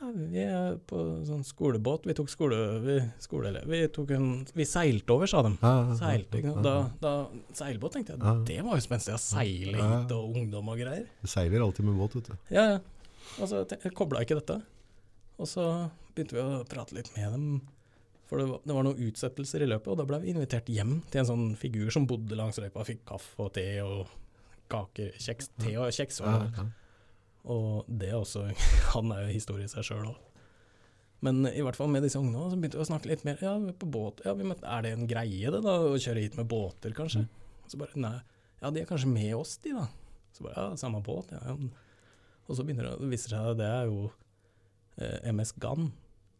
ja, vi er på sånn skolebåt. Vi tok skole... Vi, skoleelev. Vi tok en Vi seilte over, sa de. Seilte. Da, da Seilbåt, tenkte jeg. Det var jo spenstig å seile hit, og ungdom og greier. Du seiler alltid med båt, vet du. Ja, ja. Og så te- jeg kobla ikke dette. Og så begynte vi å prate litt med dem. For det var, det var noen utsettelser i løpet, og da ble vi invitert hjem til en sånn figur som bodde langs røypa, fikk kaffe og te og kaker, kjeks, te og kjeks. Og. Og det er også Han er jo historie i seg sjøl òg. Men i hvert fall med disse ungene så begynte vi å snakke litt mer. Ja, vi er på båt. Ja, vi møtte, er det en greie det da, å kjøre hit med båter, kanskje? Så bare nei. Ja, de er kanskje med oss, de da. Så bare ja, samme båt. Ja, ja. Og så begynner det, det viser seg at det er jo eh, MS Gann.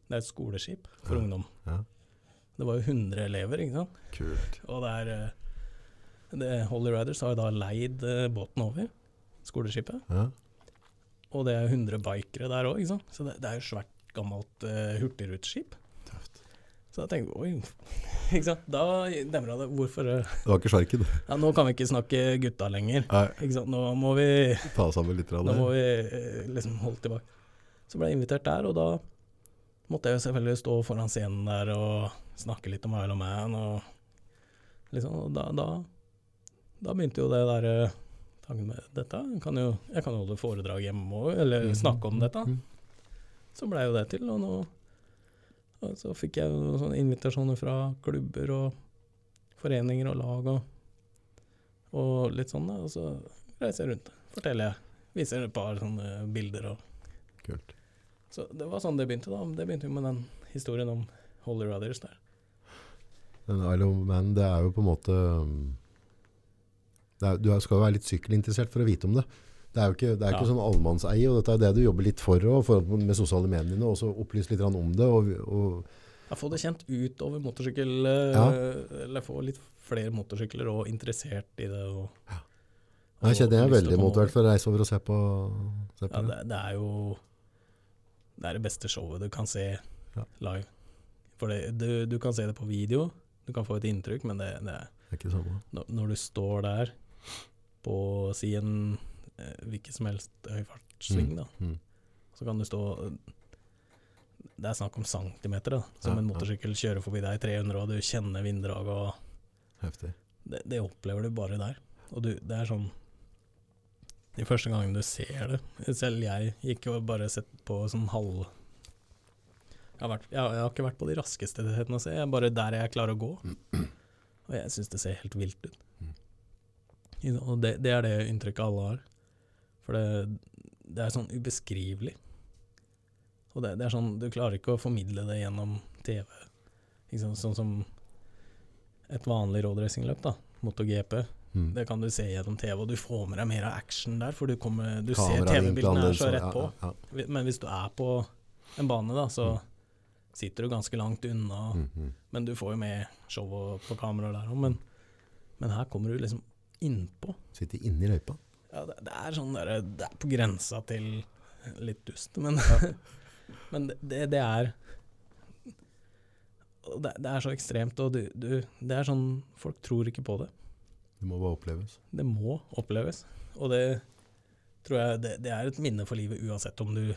Det er et skoleskip for Ja. ungdom. Ja. Det var jo 100 elever, ikke sant. Kult. Og det er eh, det, Holy Riders har jo da leid eh, båten over, skoleskipet. Ja. Og det er 100 bikere der òg. Så det, det er jo svært gammelt uh, hurtigruteskip. Så da tenkte vi oi, ikke sant. Da demra det. Hvorfor eh, Det var ikke sjarken. Ja, nå kan vi ikke snakke gutta lenger. Nei. Nå må vi ta sammen litt. Nå må vi eh, liksom holde tilbake. Så ble jeg invitert der, og da måtte jeg jo selvfølgelig stå foran scenen der og snakke litt om Isle of Man, og liksom, og da, da, da begynte jo det der eh, tanken med dette kan jo, Jeg kan jo holde foredrag hjemme òg, eller snakke om dette. Mm. Så blei jo det til, og nå og så fikk jeg noen sånne invitasjoner fra klubber og foreninger og lag og, og litt sånn. Og så reiser jeg rundt, forteller jeg. Viser et par sånne bilder og Kult. Så det var sånn det begynte, da. Det begynte jo med den historien om Holy Brothers der. Men Isle of Man, det er jo på en måte um, er, Du skal jo være litt sykkelinteressert for å vite om det. Det er jo ikke, det er ikke Ja. sånn allmannseie, og dette er det du jobber litt for, for med sosiale mediene, og så opplyse litt om det. Og, og, Ja, få det kjent ut over motorsykkel, eh, Ja. eller få litt flere motorsykler og interessert i det. Og, jeg kjenner jeg er veldig motivert for å reise over og se på, se på Ja, det. det, det er jo Det er det beste showet du kan se Ja. live. For det, du, du kan se det på video, du kan få et inntrykk, men det, det Det er ikke det samme. når, når du står der på si en eh, hvilken som helst høyfartssving, da, Mm. så kan du stå Det er snakk om centimeter, da. Som Ja, en motorsykkel kjører forbi deg i 300, og du kjenner vinddrag og Heftig. det, det opplever du bare der. Og du, det er sånn De første gangene du ser det Selv jeg gikk jo bare sett på sånn halv jeg har, vært, jeg, jeg har ikke vært på de raskeste stedene å se, jeg er bare der jeg klarer å gå. Og jeg syns det ser helt vilt ut. Mm. Og det, det er det inntrykket alle har. For det, det er sånn ubeskrivelig. Og det, det er sånn, du klarer ikke å formidle det gjennom TV. Liksom. Sånn som et vanlig roadracingløp, da. MotoGP. Mm. Det kan du se gjennom TV, og du får med deg mer av action der, for du, kommer, du ser TV-bildene er så rett på. Ja, ja, Men hvis du er på en bane, da, så, sitter du ganske langt unna, Mm, men du får jo med showet på kamera der òg. Men, men her kommer du liksom innpå. Sitter inne i løypa. Ja, det, det er sånn der, Det er på grensa til litt dust, men, men det, det, det er det, det er så ekstremt, og du, du, det er sånn Folk tror ikke på det. Det må bare oppleves. Det må oppleves. Og det tror jeg det, det er et minne for livet uansett om du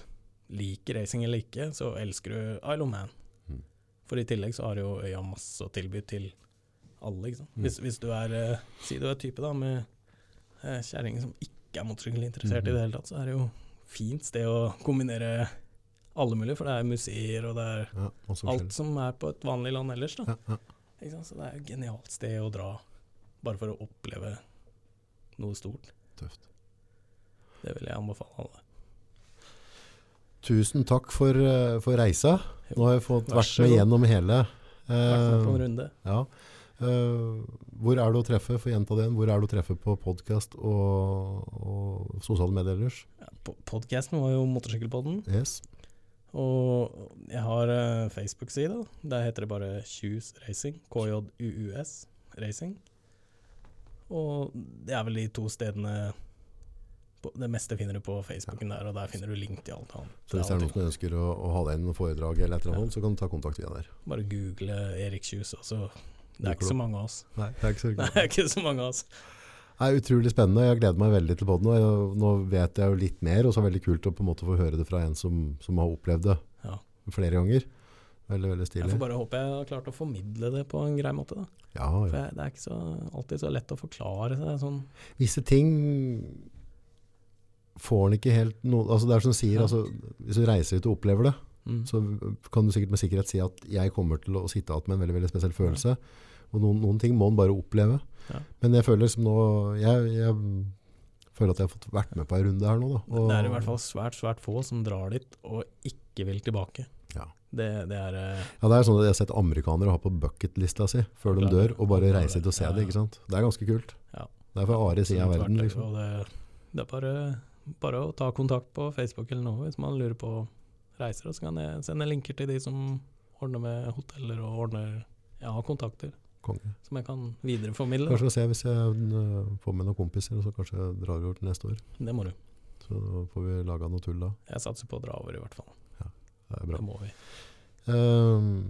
liker racing eller ikke, så elsker du Isle of Man. Mm. For i tillegg så har jo øya masse å tilby til alle. Ikke sant? Mm. Hvis, hvis du er eh, Si du er type da med uh, kjerring som ikke er motorsykkelinteressert i Mhm. det hele tatt, så er det jo fint sted å kombinere alle mulige, for det er museer og det er Ja, alt som er på et vanlig land ellers. da. Ja, ja. Så det er et genialt sted å dra bare for å oppleve noe stort. Tøft. Det vil jeg anbefale alle. Tusen takk for, eh, for reisa. Nå har jeg fått Vær vært med gjennom hele. Vært med på en Eh, runde. ja. Eh, hvor er du å treffe, for gjenta det, hvor er du å treffe på podkast og, og sosiale medier ellers? Ja, Podkasten var jo Motorsykkelpodden, Yes. og jeg har eh, Facebook-side. Der heter det bare Kjus Racing. KJUUS Racing. Og det er vel de to stedene på, Det meste finner du på Facebooken der, og der finner du link til alt annet. Så hvis det er noen som ønsker å, å ha deg inn og foredrag eller et eller annet, Ja. så kan du ta kontakt via der. Bare google Erik Kjus, og så Det er ikke så mange av oss. Nei, det er ikke så Det er ikke så mange av oss. Det er utrolig spennende. Jeg gleder meg veldig til poden. Nå vet jeg jo litt mer, og så er det veldig kult å på en måte få høre det fra en som, som har opplevd det Ja. flere ganger. Veldig, veldig Jeg får bare håpe jeg har klart å formidle det på en grei måte. da. Ja, For ja. jeg, det er ikke så, alltid så lett å forklare seg sånn. Visse ting får en ikke helt noe altså Det er som du sier, Ja. altså, hvis du reiser ut og opplever det, Mm. så kan du sikkert med sikkerhet si at jeg kommer til å sitte igjen med en veldig, veldig spesiell følelse. Og noen, noen ting må en bare oppleve. Ja. Men jeg føler som nå jeg, jeg føler at jeg har fått vært med på en runde her nå. Da. Det er i hvert fall svært, svært få som drar dit og ikke vil tilbake. Ja. Det, det er eh, Ja, det er sånn at Jeg har sett amerikanere ha på bucketlista si før de dør, og bare reise dit og se ja, det. ikke sant? Det er ganske kult. Ja. Det er fra Are side av verden. liksom. det, det er bare, bare å ta kontakt på Facebook eller noe hvis man lurer på reiser. Og så kan jeg sende linker til de som ordner med hoteller og ordner har kontakter Konge. som jeg kan videreformidle. Kanskje se hvis jeg øh, får med noen kompiser, og så kanskje jeg drar over til neste år. Det må du. Så får vi laga noe tull da. Jeg satser på å dra over, i hvert fall. Ja, Det er bra. Det må vi. Um,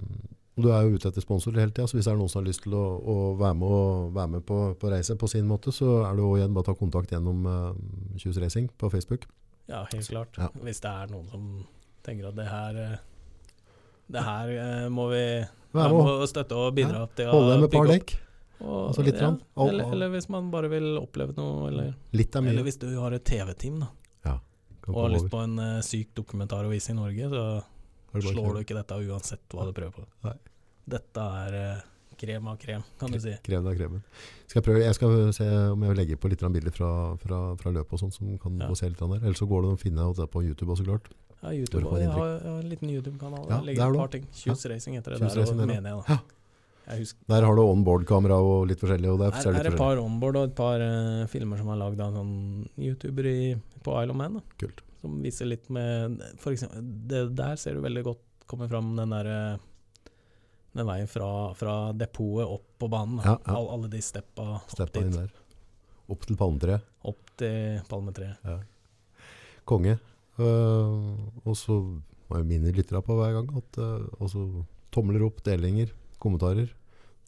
du er jo ute etter sponsorer hele tida, så hvis det er noen som har lyst til å, å være med, og, være med på, på reise på sin måte, så er det jo igjen bare å ta kontakt gjennom uh, Kjus Racing på Facebook. Ja, helt klart. Ja. Hvis det er noen som tenker at det her eh, Det her eh, må vi være med støtte og bidra til å Holde med et par dekk. Og, altså litt ja, grann. Eller, eller hvis man bare vil oppleve noe, eller, er eller hvis du har et TV-team da ja, og har lyst på en uh, syk dokumentar å vise i Norge, så slår kjøre? du ikke dette uansett hva du prøver på. Nei. Dette er uh, krem av krem, kan du si. Krem av kremen. Skal jeg, prøve, jeg skal se om jeg legger på litt bilder fra, fra, fra løpet og sånn, som kan Ja. få se litt der. Ellers så går det å finne det på YouTube også, klart. Ja, YouTube, og jeg har, jeg har en liten YouTube-kanal. Ja, legger et par ting. Kjus Racing heter det Kjus der, Racing og, det mener jeg Ja. da. Jeg Der har du onboard-kamera og litt forskjellig. Og det er, Her er det et par onboard og et par uh, filmer som er lagd av en sånn YouTuber i, på Isle of Man. Da, Kult. som viser litt med For eksempel, det der ser du veldig godt komme fram den der eh, Den veien fra, fra depotet opp på banen. Ja, ja. All, alle de steppa opp Steppa dit. Opp til palmetreet. Opp til palmetreet. Ja. Konge. Øh, og så må jeg minne lytterne på hver gang at uh, tomler opp, delinger, kommentarer.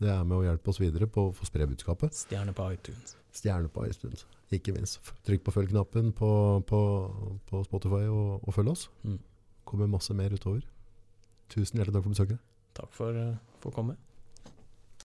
Det er med å hjelpe oss videre på å få spre budskapet. Stjerne på iTunes. Stjerne på iTunes, ikke minst. Trykk på følg-knappen på, på, på Spotify og, og følg oss. Mm. kommer masse mer utover. Tusen hjertelig takk for besøket. Takk for, eh, for å komme.